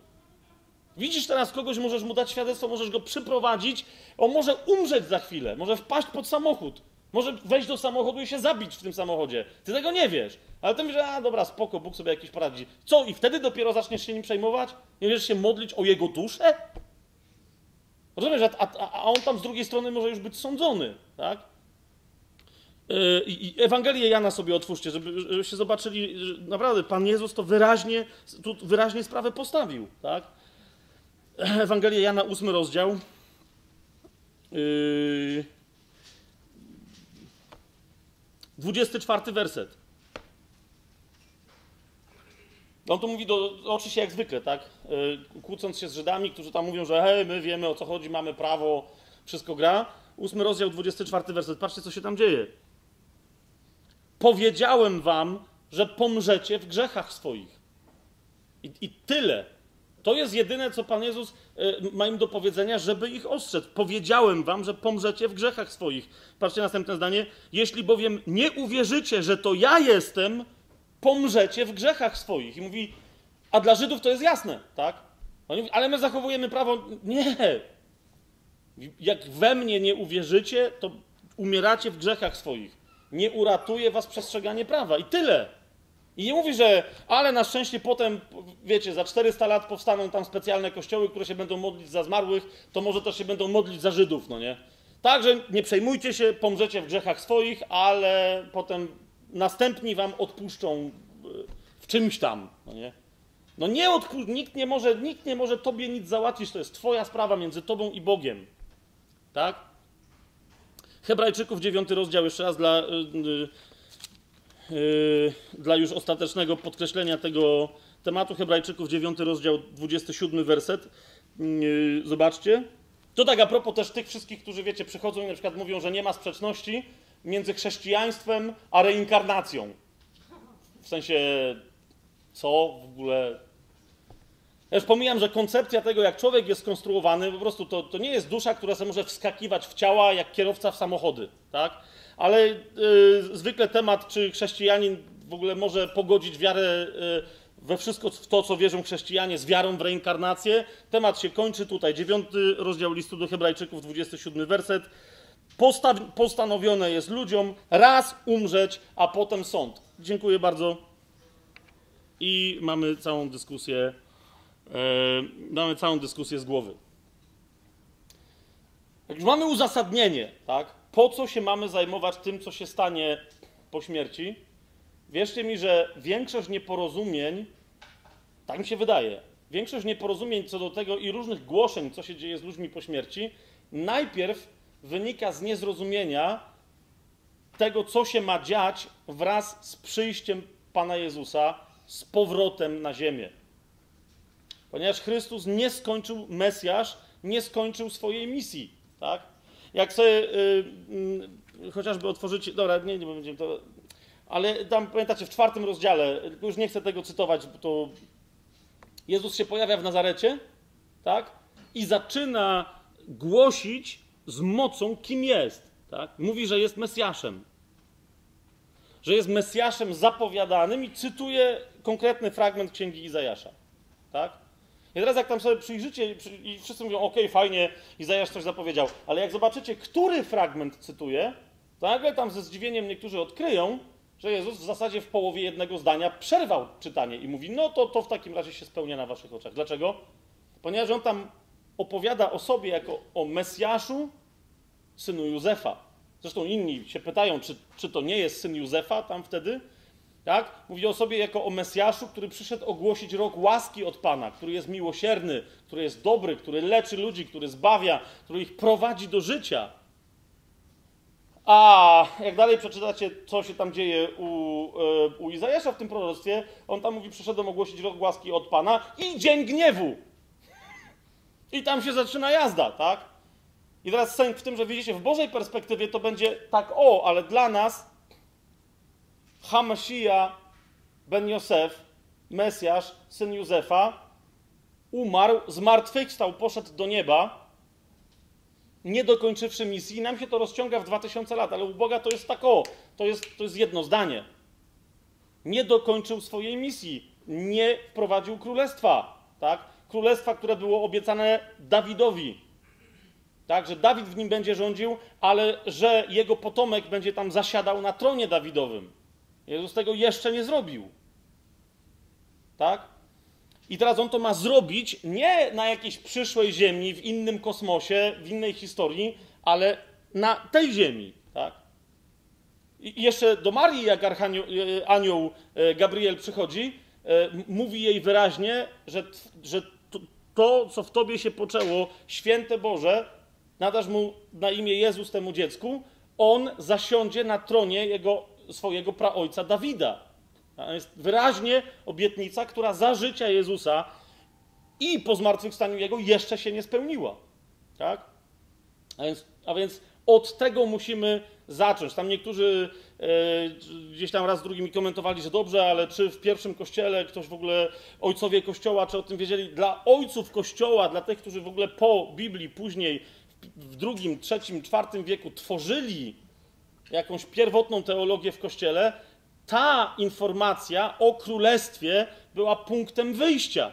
Widzisz teraz kogoś, możesz mu dać świadectwo, możesz go przyprowadzić, on może umrzeć za chwilę, może wpaść pod samochód, może wejść do samochodu i się zabić w tym samochodzie. Ty tego nie wiesz. Ale ty mówisz, a dobra, spoko, Bóg sobie jakiś poradzi. Co? I wtedy dopiero zaczniesz się nim przejmować? Nie będziesz się modlić o jego duszę? Rozumiesz, a, a, a on tam z drugiej strony może już być sądzony, tak? Yy, I Ewangelię Jana sobie otwórzcie, żeby, żebyście zobaczyli, że naprawdę Pan Jezus to wyraźnie, tu wyraźnie sprawę postawił, tak? Ewangelia Jana, ósmy rozdział. Yy, 24 werset. On tu mówi do, oczywiście jak zwykle, tak? Yy, kłócąc się z Żydami, którzy tam mówią, że hej, my wiemy o co chodzi, mamy prawo, wszystko gra. Ósmy rozdział, 24 werset. Patrzcie, co się tam dzieje. Powiedziałem wam, że pomrzecie w grzechach swoich. I, i tyle. To jest jedyne, co Pan Jezus y, ma im do powiedzenia, żeby ich ostrzec. Powiedziałem wam, że pomrzecie w grzechach swoich. Patrzcie następne zdanie. Jeśli bowiem nie uwierzycie, że to ja jestem, pomrzecie w grzechach swoich. I mówi, a dla Żydów to jest jasne, tak? Oni mówi, ale my zachowujemy prawo. Nie. Jak we mnie nie uwierzycie, to umieracie w grzechach swoich. Nie uratuje was przestrzeganie prawa. I tyle. I nie mówi, że ale na szczęście potem, wiecie, za 400 lat powstaną tam specjalne kościoły, które się będą modlić za zmarłych, to może też się będą modlić za Żydów, no nie? Także nie przejmujcie się, pomrzecie w grzechach swoich, ale potem następni wam odpuszczą e, w czymś tam, no nie? No nie nikt nie może, nikt nie może tobie nic załatwić, to jest twoja sprawa między tobą i Bogiem. Tak? Hebrajczyków 9 rozdział jeszcze raz dla yy, yy, dla już ostatecznego podkreślenia tego tematu. Hebrajczyków 9 rozdział 27 werset. Yy, zobaczcie. To tak a propos też tych wszystkich, którzy wiecie, przychodzą i na przykład mówią, że nie ma sprzeczności między chrześcijaństwem a reinkarnacją. W sensie, co w ogóle. Ja już pomijam, że koncepcja tego, jak człowiek jest skonstruowany, po prostu to, to nie jest dusza, która sobie może wskakiwać w ciała jak kierowca w samochody, tak? Ale y, zwykle temat, czy chrześcijanin w ogóle może pogodzić wiarę y, we wszystko w to, co wierzą chrześcijanie, z wiarą w reinkarnację. Temat się kończy tutaj. Dziewiąty rozdział listu do Hebrajczyków, 27 werset. Postaw, postanowione jest ludziom raz umrzeć, a potem sąd. Dziękuję bardzo. I mamy całą dyskusję. E, mamy całą dyskusję z głowy. Jak już mamy uzasadnienie, tak? Po co się mamy zajmować tym, co się stanie po śmierci? Wierzcie mi, że większość nieporozumień, tak mi się wydaje, większość nieporozumień co do tego i różnych głoszeń, co się dzieje z ludźmi po śmierci, najpierw wynika z niezrozumienia tego, co się ma dziać wraz z przyjściem Pana Jezusa z powrotem na ziemię. Ponieważ Chrystus nie skończył, Mesjasz nie skończył swojej misji, tak? Jak sobie yy, yy, chociażby otworzycie, dobra, nie, nie będziemy to, ale tam pamiętacie w czwartym rozdziale, już nie chcę tego cytować, bo to Jezus się pojawia w Nazarecie, tak? I zaczyna głosić z mocą, kim jest. Tak? Mówi, że jest Mesjaszem. Że jest Mesjaszem zapowiadanym i cytuje konkretny fragment księgi Izajasza. Tak? I teraz jak tam sobie przyjrzycie i wszyscy mówią, ok, fajnie, Izajasz coś zapowiedział, ale jak zobaczycie, który fragment cytuje, to nagle tam ze zdziwieniem niektórzy odkryją, że Jezus w zasadzie w połowie jednego zdania przerwał czytanie i mówi, no to, to w takim razie się spełnia na waszych oczach. Dlaczego? Ponieważ on tam opowiada o sobie jako o Mesjaszu, synu Józefa. Zresztą inni się pytają, czy, czy to nie jest syn Józefa tam wtedy? Tak? Mówi o sobie jako o Mesjaszu, który przyszedł ogłosić rok łaski od Pana, który jest miłosierny, który jest dobry, który leczy ludzi, który zbawia, który ich prowadzi do życia. A jak dalej przeczytacie, co się tam dzieje u, e, u Izajasza w tym proroctwie, on tam mówi, przyszedłem ogłosić rok łaski od Pana i dzień gniewu. I tam się zaczyna jazda, tak? I teraz sęk w tym, że widzicie, w Bożej perspektywie to będzie tak o, ale dla nas Hamashia ben Josef, Mesjasz, syn Józefa, umarł, zmartwychwstał, poszedł do nieba, nie dokończywszy misji. Nam się to rozciąga w 2000 lat, ale u Boga to jest tak o, to jest, to jest jedno zdanie. Nie dokończył swojej misji, nie wprowadził królestwa, tak? Królestwa, które było obiecane Dawidowi. Tak, że Dawid w nim będzie rządził, ale że jego potomek będzie tam zasiadał na tronie Dawidowym. Jezus tego jeszcze nie zrobił. Tak? I teraz on to ma zrobić nie na jakiejś przyszłej ziemi, w innym kosmosie, w innej historii, ale na tej ziemi. Tak? I jeszcze do Marii, jak archanioł Gabriel przychodzi, mówi jej wyraźnie, że, że to, co w tobie się poczęło, święte Boże, nadasz mu na imię Jezus temu dziecku, on zasiądzie na tronie jego, swojego praojca Dawida. To jest wyraźnie obietnica, która za życia Jezusa i po zmartwychwstaniu Jego jeszcze się nie spełniła. Tak? A więc, a więc od tego musimy zacząć. Tam niektórzy e, gdzieś tam raz drugim komentowali, że dobrze, ale czy w pierwszym kościele ktoś w ogóle, ojcowie kościoła, czy o tym wiedzieli? Dla ojców kościoła, dla tych, którzy w ogóle po Biblii później w drugim, trzecim, czwartym wieku tworzyli jakąś pierwotną teologię w kościele, ta informacja o królestwie była punktem wyjścia.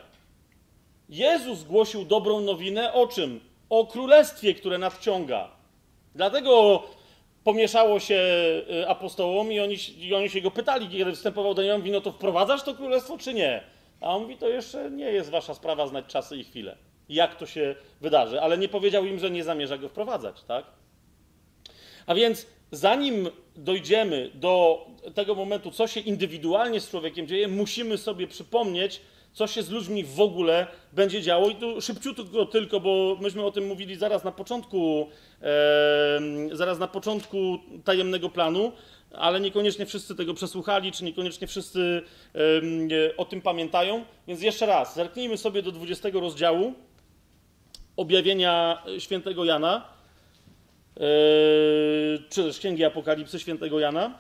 Jezus głosił dobrą nowinę o czym? O królestwie, które nadciąga. Dlatego pomieszało się y, apostołom i oni, i oni się go pytali, kiedy wstępował do niego, mówi, no to wprowadzasz to królestwo, czy nie? A on mówi, to jeszcze nie jest wasza sprawa znać czasy i chwile. Jak to się wydarzy. Ale nie powiedział im, że nie zamierza go wprowadzać, tak? A więc zanim dojdziemy do tego momentu, co się indywidualnie z człowiekiem dzieje, musimy sobie przypomnieć, co się z ludźmi w ogóle będzie działo. I tu szybciutko tylko, bo myśmy o tym mówili zaraz na początku, e, zaraz na początku tajemnego planu, ale niekoniecznie wszyscy tego przesłuchali, czy niekoniecznie wszyscy e, o tym pamiętają. Więc jeszcze raz, zerknijmy sobie do 20 rozdziału objawienia świętego Jana, czy też Księgi Apokalipsy świętego Jana.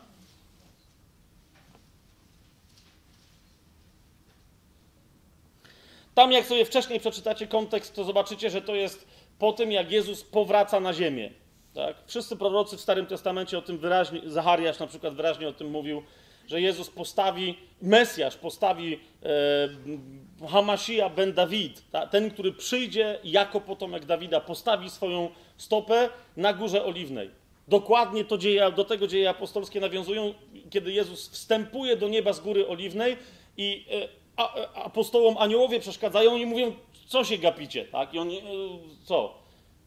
Tam, jak sobie wcześniej przeczytacie kontekst, to zobaczycie, że to jest po tym, jak Jezus powraca na ziemię. Tak? Wszyscy prorocy w Starym Testamencie o tym wyraźnie, Zachariasz na przykład wyraźnie o tym mówił, że Jezus postawi, Mesjasz postawi e, Hamasija ben Dawid, ta, ten, który przyjdzie jako potomek Dawida, postawi swoją stopę na Górze Oliwnej. Dokładnie to dzieje, do tego dzieje apostolskie nawiązują, kiedy Jezus wstępuje do nieba z Góry Oliwnej i e, a, apostołom aniołowie przeszkadzają i mówią, co się gapicie, tak? I oni, e, co?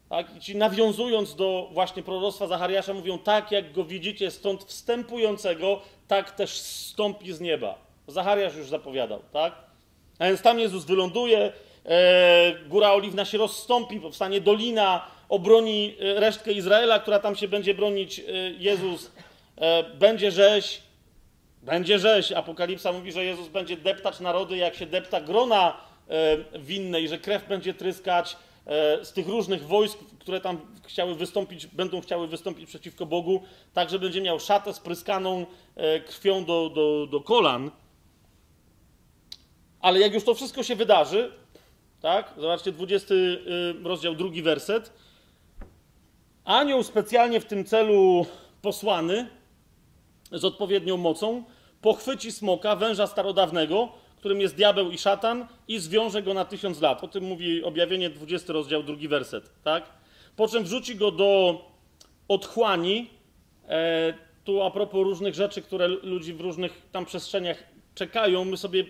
Tak? I ci nawiązując do właśnie proroctwa Zachariasza mówią, tak jak go widzicie stąd wstępującego, tak też stąpi z nieba. Zachariasz już zapowiadał, tak? A więc tam Jezus wyląduje, e, góra oliwna się rozstąpi, powstanie dolina, obroni e, resztkę Izraela, która tam się będzie bronić. E, Jezus e, będzie rzeź, będzie rzeź. Apokalipsa mówi, że Jezus będzie deptać narody, jak się depta grona e, winne i że krew będzie tryskać z tych różnych wojsk, które tam chciały wystąpić, będą chciały wystąpić przeciwko Bogu, tak, że będzie miał szatę spryskaną e, krwią do, do, do kolan. Ale jak już to wszystko się wydarzy, tak, zobaczcie, 20 rozdział, drugi werset. Anioł specjalnie w tym celu posłany z odpowiednią mocą pochwyci smoka, węża starodawnego, którym jest diabeł i szatan, i zwiąże go na tysiąc lat. O tym mówi objawienie 20 rozdział, drugi werset. Tak? Po czym wrzuci go do otchłani. E, tu a propos różnych rzeczy, które ludzi w różnych tam przestrzeniach czekają, my sobie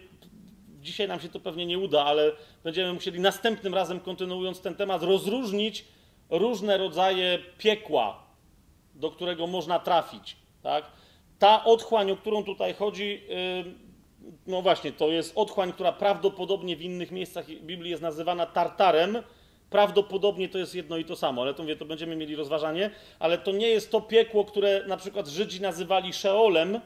dzisiaj nam się to pewnie nie uda, ale będziemy musieli następnym razem, kontynuując ten temat, rozróżnić różne rodzaje piekła, do którego można trafić. Tak? Ta otchłań, o którą tutaj chodzi, no właśnie, to jest otchłań, która prawdopodobnie w innych miejscach Biblii jest nazywana tartarem. Prawdopodobnie to jest jedno i to samo, ale to mówię, to będziemy mieli rozważanie, ale to nie jest to piekło, które na przykład Żydzi nazywali Szeolem,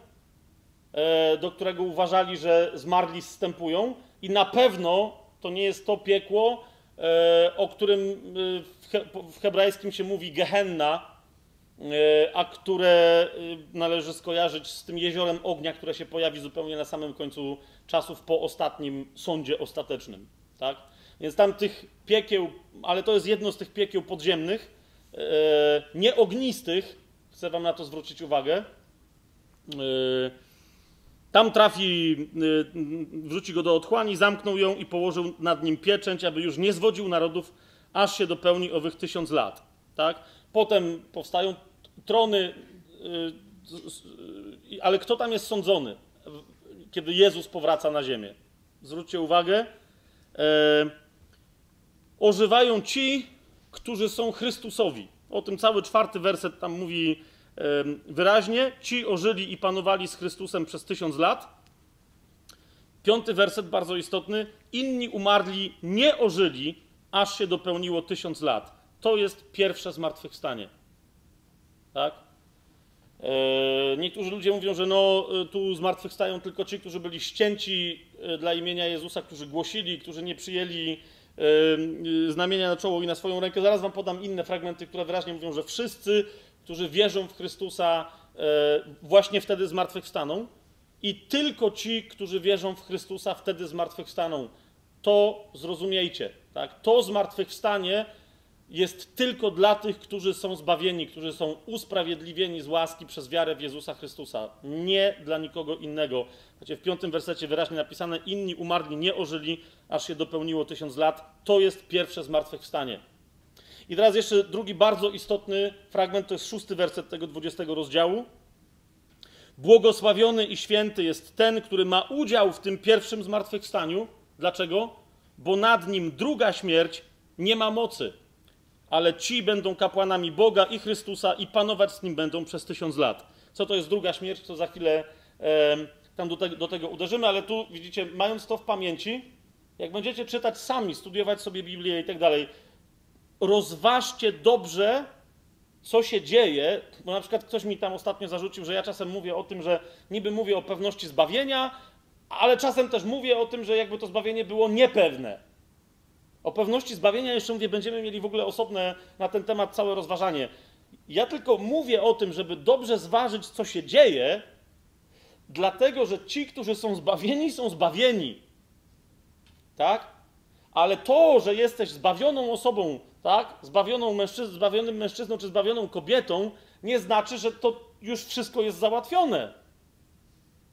e, do którego uważali, że zmarli zstępują i na pewno to nie jest to piekło, e, o którym e, w hebrajskim się mówi Gehenna, a które e, należy skojarzyć z tym jeziorem ognia, które się pojawi zupełnie na samym końcu czasów po ostatnim sądzie ostatecznym. Tak? Więc tam tych piekieł, ale to jest jedno z tych piekieł podziemnych, e, nieognistych, chcę Wam na to zwrócić uwagę. Tam trafi, wrzuci go do otchłani, zamknął ją i położył nad nim pieczęć, aby już nie zwodził narodów, aż się dopełni owych tysiąc lat. Tak? Potem powstają trony, y, ale kto tam jest sądzony, kiedy Jezus powraca na ziemię? Zwróćcie uwagę. E, ożywają ci, którzy są Chrystusowi. O tym cały czwarty werset tam mówi e, wyraźnie. Ci ożyli i panowali z Chrystusem przez tysiąc lat. Piąty werset, bardzo istotny. Inni umarli, nie ożyli, aż się dopełniło tysiąc lat. To jest pierwsze zmartwychwstanie tak? E, niektórzy ludzie mówią, że no, e, tu zmartwychwstają tylko ci, którzy byli ścięci e, dla imienia Jezusa, którzy głosili, którzy nie przyjęli znamienia na czoło i na swoją rękę. Zaraz wam podam inne fragmenty, które wyraźnie mówią, że wszyscy, którzy wierzą w Chrystusa, właśnie wtedy zmartwychwstaną. I tylko ci, którzy wierzą w Chrystusa, wtedy zmartwychwstaną. To zrozumiejcie. Tak? To zmartwychwstanie jest tylko dla tych, którzy są zbawieni, którzy są usprawiedliwieni z łaski przez wiarę w Jezusa Chrystusa. Nie dla nikogo innego. Wiecie, w piątym wersecie wyraźnie napisane: Inni umarli, nie ożyli, aż się dopełniło tysiąc lat. To jest pierwsze zmartwychwstanie. I teraz jeszcze drugi bardzo istotny fragment, to jest szósty werset tego dwudziestego rozdziału. Błogosławiony i święty jest ten, który ma udział w tym pierwszym zmartwychwstaniu. Dlaczego? Bo nad nim druga śmierć nie ma mocy ale ci będą kapłanami Boga i Chrystusa i panować z nim będą przez tysiąc lat. Co to jest druga śmierć, to za chwilę e, tam do, te, do tego uderzymy, ale tu widzicie, mając to w pamięci, jak będziecie czytać sami, studiować sobie Biblię i tak dalej, rozważcie dobrze, co się dzieje, bo na przykład ktoś mi tam ostatnio zarzucił, że ja czasem mówię o tym, że niby mówię o pewności zbawienia, ale czasem też mówię o tym, że jakby to zbawienie było niepewne. O pewności zbawienia jeszcze mówię, będziemy mieli w ogóle osobne na ten temat całe rozważanie. Ja tylko mówię o tym, żeby dobrze zważyć, co się dzieje, dlatego że ci, którzy są zbawieni, są zbawieni. Tak? Ale to, że jesteś zbawioną osobą, tak? Zbawioną mężczyzną, zbawionym mężczyzną czy zbawioną kobietą, nie znaczy, że to już wszystko jest załatwione.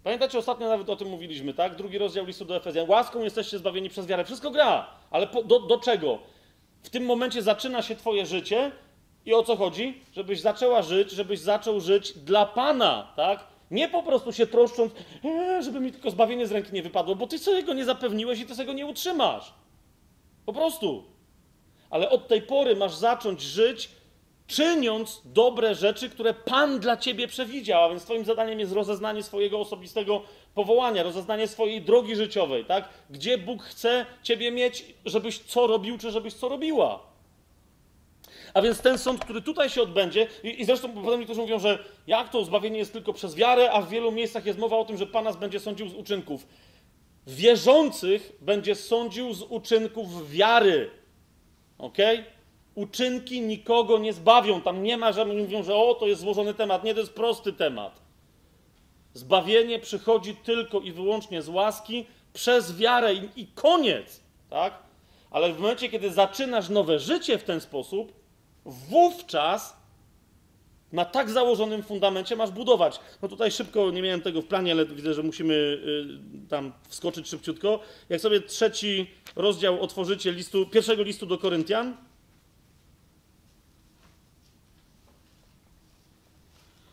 Pamiętacie, ostatnio nawet o tym mówiliśmy, tak? Drugi rozdział listu do Efezjan. Łaską jesteście zbawieni przez wiarę. Wszystko gra, ale po, do, do czego? W tym momencie zaczyna się Twoje życie i o co chodzi? Żebyś zaczęła żyć, żebyś zaczął żyć dla Pana, tak? Nie po prostu się troszcząc, eee, żeby mi tylko zbawienie z ręki nie wypadło, bo ty sobie go nie zapewniłeś i ty sobie go nie utrzymasz. Po prostu. Ale od tej pory masz zacząć żyć czyniąc dobre rzeczy, które Pan dla ciebie przewidział. A więc Twoim zadaniem jest rozeznanie swojego osobistego powołania, rozeznanie swojej drogi życiowej, tak? Gdzie Bóg chce ciebie mieć, żebyś co robił, czy żebyś co robiła. A więc ten sąd, który tutaj się odbędzie, i, i zresztą potem niektórzy mówią, że jak to zbawienie jest tylko przez wiarę, a w wielu miejscach jest mowa o tym, że Pan nas będzie sądził z uczynków. Wierzących będzie sądził z uczynków wiary. Okay? uczynki nikogo nie zbawią. Tam nie ma żadnych, mówią, że o, to jest złożony temat. Nie, to jest prosty temat. Zbawienie przychodzi tylko i wyłącznie z łaski przez wiarę i, i koniec, tak? Ale w momencie, kiedy zaczynasz nowe życie w ten sposób, wówczas na tak założonym fundamencie masz budować. No tutaj szybko, nie miałem tego w planie, ale widzę, że musimy y, tam wskoczyć szybciutko. Jak sobie trzeci rozdział otworzycie listu, pierwszego listu do Koryntian,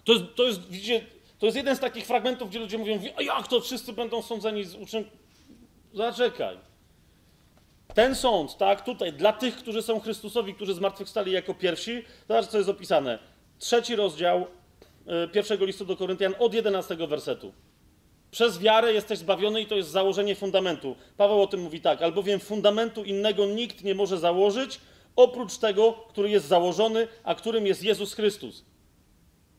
To jest, to jest, widzicie, to jest jeden z takich fragmentów, gdzie ludzie mówią, a jak to wszyscy będą sądzeni z uczynków? Zaczekaj. Ten sąd, tak, tutaj, dla tych, którzy są Chrystusowi, którzy zmartwychwstali jako pierwsi, zobacz, co jest opisane. Trzeci rozdział y, pierwszego listu do Koryntian od 11 wersetu. Przez wiarę jesteś zbawiony i to jest założenie fundamentu. Paweł o tym mówi tak, albowiem fundamentu innego nikt nie może założyć, oprócz tego, który jest założony, a którym jest Jezus Chrystus.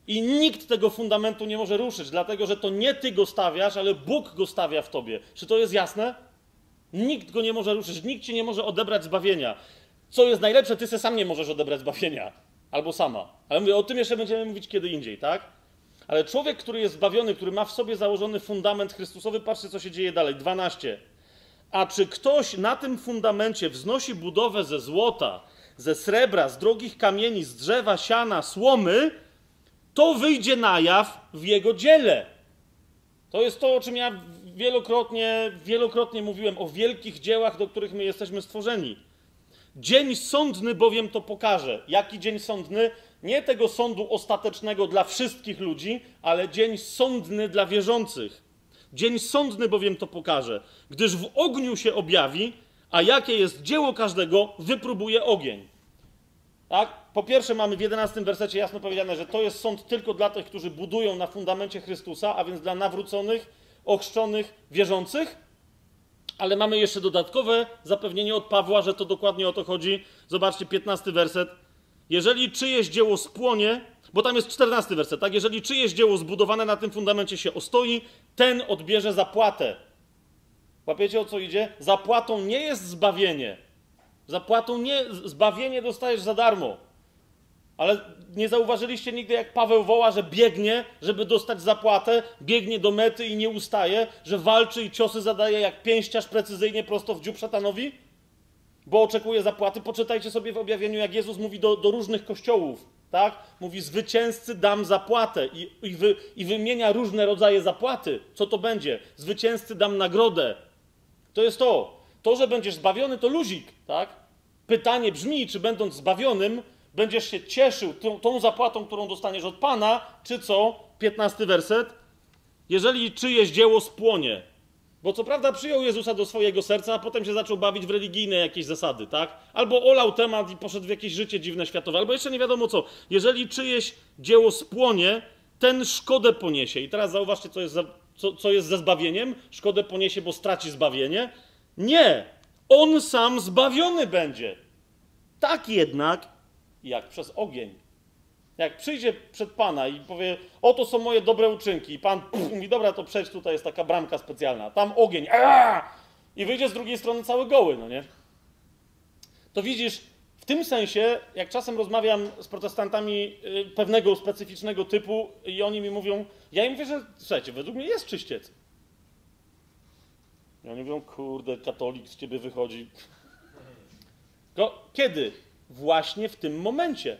I nikt tego fundamentu nie może ruszyć, dlatego że to nie ty go stawiasz, ale Bóg go stawia w tobie. Czy to jest jasne? Nikt go nie może ruszyć, nikt ci nie może odebrać zbawienia. Co jest najlepsze, ty se sam nie możesz odebrać zbawienia. Albo sama. Ale mówię, o tym jeszcze będziemy mówić kiedy indziej, tak? Ale człowiek, który jest zbawiony, który ma w sobie założony fundament Chrystusowy, patrzcie, co się dzieje dalej. 12. A czy ktoś na tym fundamencie wznosi budowę ze złota, ze srebra, z drogich kamieni, z drzewa, siana, słomy, to wyjdzie na jaw w jego dziele. To jest to, o czym ja wielokrotnie, wielokrotnie mówiłem, o wielkich dziełach, do których my jesteśmy stworzeni. Dzień sądny bowiem to pokaże. Jaki dzień sądny? Nie tego sądu ostatecznego dla wszystkich ludzi, ale dzień sądny dla wierzących. Dzień sądny bowiem to pokaże, gdyż w ogniu się objawi, a jakie jest dzieło każdego, wypróbuje ogień. Tak? Po pierwsze, mamy w 11 wersecie jasno powiedziane, że to jest sąd tylko dla tych, którzy budują na fundamencie Chrystusa, a więc dla nawróconych, ochrzczonych, wierzących. Ale mamy jeszcze dodatkowe zapewnienie od Pawła, że to dokładnie o to chodzi. Zobaczcie, 15 werset. Jeżeli czyjeś dzieło spłonie, Bo tam jest czternasty werset, tak? Jeżeli czyjeś dzieło zbudowane na tym fundamencie się ostoi, ten odbierze zapłatę. Łapiecie o co idzie? Zapłatą nie jest zbawienie. Zapłatą nie, zbawienie dostajesz za darmo. Ale nie zauważyliście nigdy, jak Paweł woła, że biegnie, żeby dostać zapłatę, biegnie do mety i nie ustaje, że walczy i ciosy zadaje jak pięściarz precyzyjnie prosto w dziób szatanowi? Bo oczekuje zapłaty. Poczytajcie sobie w objawieniu, jak Jezus mówi do, do różnych kościołów, tak? Mówi, zwycięzcy dam zapłatę i, i, wy, i wymienia różne rodzaje zapłaty. Co to będzie? Zwycięzcy dam nagrodę. To jest to. To, że będziesz zbawiony, to luzik, tak? Pytanie brzmi, czy będąc zbawionym, będziesz się cieszył tą, tą zapłatą, którą dostaniesz od Pana, czy co? 15 werset. Jeżeli czyjeś dzieło spłonie, bo co prawda przyjął Jezusa do swojego serca, a potem się zaczął bawić w religijne jakieś zasady, tak? Albo olał temat i poszedł w jakieś życie dziwne światowe, albo jeszcze nie wiadomo co. Jeżeli czyjeś dzieło spłonie, ten szkodę poniesie. I teraz zauważcie, co jest, za, co, co jest ze zbawieniem. Szkodę poniesie, bo straci zbawienie. Nie! On sam zbawiony będzie. Tak jednak, jak przez ogień. Jak przyjdzie przed Pana i powie, oto są moje dobre uczynki, i Pan pff, mówi, dobra, to przejdź, tutaj jest taka bramka specjalna, tam ogień, aaa! i wyjdzie z drugiej strony cały goły, no nie? To widzisz, w tym sensie, jak czasem rozmawiam z protestantami y, pewnego specyficznego typu i oni mi mówią, ja im mówię, że słuchajcie, według mnie jest czyściec. I oni mówią, kurde, katolik z ciebie wychodzi. Kiedy? Właśnie w tym momencie.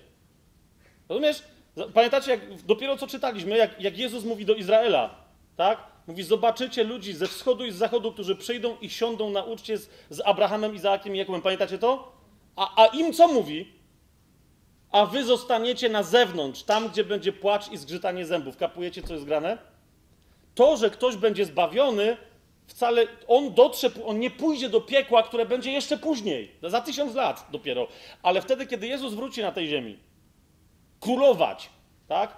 Rozumiesz? Pamiętacie, jak dopiero co czytaliśmy, jak, jak Jezus mówi do Izraela, tak? Mówi, zobaczycie ludzi ze wschodu i z zachodu, którzy przyjdą i siądą na uczcie z, z Abrahamem, Izaakiem i Jakubem. Pamiętacie to? A, a im co mówi? A wy zostaniecie na zewnątrz, tam, gdzie będzie płacz i zgrzytanie zębów. Kapujecie, co jest grane? To, że ktoś będzie zbawiony, wcale on dotrze, on nie pójdzie do piekła, które będzie jeszcze później, za tysiąc lat dopiero. Ale wtedy, kiedy Jezus wróci na tej ziemi, królować, tak?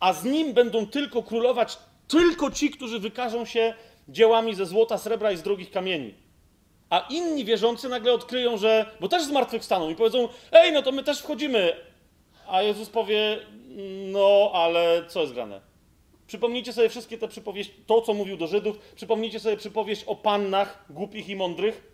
A z nim będą tylko królować tylko ci, którzy wykażą się dziełami ze złota, srebra i z drogich kamieni. A inni wierzący nagle odkryją, że. Bo też zmartwychwstaną i powiedzą: Ej, no to my też wchodzimy. A Jezus powie: No, ale co jest grane? Przypomnijcie sobie wszystkie te przypowieści, to co mówił do Żydów, przypomnijcie sobie przypowieść o pannach głupich i mądrych.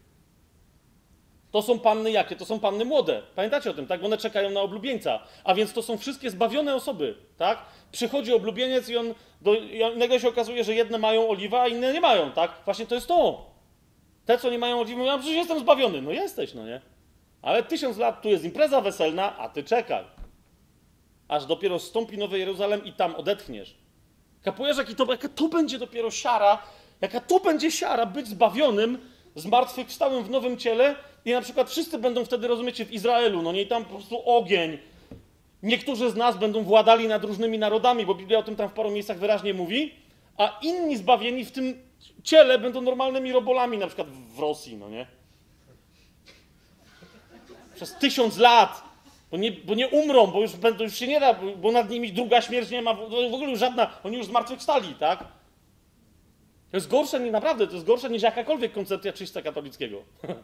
To są panny jakie? To są panny młode. Pamiętacie o tym, tak? One czekają na oblubieńca. A więc to są wszystkie zbawione osoby, tak? Przychodzi oblubieniec i on, do, i nagle się okazuje, że jedne mają oliwa, a inne nie mają, tak? Właśnie to jest to. Te, co nie mają oliwy, mówią, przecież jestem zbawiony. No jesteś, no nie? Ale tysiąc lat tu jest impreza weselna, a ty czekaj. Aż dopiero stąpi Nowy Jeruzalem i tam odetchniesz. Kapujesz, jaki to, jaka to będzie dopiero siara, jaka to będzie siara być zbawionym, zmartwychwstałym w nowym ciele i na przykład wszyscy będą wtedy, rozumiecie, w Izraelu, no nie, tam po prostu ogień. Niektórzy z nas będą władali nad różnymi narodami, bo Biblia o tym tam w paru miejscach wyraźnie mówi, a inni zbawieni w tym ciele będą normalnymi robolami, na przykład w Rosji, no nie? Przez tysiąc lat, bo nie, bo nie umrą, bo już, będą, już się nie da, bo nad nimi druga śmierć nie ma, w ogóle już żadna, oni już zmartwychwstali, tak? To jest gorsze, nie naprawdę, to jest gorsze niż jakakolwiek koncepcja czyśca katolickiego.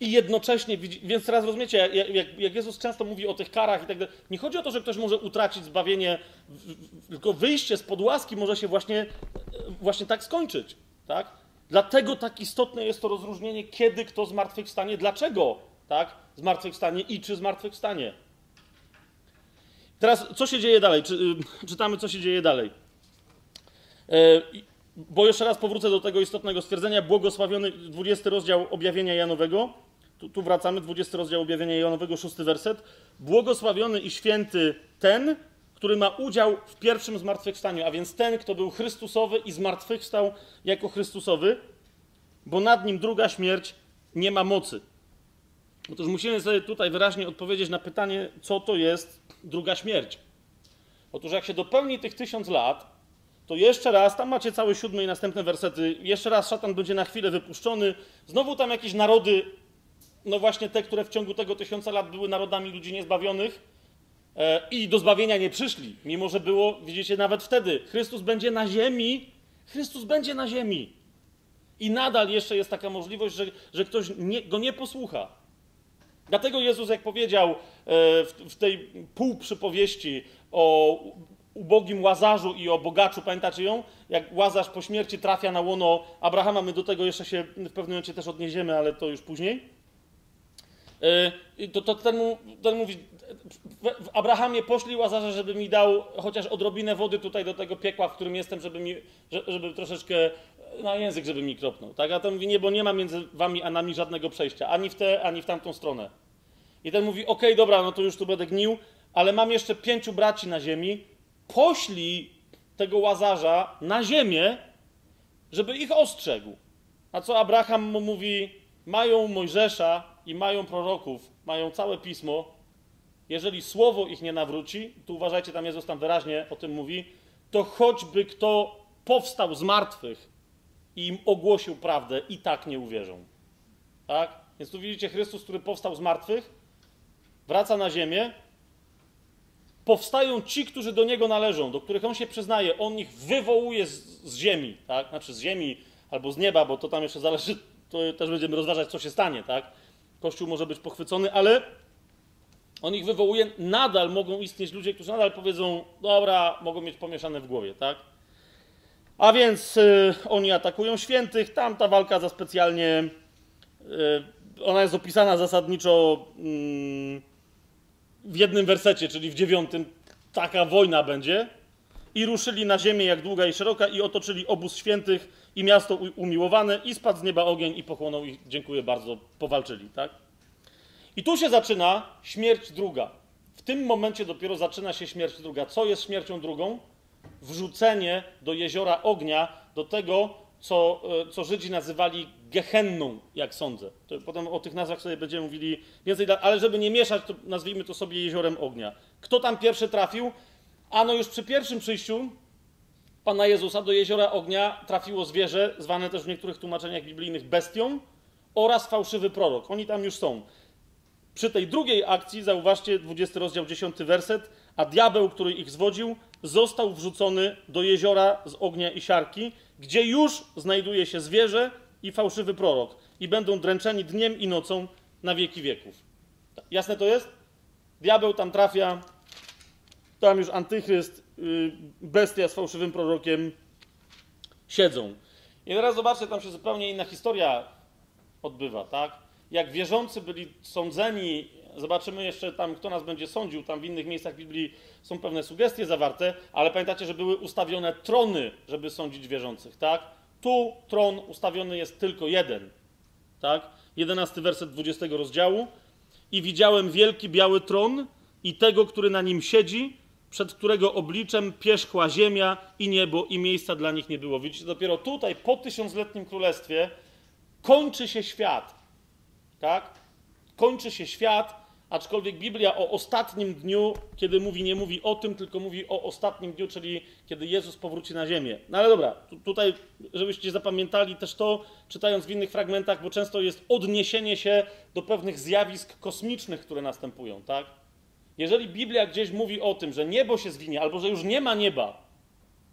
I jednocześnie, więc teraz rozumiecie, jak, jak, Jezus często mówi o tych karach i tak dalej, nie chodzi o to, że ktoś może utracić zbawienie, tylko wyjście spod łaski może się właśnie, właśnie tak skończyć, tak? Dlatego tak istotne jest to rozróżnienie, kiedy kto zmartwychwstanie, dlaczego, tak? Zmartwychwstanie i czy zmartwychwstanie. Teraz, co się dzieje dalej? Czy, y, czytamy, co się dzieje dalej. E, bo jeszcze raz powrócę do tego istotnego stwierdzenia. Błogosławiony 20 rozdział objawienia Janowego. Tu, tu wracamy, 20 rozdział objawienia Janowego, 6 werset. Błogosławiony i święty ten, który ma udział w pierwszym zmartwychwstaniu, a więc ten, kto był Chrystusowy i zmartwychwstał jako Chrystusowy, bo nad nim druga śmierć nie ma mocy. Otóż musimy sobie tutaj wyraźnie odpowiedzieć na pytanie, co to jest druga śmierć. Otóż jak się dopełni tych tysiąc lat, to jeszcze raz, tam macie cały siódmy i następne wersety, jeszcze raz szatan będzie na chwilę wypuszczony, znowu tam jakieś narody, no właśnie te, które w ciągu tego tysiąca lat były narodami ludzi niezbawionych i do zbawienia nie przyszli, mimo że było, widzicie, nawet wtedy, Chrystus będzie na ziemi, Chrystus będzie na ziemi. I nadal jeszcze jest taka możliwość, że, że ktoś nie, go nie posłucha. Dlatego Jezus, jak powiedział e, w tej półprzypowieści o ubogim Łazarzu i o bogaczu, pamiętacie ją? Jak Łazarz po śmierci trafia na łono Abrahama, my do tego jeszcze się w pewnym momencie też odniesiemy, ale to już później. E, to, to ten, ten mówi, w Abrahamie poszli Łazarza, żeby mi dał chociaż odrobinę wody tutaj do tego piekła, w którym jestem, żeby, mi, żeby troszeczkę na język, żeby mi kropnął. Tak? A ten mówi, nie, bo nie ma między wami a nami żadnego przejścia, ani w tę, ani w tamtą stronę. I ten mówi, okej, okay, dobra, no to już tu będę gnił, ale mam jeszcze pięciu braci na ziemi, poślij tego Łazarza na ziemię, żeby ich ostrzegł. A co Abraham mu mówi, mają Mojżesza i mają proroków, mają całe pismo, jeżeli słowo ich nie nawróci, tu uważajcie, tam Jezus tam wyraźnie o tym mówi, to choćby kto powstał z martwych i im ogłosił prawdę, i tak nie uwierzą. Tak? Więc tu widzicie Chrystus, który powstał z martwych, wraca na ziemię, powstają ci, którzy do Niego należą, do których On się przyznaje, On ich wywołuje z, z ziemi, tak? Znaczy z ziemi albo z nieba, bo to tam jeszcze zależy, to też będziemy rozważać, co się stanie, tak? Kościół może być pochwycony, ale on ich wywołuje, nadal mogą istnieć ludzie, którzy nadal powiedzą, dobra, mogą mieć pomieszane w głowie, tak? A więc y, oni atakują świętych, tam ta walka za specjalnie, y, ona jest opisana zasadniczo y, w jednym wersecie, czyli w dziewiątym, taka wojna będzie. I ruszyli na ziemię jak długa i szeroka i otoczyli obóz świętych i miasto umiłowane i spadł z nieba ogień i pochłonął ich, dziękuję bardzo, powalczyli, tak? I tu się zaczyna śmierć druga. W tym momencie dopiero zaczyna się śmierć druga. Co jest śmiercią drugą? Wrzucenie do jeziora ognia, do tego, co, e, co Żydzi nazywali Gehenną, jak sądzę. To potem o tych nazwach sobie będziemy mówili więcej, ale żeby nie mieszać, to nazwijmy to sobie jeziorem ognia. Kto tam pierwszy trafił? Ano już przy pierwszym przyjściu Pana Jezusa do jeziora ognia trafiło zwierzę, zwane też w niektórych tłumaczeniach biblijnych bestią, oraz fałszywy prorok. Oni tam już są. Przy tej drugiej akcji, zauważcie 20 rozdział 10 werset, a diabeł, który ich zwodził, został wrzucony do jeziora z ognia i siarki, gdzie już znajduje się zwierzę i fałszywy prorok i będą dręczeni dniem i nocą na wieki wieków. Jasne to jest? Diabeł tam trafia, tam już antychryst, y, bestia z fałszywym prorokiem siedzą. I teraz zobaczcie, tam się zupełnie inna historia odbywa, tak? Jak wierzący byli sądzeni, zobaczymy jeszcze tam, kto nas będzie sądził, tam w innych miejscach Biblii są pewne sugestie zawarte, ale pamiętacie, że były ustawione trony, żeby sądzić wierzących, tak? Tu tron ustawiony jest tylko jeden, tak? Jedenasty werset 20 rozdziału. I widziałem wielki biały tron i tego, który na nim siedzi, przed którego obliczem pierzchła ziemia i niebo i miejsca dla nich nie było. Widzicie, dopiero tutaj, po tysiącletnim królestwie, kończy się świat tak? Kończy się świat, aczkolwiek Biblia o ostatnim dniu, kiedy mówi, nie mówi o tym, tylko mówi o ostatnim dniu, czyli kiedy Jezus powróci na ziemię. No ale dobra, tutaj, żebyście zapamiętali też to, czytając w innych fragmentach, bo często jest odniesienie się do pewnych zjawisk kosmicznych, które następują, tak? Jeżeli Biblia gdzieś mówi o tym, że niebo się zwinie, albo że już nie ma nieba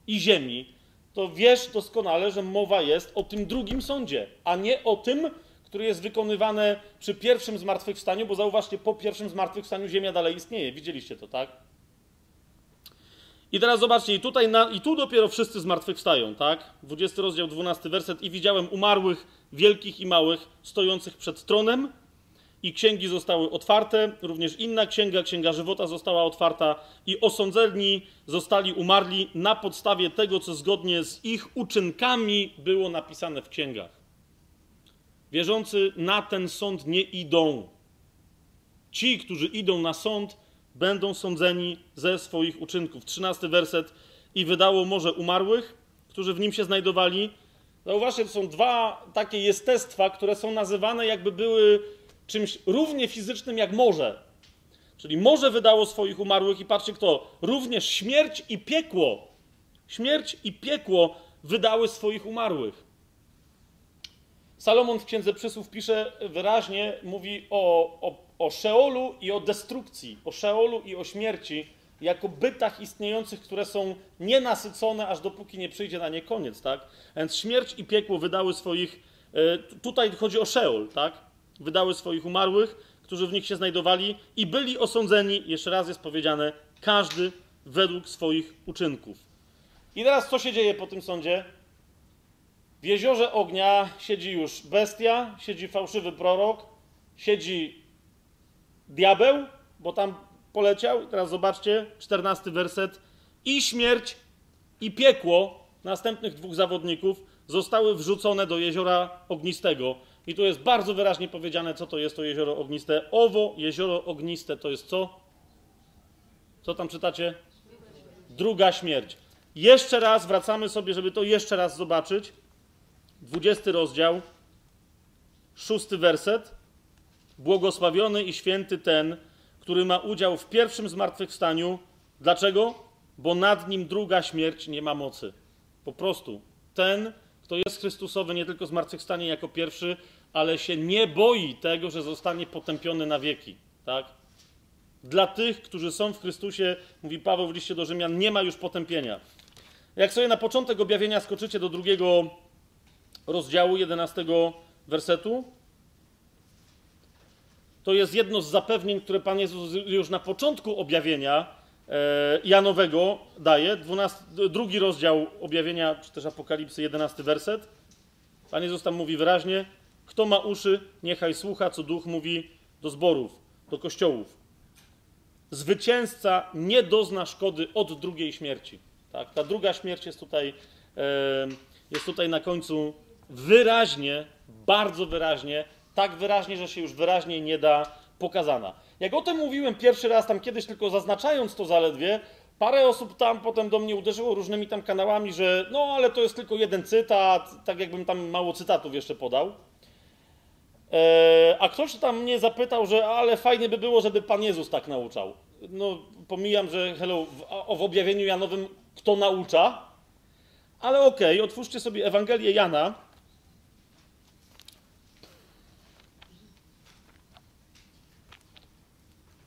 i ziemi, to wiesz doskonale, że mowa jest o tym drugim sądzie, a nie o tym, które jest wykonywane przy pierwszym zmartwychwstaniu, bo zauważcie, po pierwszym zmartwychwstaniu Ziemia dalej istnieje. Widzieliście to, tak? I teraz zobaczcie, i tutaj na, i tu dopiero wszyscy zmartwychwstają, tak? 20 rozdział, 12 werset. I widziałem umarłych, wielkich i małych, stojących przed tronem, i księgi zostały otwarte, również inna księga, księga żywota została otwarta, i osądzeni zostali umarli na podstawie tego, co zgodnie z ich uczynkami było napisane w księgach. Wierzący na ten sąd nie idą. Ci, którzy idą na sąd, będą sądzeni ze swoich uczynków. Trzynasty werset. I wydało morze umarłych, którzy w nim się znajdowali. Zauważcie, to są dwa takie jestestwa, które są nazywane jakby były czymś równie fizycznym jak morze. Czyli morze wydało swoich umarłych i patrzcie kto, również śmierć i piekło. Śmierć i piekło wydały swoich umarłych. Salomon w Księdze Przysłów pisze wyraźnie, mówi o, o, o Szeolu i o destrukcji, o Szeolu i o śmierci, jako bytach istniejących, które są nienasycone, aż dopóki nie przyjdzie na nie koniec, tak? Więc śmierć i piekło wydały swoich, e, tutaj chodzi o Szeol, tak? Wydały swoich umarłych, którzy w nich się znajdowali, i byli osądzeni, jeszcze raz jest powiedziane, każdy według swoich uczynków. I teraz co się dzieje po tym sądzie? W jeziorze ognia siedzi już bestia, siedzi fałszywy prorok, siedzi diabeł, bo tam poleciał. Teraz zobaczcie, czternasty werset. I śmierć, i piekło następnych dwóch zawodników zostały wrzucone do jeziora ognistego. I tu jest bardzo wyraźnie powiedziane, co to jest to jezioro ogniste. Owo jezioro ogniste to jest co? Co tam czytacie? Druga śmierć. Jeszcze raz wracamy sobie, żeby to jeszcze raz zobaczyć. 20 rozdział, szósty werset. Błogosławiony i święty ten, który ma udział w pierwszym zmartwychwstaniu. Dlaczego? Bo nad nim druga śmierć nie ma mocy. Po prostu. Ten, kto jest Chrystusowy, nie tylko zmartwychwstanie jako pierwszy, ale się nie boi tego, że zostanie potępiony na wieki. Tak? Dla tych, którzy są w Chrystusie, mówi Paweł w liście do Rzymian, nie ma już potępienia. Jak sobie na początek objawienia skoczycie do drugiego rozdziału 11 wersetu, to jest jedno z zapewnień, które Pan Jezus już na początku objawienia e, Janowego daje. 12, drugi rozdział objawienia, czy też Apokalipsy, 11 werset. Pan Jezus tam mówi wyraźnie: Kto ma uszy, niechaj słucha, co duch mówi do zborów, do kościołów. Zwycięzca nie dozna szkody od drugiej śmierci. Tak? Ta druga śmierć jest tutaj, e, jest tutaj na końcu wyraźnie, bardzo wyraźnie, tak wyraźnie, że się już wyraźniej nie da pokazana. Jak o tym mówiłem pierwszy raz, tam kiedyś tylko zaznaczając to zaledwie, parę osób tam potem do mnie uderzyło różnymi tam kanałami, że no ale to jest tylko jeden cytat, tak jakbym tam mało cytatów jeszcze podał. E, a ktoś tam mnie zapytał, że ale fajnie by było, żeby Pan Jezus tak nauczał. No, pomijam, że hello, w, w objawieniu Janowym kto naucza, ale okej, okay, otwórzcie sobie Ewangelię Jana,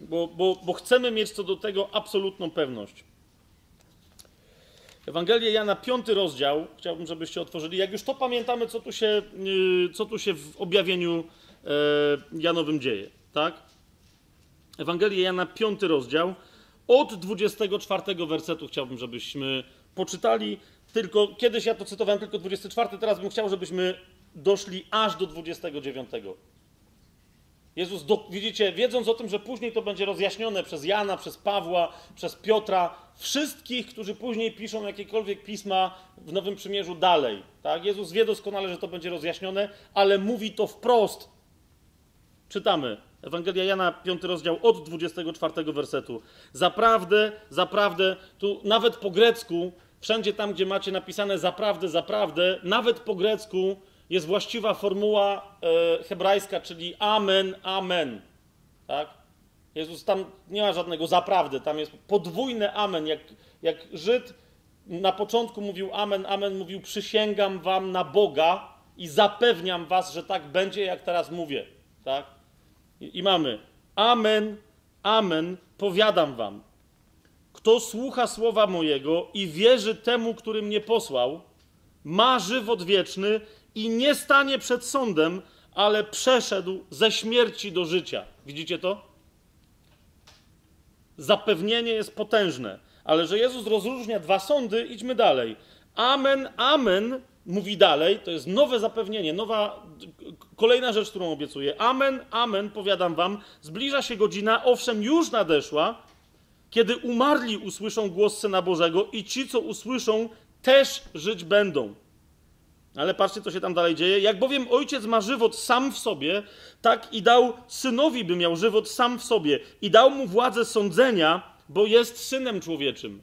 bo, bo, bo chcemy mieć co do tego absolutną pewność. Ewangelię Jana, piąty rozdział, chciałbym, żebyście otworzyli. Jak już to pamiętamy, co tu się, yy, co tu się w objawieniu yy, Janowym dzieje, tak? Ewangelię Jana, piąty rozdział, od 24 wersetu chciałbym, żebyśmy poczytali. Tylko kiedyś ja to cytowałem tylko 24, teraz bym chciał, żebyśmy doszli aż do 29. Jezus, do, widzicie, wiedząc o tym, że później to będzie rozjaśnione przez Jana, przez Pawła, przez Piotra, wszystkich, którzy później piszą jakiekolwiek pisma w Nowym Przymierzu dalej. Tak? Jezus wie doskonale, że to będzie rozjaśnione, ale mówi to wprost. Czytamy. Ewangelia Jana, 5 rozdział, od 24 wersetu. Zaprawdę, zaprawdę, tu nawet po grecku, wszędzie tam, gdzie macie napisane zaprawdę, zaprawdę, nawet po grecku jest właściwa formuła e, hebrajska, czyli amen, amen. Tak? Jezus tam nie ma żadnego zaprawdę, tam jest podwójne amen. Jak, jak Żyd na początku mówił amen, amen, mówił przysięgam wam na Boga i zapewniam was, że tak będzie, jak teraz mówię. Tak? I, i mamy amen, amen, powiadam wam. Kto słucha słowa mojego i wierzy temu, który mnie posłał, ma żywot wieczny i nie stanie przed sądem, ale przeszedł ze śmierci do życia. Widzicie to? Zapewnienie jest potężne, ale że Jezus rozróżnia dwa sądy, idźmy dalej. Amen, amen, mówi dalej, to jest nowe zapewnienie, nowa, kolejna rzecz, którą obiecuję. Amen, amen, powiadam wam, zbliża się godzina, owszem, już nadeszła, kiedy umarli usłyszą głos Syna Bożego i ci, co usłyszą, też żyć będą. Ale patrzcie, co się tam dalej dzieje. Jak bowiem ojciec ma żywot sam w sobie, tak i dał synowi, by miał żywot sam w sobie, i dał mu władzę sądzenia, bo jest synem człowieczym.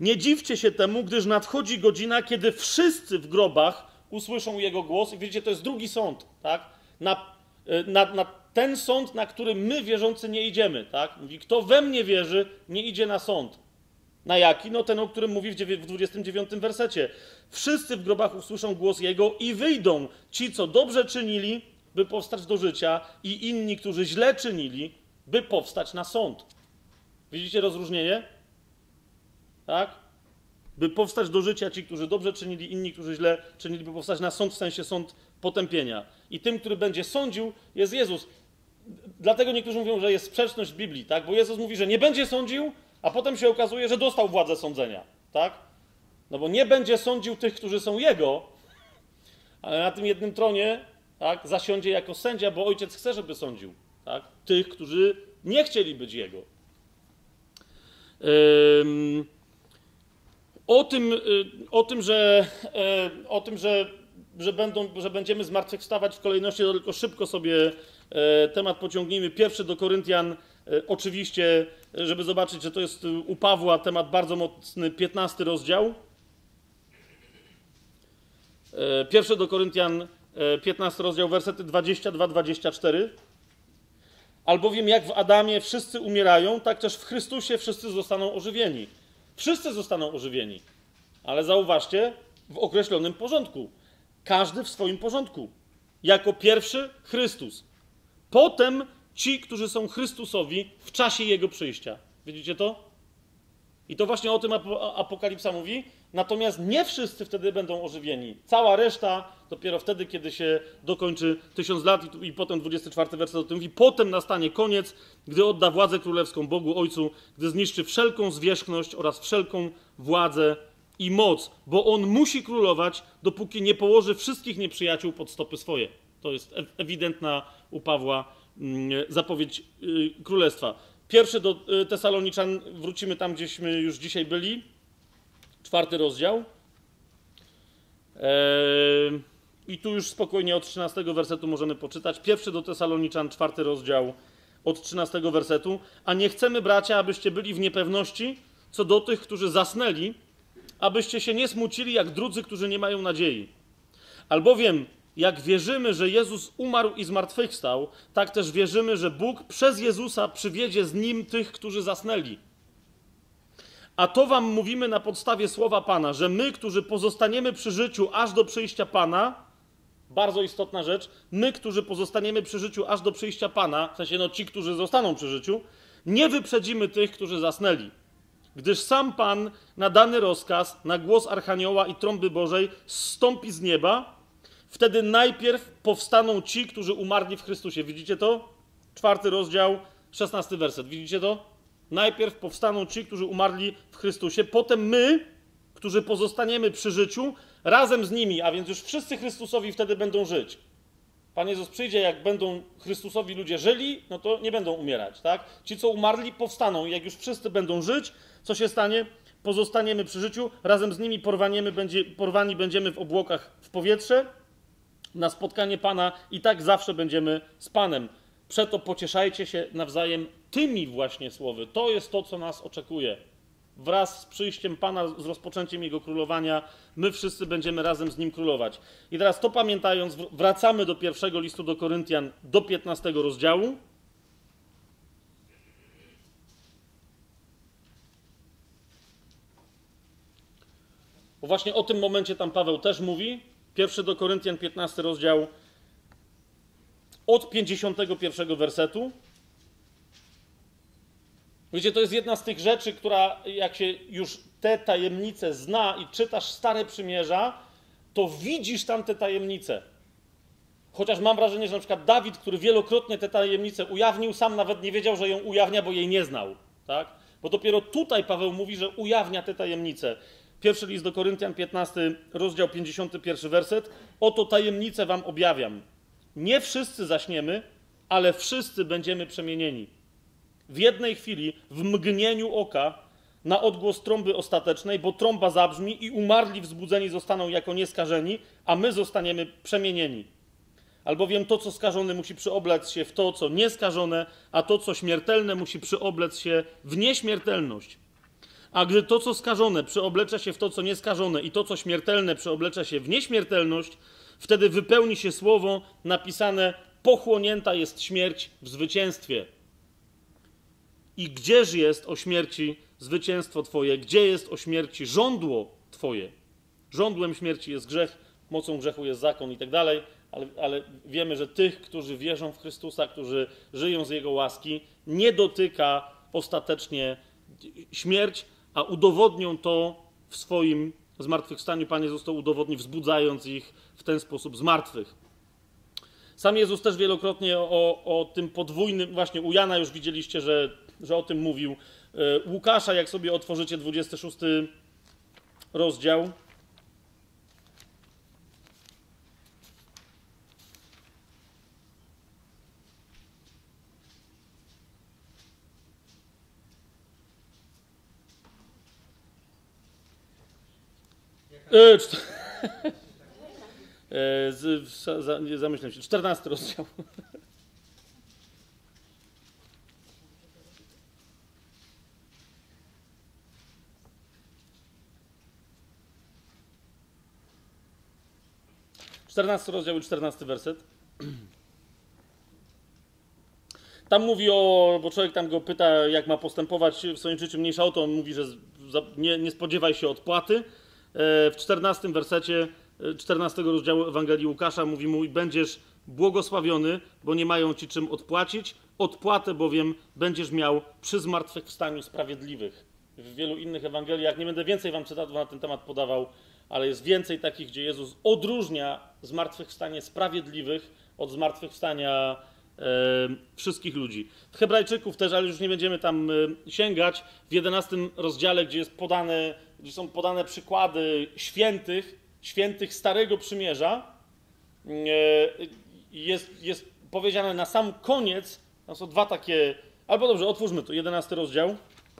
Nie dziwcie się temu, gdyż nadchodzi godzina, kiedy wszyscy w grobach usłyszą jego głos. I widzicie, to jest drugi sąd, tak? Na, e, na, na ten sąd, na który my wierzący nie idziemy, tak? Mówi, kto we mnie wierzy, nie idzie na sąd. Na jaki? No ten, o którym mówi w 29 wersecie. Wszyscy w grobach usłyszą głos Jego i wyjdą ci, co dobrze czynili, by powstać do życia, i inni, którzy źle czynili, by powstać na sąd. Widzicie rozróżnienie? Tak? By powstać do życia ci, którzy dobrze czynili, inni, którzy źle czynili, by powstać na sąd, w sensie sąd potępienia. I tym, który będzie sądził, jest Jezus. dlatego niektórzy mówią, że jest sprzeczność Biblii, tak? Bo Jezus mówi, że nie będzie sądził, a potem się okazuje, że dostał władzę sądzenia, tak? No bo nie będzie sądził tych, którzy są Jego, ale na tym jednym tronie tak, zasiądzie jako sędzia, bo ojciec chce, żeby sądził tak, tych, którzy nie chcieli być jego. O tym, y, o tym, że, e, o tym, że, że, będą, że będziemy zmartwychwstawać w kolejności, to tylko szybko sobie e, temat pociągnijmy. Pierwszy do Koryntian, oczywiście, żeby zobaczyć, że to jest u Pawła temat bardzo mocny, 15 rozdział. Pierwszy do Koryntian, 15 rozdział, wersety 22-24. Albowiem jak w Adamie wszyscy umierają, tak też w Chrystusie wszyscy zostaną ożywieni. Wszyscy zostaną ożywieni. Ale zauważcie, w określonym porządku. Każdy w swoim porządku. Jako pierwszy Chrystus. Potem ci, którzy są Chrystusowi w czasie Jego przyjścia. Widzicie to? I to właśnie o tym Apokalipsa mówi. Natomiast nie wszyscy wtedy będą ożywieni. Cała reszta dopiero wtedy, kiedy się dokończy tysiąc lat i, i potem 24 werset o tym mówi. Potem nastanie koniec, gdy odda władzę królewską Bogu Ojcu, gdy zniszczy wszelką zwierzchność oraz wszelką władzę i moc, bo On musi królować, dopóki nie położy wszystkich nieprzyjaciół pod stopy swoje. To jest ewidentna u Pawła zapowiedź y, królestwa. Pierwszy do y, Tesaloniczan, wrócimy tam, gdzieśmy już dzisiaj byli. Czwarty rozdział. Eee, I tu już spokojnie od 13 wersetu możemy poczytać. Pierwszy do Tesaloniczan, czwarty rozdział, od 13 wersetu. A nie chcemy, bracia, abyście byli w niepewności co do tych, którzy zasnęli, abyście się nie smucili jak drudzy, którzy nie mają nadziei. Albowiem jak wierzymy, że Jezus umarł i zmartwychwstał, tak też wierzymy, że Bóg przez Jezusa przywiedzie z nim tych, którzy zasnęli. A to wam mówimy na podstawie słowa Pana, że my, którzy pozostaniemy przy życiu aż do przyjścia Pana, bardzo istotna rzecz, my, którzy pozostaniemy przy życiu aż do przyjścia Pana, w sensie no ci, którzy zostaną przy życiu, nie wyprzedzimy tych, którzy zasnęli. Gdyż sam Pan na dany rozkaz, na głos Archanioła i trąby Bożej zstąpi z nieba, Wtedy najpierw powstaną ci, którzy umarli w Chrystusie. Widzicie to? Czwarty rozdział, szesnasty werset. Widzicie to? Najpierw powstaną ci, którzy umarli w Chrystusie, potem my, którzy pozostaniemy przy życiu, razem z nimi, a więc już wszyscy Chrystusowi wtedy będą żyć. Pan Jezus przyjdzie, jak będą Chrystusowi ludzie żyli, no to nie będą umierać, tak? Ci, co umarli, powstaną jak już wszyscy będą żyć, co się stanie? Pozostaniemy przy życiu, razem z nimi będzie, porwani będziemy w obłokach w powietrze, na spotkanie Pana i tak zawsze będziemy z Panem. Przeto pocieszajcie się nawzajem tymi właśnie słowy. To jest to, co nas oczekuje. Wraz z przyjściem Pana, z rozpoczęciem Jego królowania, my wszyscy będziemy razem z Nim królować. I teraz to pamiętając, wracamy do pierwszego listu do Koryntian, do 15 rozdziału. Bo właśnie o tym momencie tam Paweł też mówi. Pierwszy do Koryntian, 15 rozdział, od 51 wersetu. Wiecie, to jest jedna z tych rzeczy, która, jak się już te tajemnice zna i czytasz Stare Przymierza, to widzisz tam te tajemnice. Chociaż mam wrażenie, że na przykład Dawid, który wielokrotnie te tajemnice ujawnił, sam nawet nie wiedział, że ją ujawnia, bo jej nie znał. Tak? Bo dopiero tutaj Paweł mówi, że ujawnia te tajemnice. Pierwszy list do Koryntian, 15 rozdział, 51 werset. Oto tajemnicę wam objawiam. Nie wszyscy zaśniemy, ale wszyscy będziemy przemienieni. W jednej chwili, w mgnieniu oka, na odgłos trąby ostatecznej, bo trąba zabrzmi i umarli wzbudzeni zostaną jako nieskażeni, a my zostaniemy przemienieni. Albowiem to, co skażone, musi przyoblec się w to, co nieskażone, a to, co śmiertelne, musi przyoblec się w nieśmiertelność. A gdy to, co skażone, przeoblecza się w to, co nieskażone, i to, co śmiertelne, przeoblecza się w nieśmiertelność, wtedy wypełni się słowo napisane: Pochłonięta jest śmierć w zwycięstwie. I gdzież jest o śmierci zwycięstwo Twoje? Gdzie jest o śmierci żądło Twoje? Żądłem śmierci jest grzech, mocą grzechu jest zakon i tak dalej, ale, ale wiemy, że tych, którzy wierzą w Chrystusa, którzy żyją z Jego łaski, nie dotyka ostatecznie śmierć, a udowodnią to w swoim zmartwychwstaniu. Pan Jezus to udowodni, wzbudzając ich w ten sposób z martwych. Sam Jezus też wielokrotnie o, o tym podwójnym, właśnie u Jana już widzieliście, że, że o tym mówił. E, Łukasza, jak sobie otworzycie 26 rozdział. E, czt- e, z, za, zamyślam się. 14 rozdział. Czternasty rozdział i czternasty werset. Tam mówi o, bo człowiek tam go pyta, jak ma postępować w swoim życiu, mniejsza o to, on mówi, że nie, nie spodziewaj się odpłaty. E, W czternastym wersecie e, 14 rozdziału Ewangelii Łukasza mówi mu, i będziesz błogosławiony, bo nie mają ci czym odpłacić, odpłatę bowiem będziesz miał przy zmartwychwstaniu sprawiedliwych. W wielu innych Ewangeliach, nie będę więcej wam cytatów na ten temat podawał, ale jest więcej takich, gdzie Jezus odróżnia zmartwychwstanie sprawiedliwych od zmartwychwstania e, wszystkich ludzi. Hebrajczyków też, ale już nie będziemy tam sięgać, w 11 rozdziale, gdzie, jest podane, gdzie są podane przykłady świętych, świętych Starego Przymierza, jest, jest powiedziane na sam koniec, tam są dwa takie, albo dobrze, otwórzmy to, 11 rozdział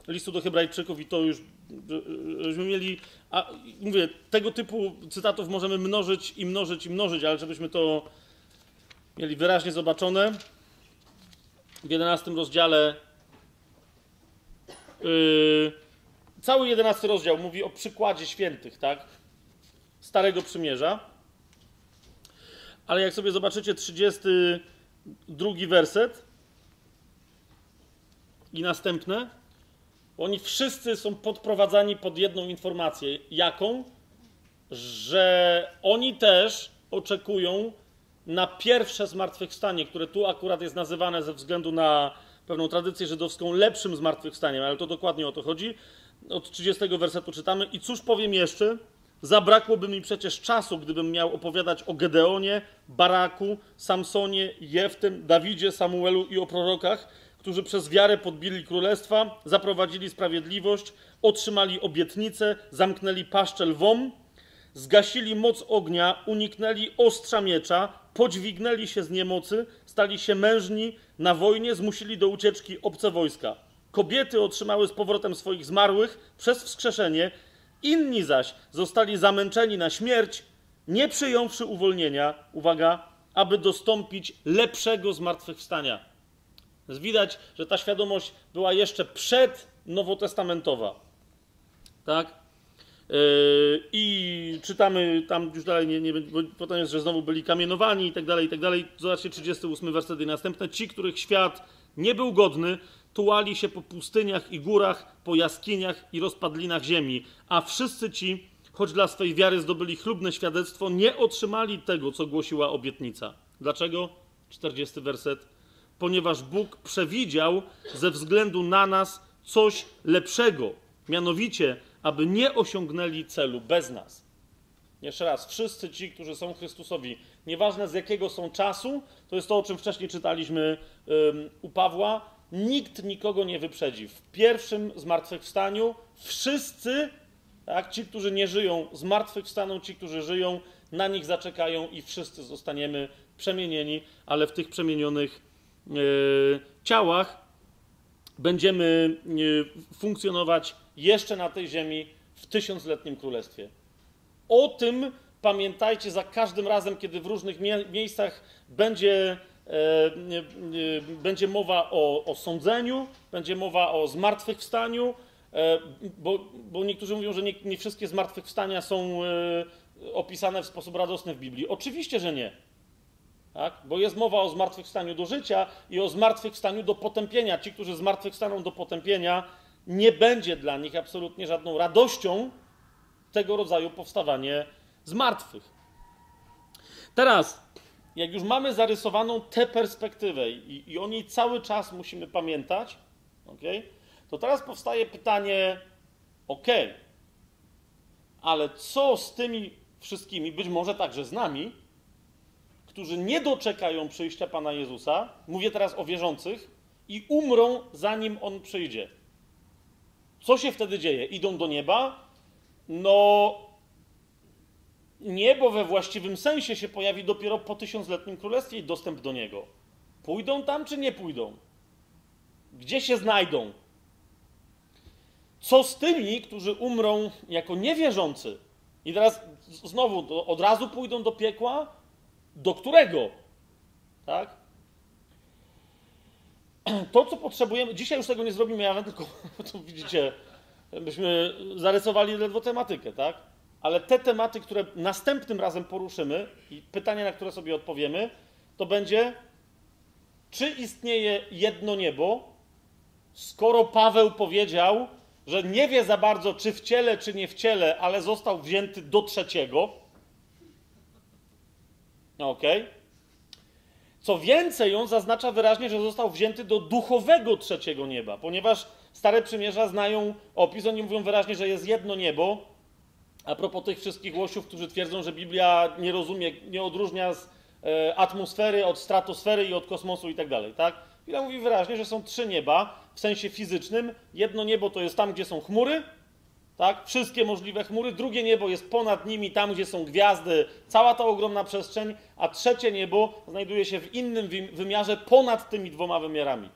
listu do Hebrajczyków i to już, e, żebyśmy mieli, a mówię, tego typu cytatów możemy mnożyć i mnożyć i mnożyć, ale żebyśmy to mieli wyraźnie zobaczone. W 11 rozdziale yy, cały 11 rozdział mówi o przykładzie świętych, tak? Starego Przymierza. Ale jak sobie zobaczycie 32 werset i następne, oni wszyscy są podprowadzani pod jedną informację. Jaką? Że oni też oczekują na pierwsze zmartwychwstanie, które tu akurat jest nazywane ze względu na pewną tradycję żydowską lepszym zmartwychwstaniem, ale to dokładnie o to chodzi. Od 30 wersetu czytamy: I cóż powiem jeszcze? Zabrakłoby mi przecież czasu, gdybym miał opowiadać o Gedeonie, Baraku, Samsonie, Jeftem, Dawidzie, Samuelu i o prorokach, którzy przez wiarę podbili królestwa, zaprowadzili sprawiedliwość, otrzymali obietnicę, zamknęli paszczę lwom, zgasili moc ognia, uniknęli ostrza miecza, podźwignęli się z niemocy, stali się mężni na wojnie, zmusili do ucieczki obce wojska. Kobiety otrzymały z powrotem swoich zmarłych przez wskrzeszenie, inni zaś zostali zamęczeni na śmierć, nie przyjąwszy uwolnienia, uwaga, aby dostąpić lepszego zmartwychwstania. Widać, że ta świadomość była jeszcze przed nowotestamentowa. Tak? Yy, I czytamy tam już dalej, nie, nie, bo potem jest, że znowu byli kamienowani i tak dalej, i tak dalej. Zobaczcie 38 werset i następne. Ci, których świat nie był godny, tułali się po pustyniach i górach, po jaskiniach i rozpadlinach ziemi, a wszyscy ci, choć dla swej wiary zdobyli chlubne świadectwo, nie otrzymali tego, co głosiła obietnica. Dlaczego? 40 werset. Ponieważ Bóg przewidział ze względu na nas coś lepszego, mianowicie, aby nie osiągnęli celu bez nas. Jeszcze raz, wszyscy ci, którzy są Chrystusowi, nieważne z jakiego są czasu, to jest to, o czym wcześniej czytaliśmy u Pawła, nikt nikogo nie wyprzedzi. W pierwszym zmartwychwstaniu wszyscy, tak, ci, którzy nie żyją, zmartwychwstaną, ci, którzy żyją, na nich zaczekają i wszyscy zostaniemy przemienieni, ale w tych przemienionych yy, ciałach będziemy yy, funkcjonować jeszcze na tej ziemi w tysiącletnim królestwie. O tym pamiętajcie za każdym razem, kiedy w różnych mie miejscach będzie, e, e, będzie mowa o, o sądzeniu, będzie mowa o zmartwychwstaniu, e, bo, bo niektórzy mówią, że nie, nie wszystkie zmartwychwstania są e, opisane w sposób radosny w Biblii. Oczywiście, że nie. Tak? Bo jest mowa o zmartwychwstaniu do życia i o zmartwychwstaniu do potępienia. Ci, którzy zmartwychwstaną do potępienia, nie będzie dla nich absolutnie żadną radością tego rodzaju powstawanie z martwych. Teraz, jak już mamy zarysowaną tę perspektywę i, i o niej cały czas musimy pamiętać, okay, to teraz powstaje pytanie: OK, ale co z tymi wszystkimi, być może także z nami, którzy nie doczekają przyjścia Pana Jezusa, mówię teraz o wierzących, i umrą zanim On przyjdzie. Co się wtedy dzieje? Idą do nieba? No, niebo we właściwym sensie się pojawi dopiero po tysiącletnim królestwie i dostęp do niego. Pójdą tam czy nie pójdą? Gdzie się znajdą? Co z tymi, którzy umrą jako niewierzący? I teraz znowu od razu pójdą do piekła? Do którego? Tak? To, co potrzebujemy, dzisiaj już tego nie zrobimy, ja tylko, to widzicie, byśmy zarysowali ledwo tematykę, tak? Ale te tematy, które następnym razem poruszymy i pytania, na które sobie odpowiemy, to będzie, czy istnieje jedno niebo, skoro Paweł powiedział, że nie wie za bardzo, czy w ciele, czy nie w ciele, ale został wzięty do trzeciego. Okej. Okay. Co więcej, on zaznacza wyraźnie, że został wzięty do duchowego trzeciego nieba, ponieważ Stare Przymierza znają opis, oni mówią wyraźnie, że jest jedno niebo. A propos tych wszystkich łosiów, którzy twierdzą, że Biblia nie rozumie, nie odróżnia z e, atmosfery od stratosfery i od kosmosu i tak dalej, tak? Biblia mówi wyraźnie, że są trzy nieba w sensie fizycznym. Jedno niebo to jest tam, gdzie są chmury, tak? Wszystkie możliwe chmury. Drugie niebo jest ponad nimi, tam, gdzie są gwiazdy, cała ta ogromna przestrzeń. A trzecie niebo znajduje się w innym wymiarze ponad tymi dwoma wymiarami.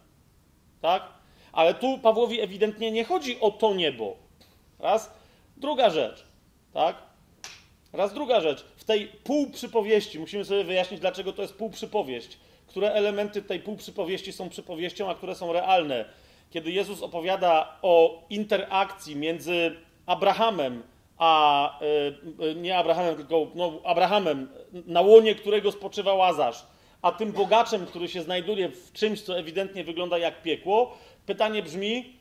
Tak? Ale tu Pawłowi ewidentnie nie chodzi o to niebo. Raz. Druga rzecz. Tak? Raz druga rzecz. W tej półprzypowieści musimy sobie wyjaśnić, dlaczego to jest półprzypowieść. Które elementy tej półprzypowieści są przypowieścią, a które są realne. Kiedy Jezus opowiada o interakcji między Abrahamem, a e, nie Abrahamem, tylko no, Abrahamem, na łonie którego spoczywa Łazarz, a tym bogaczem, który się znajduje w czymś, co ewidentnie wygląda jak piekło, pytanie brzmi,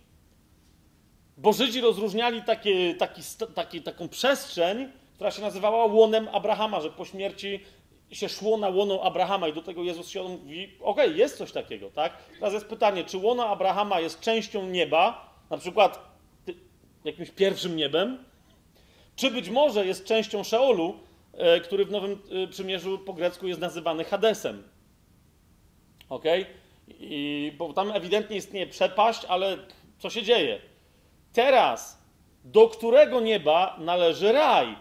bo Żydzi rozróżniali takie, taki, taki, taką przestrzeń, która się nazywała łonem Abrahama, że po śmierci się szło na łono Abrahama i do tego Jezus się mówi, okej, okay, jest coś takiego, tak? Teraz jest pytanie, czy łono Abrahama jest częścią nieba, na przykład jakimś pierwszym niebem, czy być może jest częścią Szeolu, e, który w Nowym e, Przymierzu po grecku jest nazywany Hadesem. Ok? I, bo tam ewidentnie istnieje przepaść, ale co się dzieje? Teraz, do którego nieba należy raj?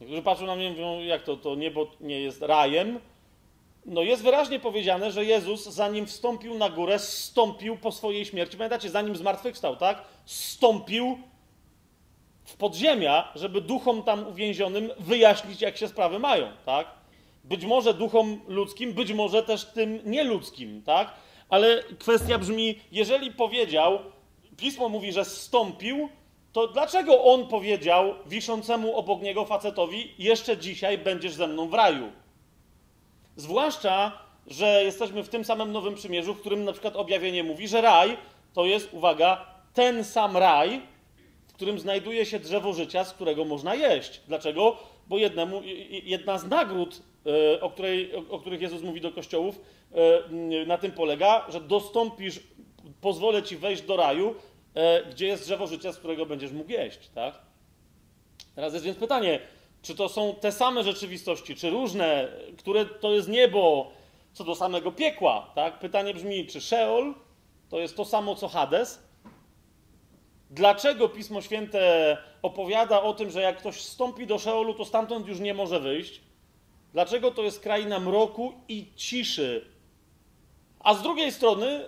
Niektórzy patrzą na mnie i mówią, jak to, to niebo nie jest rajem? No jest wyraźnie powiedziane, że Jezus, zanim wstąpił na górę, stąpił po swojej śmierci. Pamiętacie, zanim zmartwychwstał, tak? Stąpił w podziemia, żeby duchom tam uwięzionym wyjaśnić, jak się sprawy mają, tak? Być może duchom ludzkim, być może też tym nieludzkim, tak? Ale kwestia brzmi, jeżeli powiedział, pismo mówi, że stąpił, to dlaczego on powiedział wiszącemu obok niego facetowi, jeszcze dzisiaj będziesz ze mną w raju? Zwłaszcza, że jesteśmy w tym samym Nowym Przymierzu, w którym na przykład objawienie mówi, że raj to jest, uwaga, ten sam raj, w którym znajduje się drzewo życia, z którego można jeść. Dlaczego? Bo jednemu, jedna z nagród, e, o, której, o których Jezus mówi do kościołów, e, na tym polega, że dostąpisz, pozwolę ci wejść do raju, e, gdzie jest drzewo życia, z którego będziesz mógł jeść. Tak? Teraz jest więc pytanie, czy to są te same rzeczywistości, czy różne, które to jest niebo co do samego piekła, tak? Pytanie brzmi, czy Sheol to jest to samo co Hades? Dlaczego Pismo Święte opowiada o tym, że jak ktoś wstąpi do Szeolu, to stamtąd już nie może wyjść? Dlaczego to jest kraina mroku i ciszy? A z drugiej strony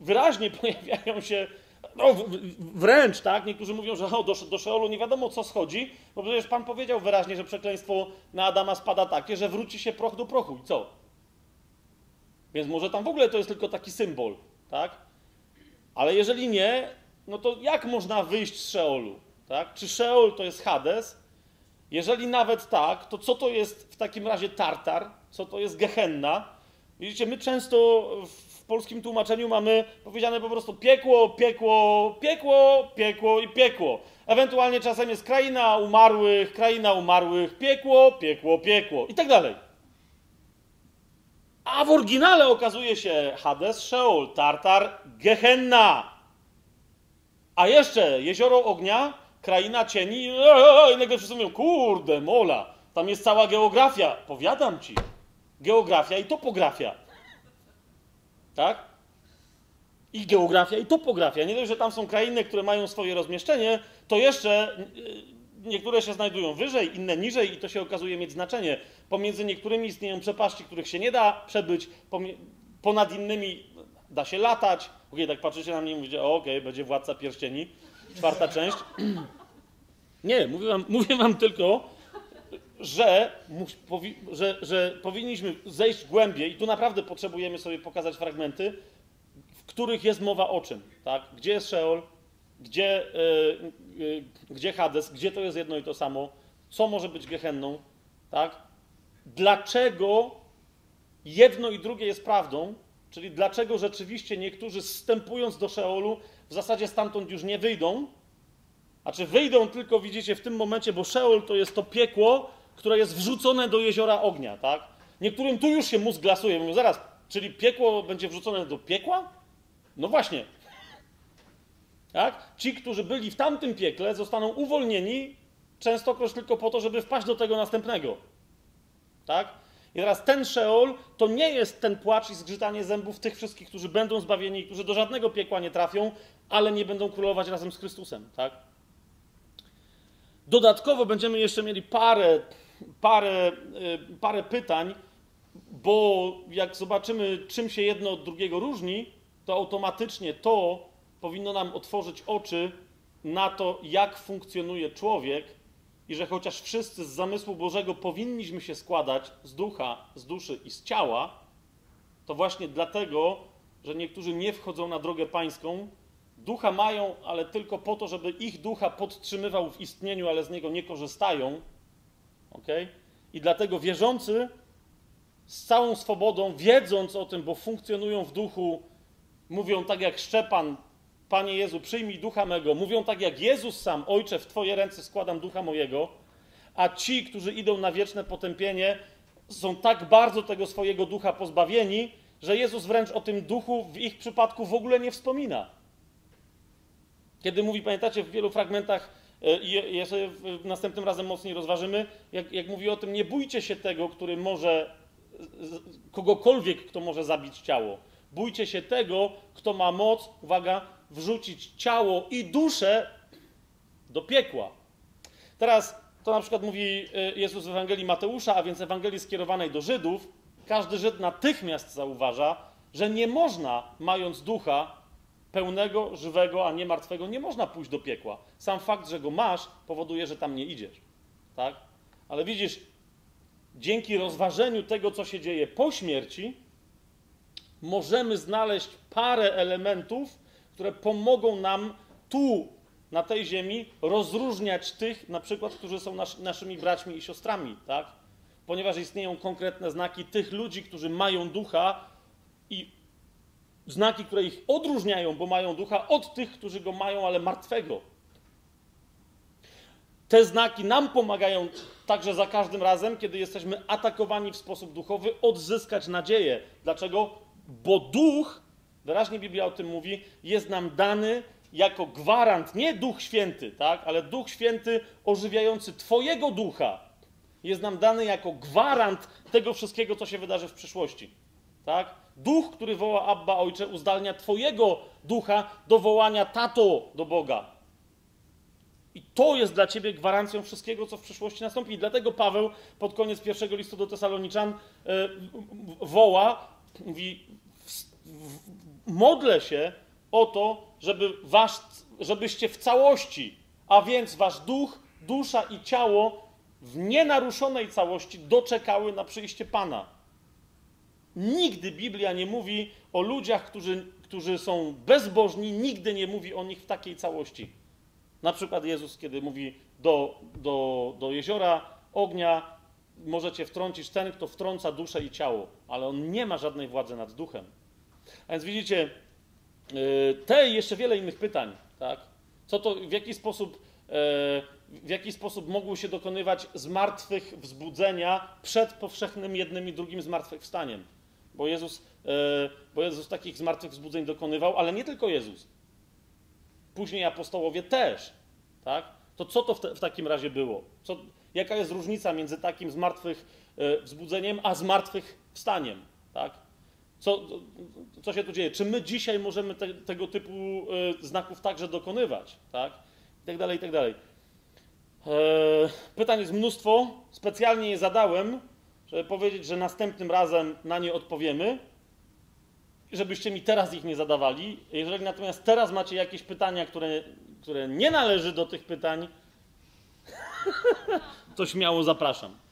wyraźnie pojawiają się no, wręcz, tak? Niektórzy mówią, że o, do, do Szeolu nie wiadomo co schodzi, bo przecież Pan powiedział wyraźnie, że przekleństwo na Adama spada takie, że wróci się proch do prochu i co? Więc może tam w ogóle to jest tylko taki symbol, tak? Ale jeżeli nie, no to jak można wyjść z Szeolu, tak? Czy Szeol to jest Hades? Jeżeli nawet tak, to co to jest w takim razie Tartar? Co to jest Gehenna? Widzicie, my często polskim tłumaczeniu mamy powiedziane po prostu piekło, piekło, piekło, piekło i piekło. Ewentualnie czasem jest kraina umarłych, kraina umarłych, piekło, piekło, piekło i tak dalej. A w oryginale okazuje się Hades, Sheol, Tartar, Gehenna. A jeszcze jezioro ognia, kraina cieni i nagle wszyscy mówią, kurde, mola, Tam jest cała geografia, powiadam ci. Geografia i topografia. Tak? I geografia, i topografia. Nie dość, że tam są krainy, które mają swoje rozmieszczenie, to jeszcze y, niektóre się znajdują wyżej, inne niżej, i to się okazuje mieć znaczenie. Pomiędzy niektórymi istnieją przepaści, których się nie da przebyć, ponad innymi da się latać. Okej, tak patrzycie na mnie i mówicie, okej, okay, będzie władca pierścieni, czwarta część. Nie, mówię wam, mówię wam tylko, że, że, że powinniśmy zejść głębiej i tu naprawdę potrzebujemy sobie pokazać fragmenty, w których jest mowa o czym, tak? Gdzie jest Sheol, gdzie, yy, yy, gdzie Hades, gdzie to jest jedno i to samo, co może być Gehenną, tak? Dlaczego jedno i drugie jest prawdą, czyli dlaczego rzeczywiście niektórzy wstępując do Szeolu w zasadzie stamtąd już nie wyjdą, a czy wyjdą tylko, widzicie, w tym momencie, bo Szeol to jest to piekło, które jest wrzucone do jeziora ognia, tak? Niektórym tu już się mózg glasuje. Mówią, zaraz, czyli piekło będzie wrzucone do piekła? No właśnie. Tak? Ci, którzy byli w tamtym piekle, zostaną uwolnieni częstokroć tylko po to, żeby wpaść do tego następnego. Tak? I teraz ten Szeol to nie jest ten płacz i zgrzytanie zębów tych wszystkich, którzy będą zbawieni, którzy do żadnego piekła nie trafią, ale nie będą królować razem z Chrystusem. Tak? Dodatkowo będziemy jeszcze mieli parę parę, y, parę pytań, bo jak zobaczymy, czym się jedno od drugiego różni, to automatycznie to powinno nam otworzyć oczy na to, jak funkcjonuje człowiek i że chociaż wszyscy z zamysłu Bożego powinniśmy się składać z ducha, z duszy i z ciała, to właśnie dlatego, że niektórzy nie wchodzą na drogę pańską, ducha mają, ale tylko po to, żeby ich ducha podtrzymywał w istnieniu, ale z niego nie korzystają, ok? I dlatego wierzący z całą swobodą, wiedząc o tym, bo funkcjonują w duchu, mówią tak jak Szczepan, Panie Jezu, przyjmij ducha mego. Mówią tak jak Jezus sam, Ojcze, w Twoje ręce składam ducha mojego. A ci, którzy idą na wieczne potępienie, są tak bardzo tego swojego ducha pozbawieni, że Jezus wręcz o tym duchu w ich przypadku w ogóle nie wspomina. Kiedy mówi, pamiętacie, w wielu fragmentach I ja sobie następnym razem mocniej rozważymy, jak, jak mówi o tym, nie bójcie się tego, który może, kogokolwiek, kto może zabić ciało. Bójcie się tego, kto ma moc, uwaga, wrzucić ciało i duszę do piekła. Teraz to na przykład mówi e, Jezus w Ewangelii Mateusza, a więc Ewangelii skierowanej do Żydów. Każdy Żyd natychmiast zauważa, że nie można, mając ducha, pełnego, żywego, a nie martwego, nie można pójść do piekła. Sam fakt, że go masz, powoduje, że tam nie idziesz. Tak? Ale widzisz, dzięki rozważeniu tego, co się dzieje po śmierci, możemy znaleźć parę elementów, które pomogą nam tu, na tej ziemi, rozróżniać tych, na przykład, którzy są nas, naszymi braćmi i siostrami, tak? Ponieważ istnieją konkretne znaki tych ludzi, którzy mają ducha i znaki, które ich odróżniają, bo mają ducha, od tych, którzy go mają, ale martwego. Te znaki nam pomagają także za każdym razem, kiedy jesteśmy atakowani w sposób duchowy, odzyskać nadzieję. Dlaczego? Bo duch, wyraźnie Biblia o tym mówi, jest nam dany jako gwarant, nie duch święty, tak, ale duch święty ożywiający Twojego ducha. Jest nam dany jako gwarant tego wszystkiego, co się wydarzy w przyszłości. Tak? Duch, który woła Abba Ojcze, uzdalnia Twojego ducha do wołania Tato do Boga. I to jest dla Ciebie gwarancją wszystkiego, co w przyszłości nastąpi. I dlatego Paweł pod koniec pierwszego listu do Tesaloniczan e, woła, mówi, modlę się o to, żeby wasz, żebyście w całości, a więc wasz duch, dusza i ciało w nienaruszonej całości doczekały na przyjście Pana. Nigdy Biblia nie mówi o ludziach, którzy, którzy są bezbożni, nigdy nie mówi o nich w takiej całości. Na przykład Jezus, kiedy mówi do, do, do jeziora ognia, możecie wtrącić ten, kto wtrąca duszę i ciało, ale on nie ma żadnej władzy nad duchem. A więc widzicie, y, te i jeszcze wiele innych pytań, tak? Co to, w jaki sposób, y, w jaki sposób mogły się dokonywać zmartwych wzbudzenia przed powszechnym jednym i drugim zmartwychwstaniem? Bo Jezus, e, bo Jezus takich zmartwychwzbudzeń dokonywał, ale nie tylko Jezus. Później apostołowie też, tak? To co to w, te, w takim razie było? Co, Jaka jest różnica między takim zmartwych e, a zmartwych wstaniem, tak? Co, co się tu dzieje? Czy my dzisiaj możemy te, tego typu e, znaków także dokonywać, tak? I tak dalej, i tak dalej. Pytań jest mnóstwo. Specjalnie je zadałem, żeby powiedzieć, że następnym razem na nie odpowiemy. Żebyście mi teraz ich nie zadawali. Jeżeli natomiast teraz macie jakieś pytania, które, które nie należy do tych pytań, to śmiało zapraszam.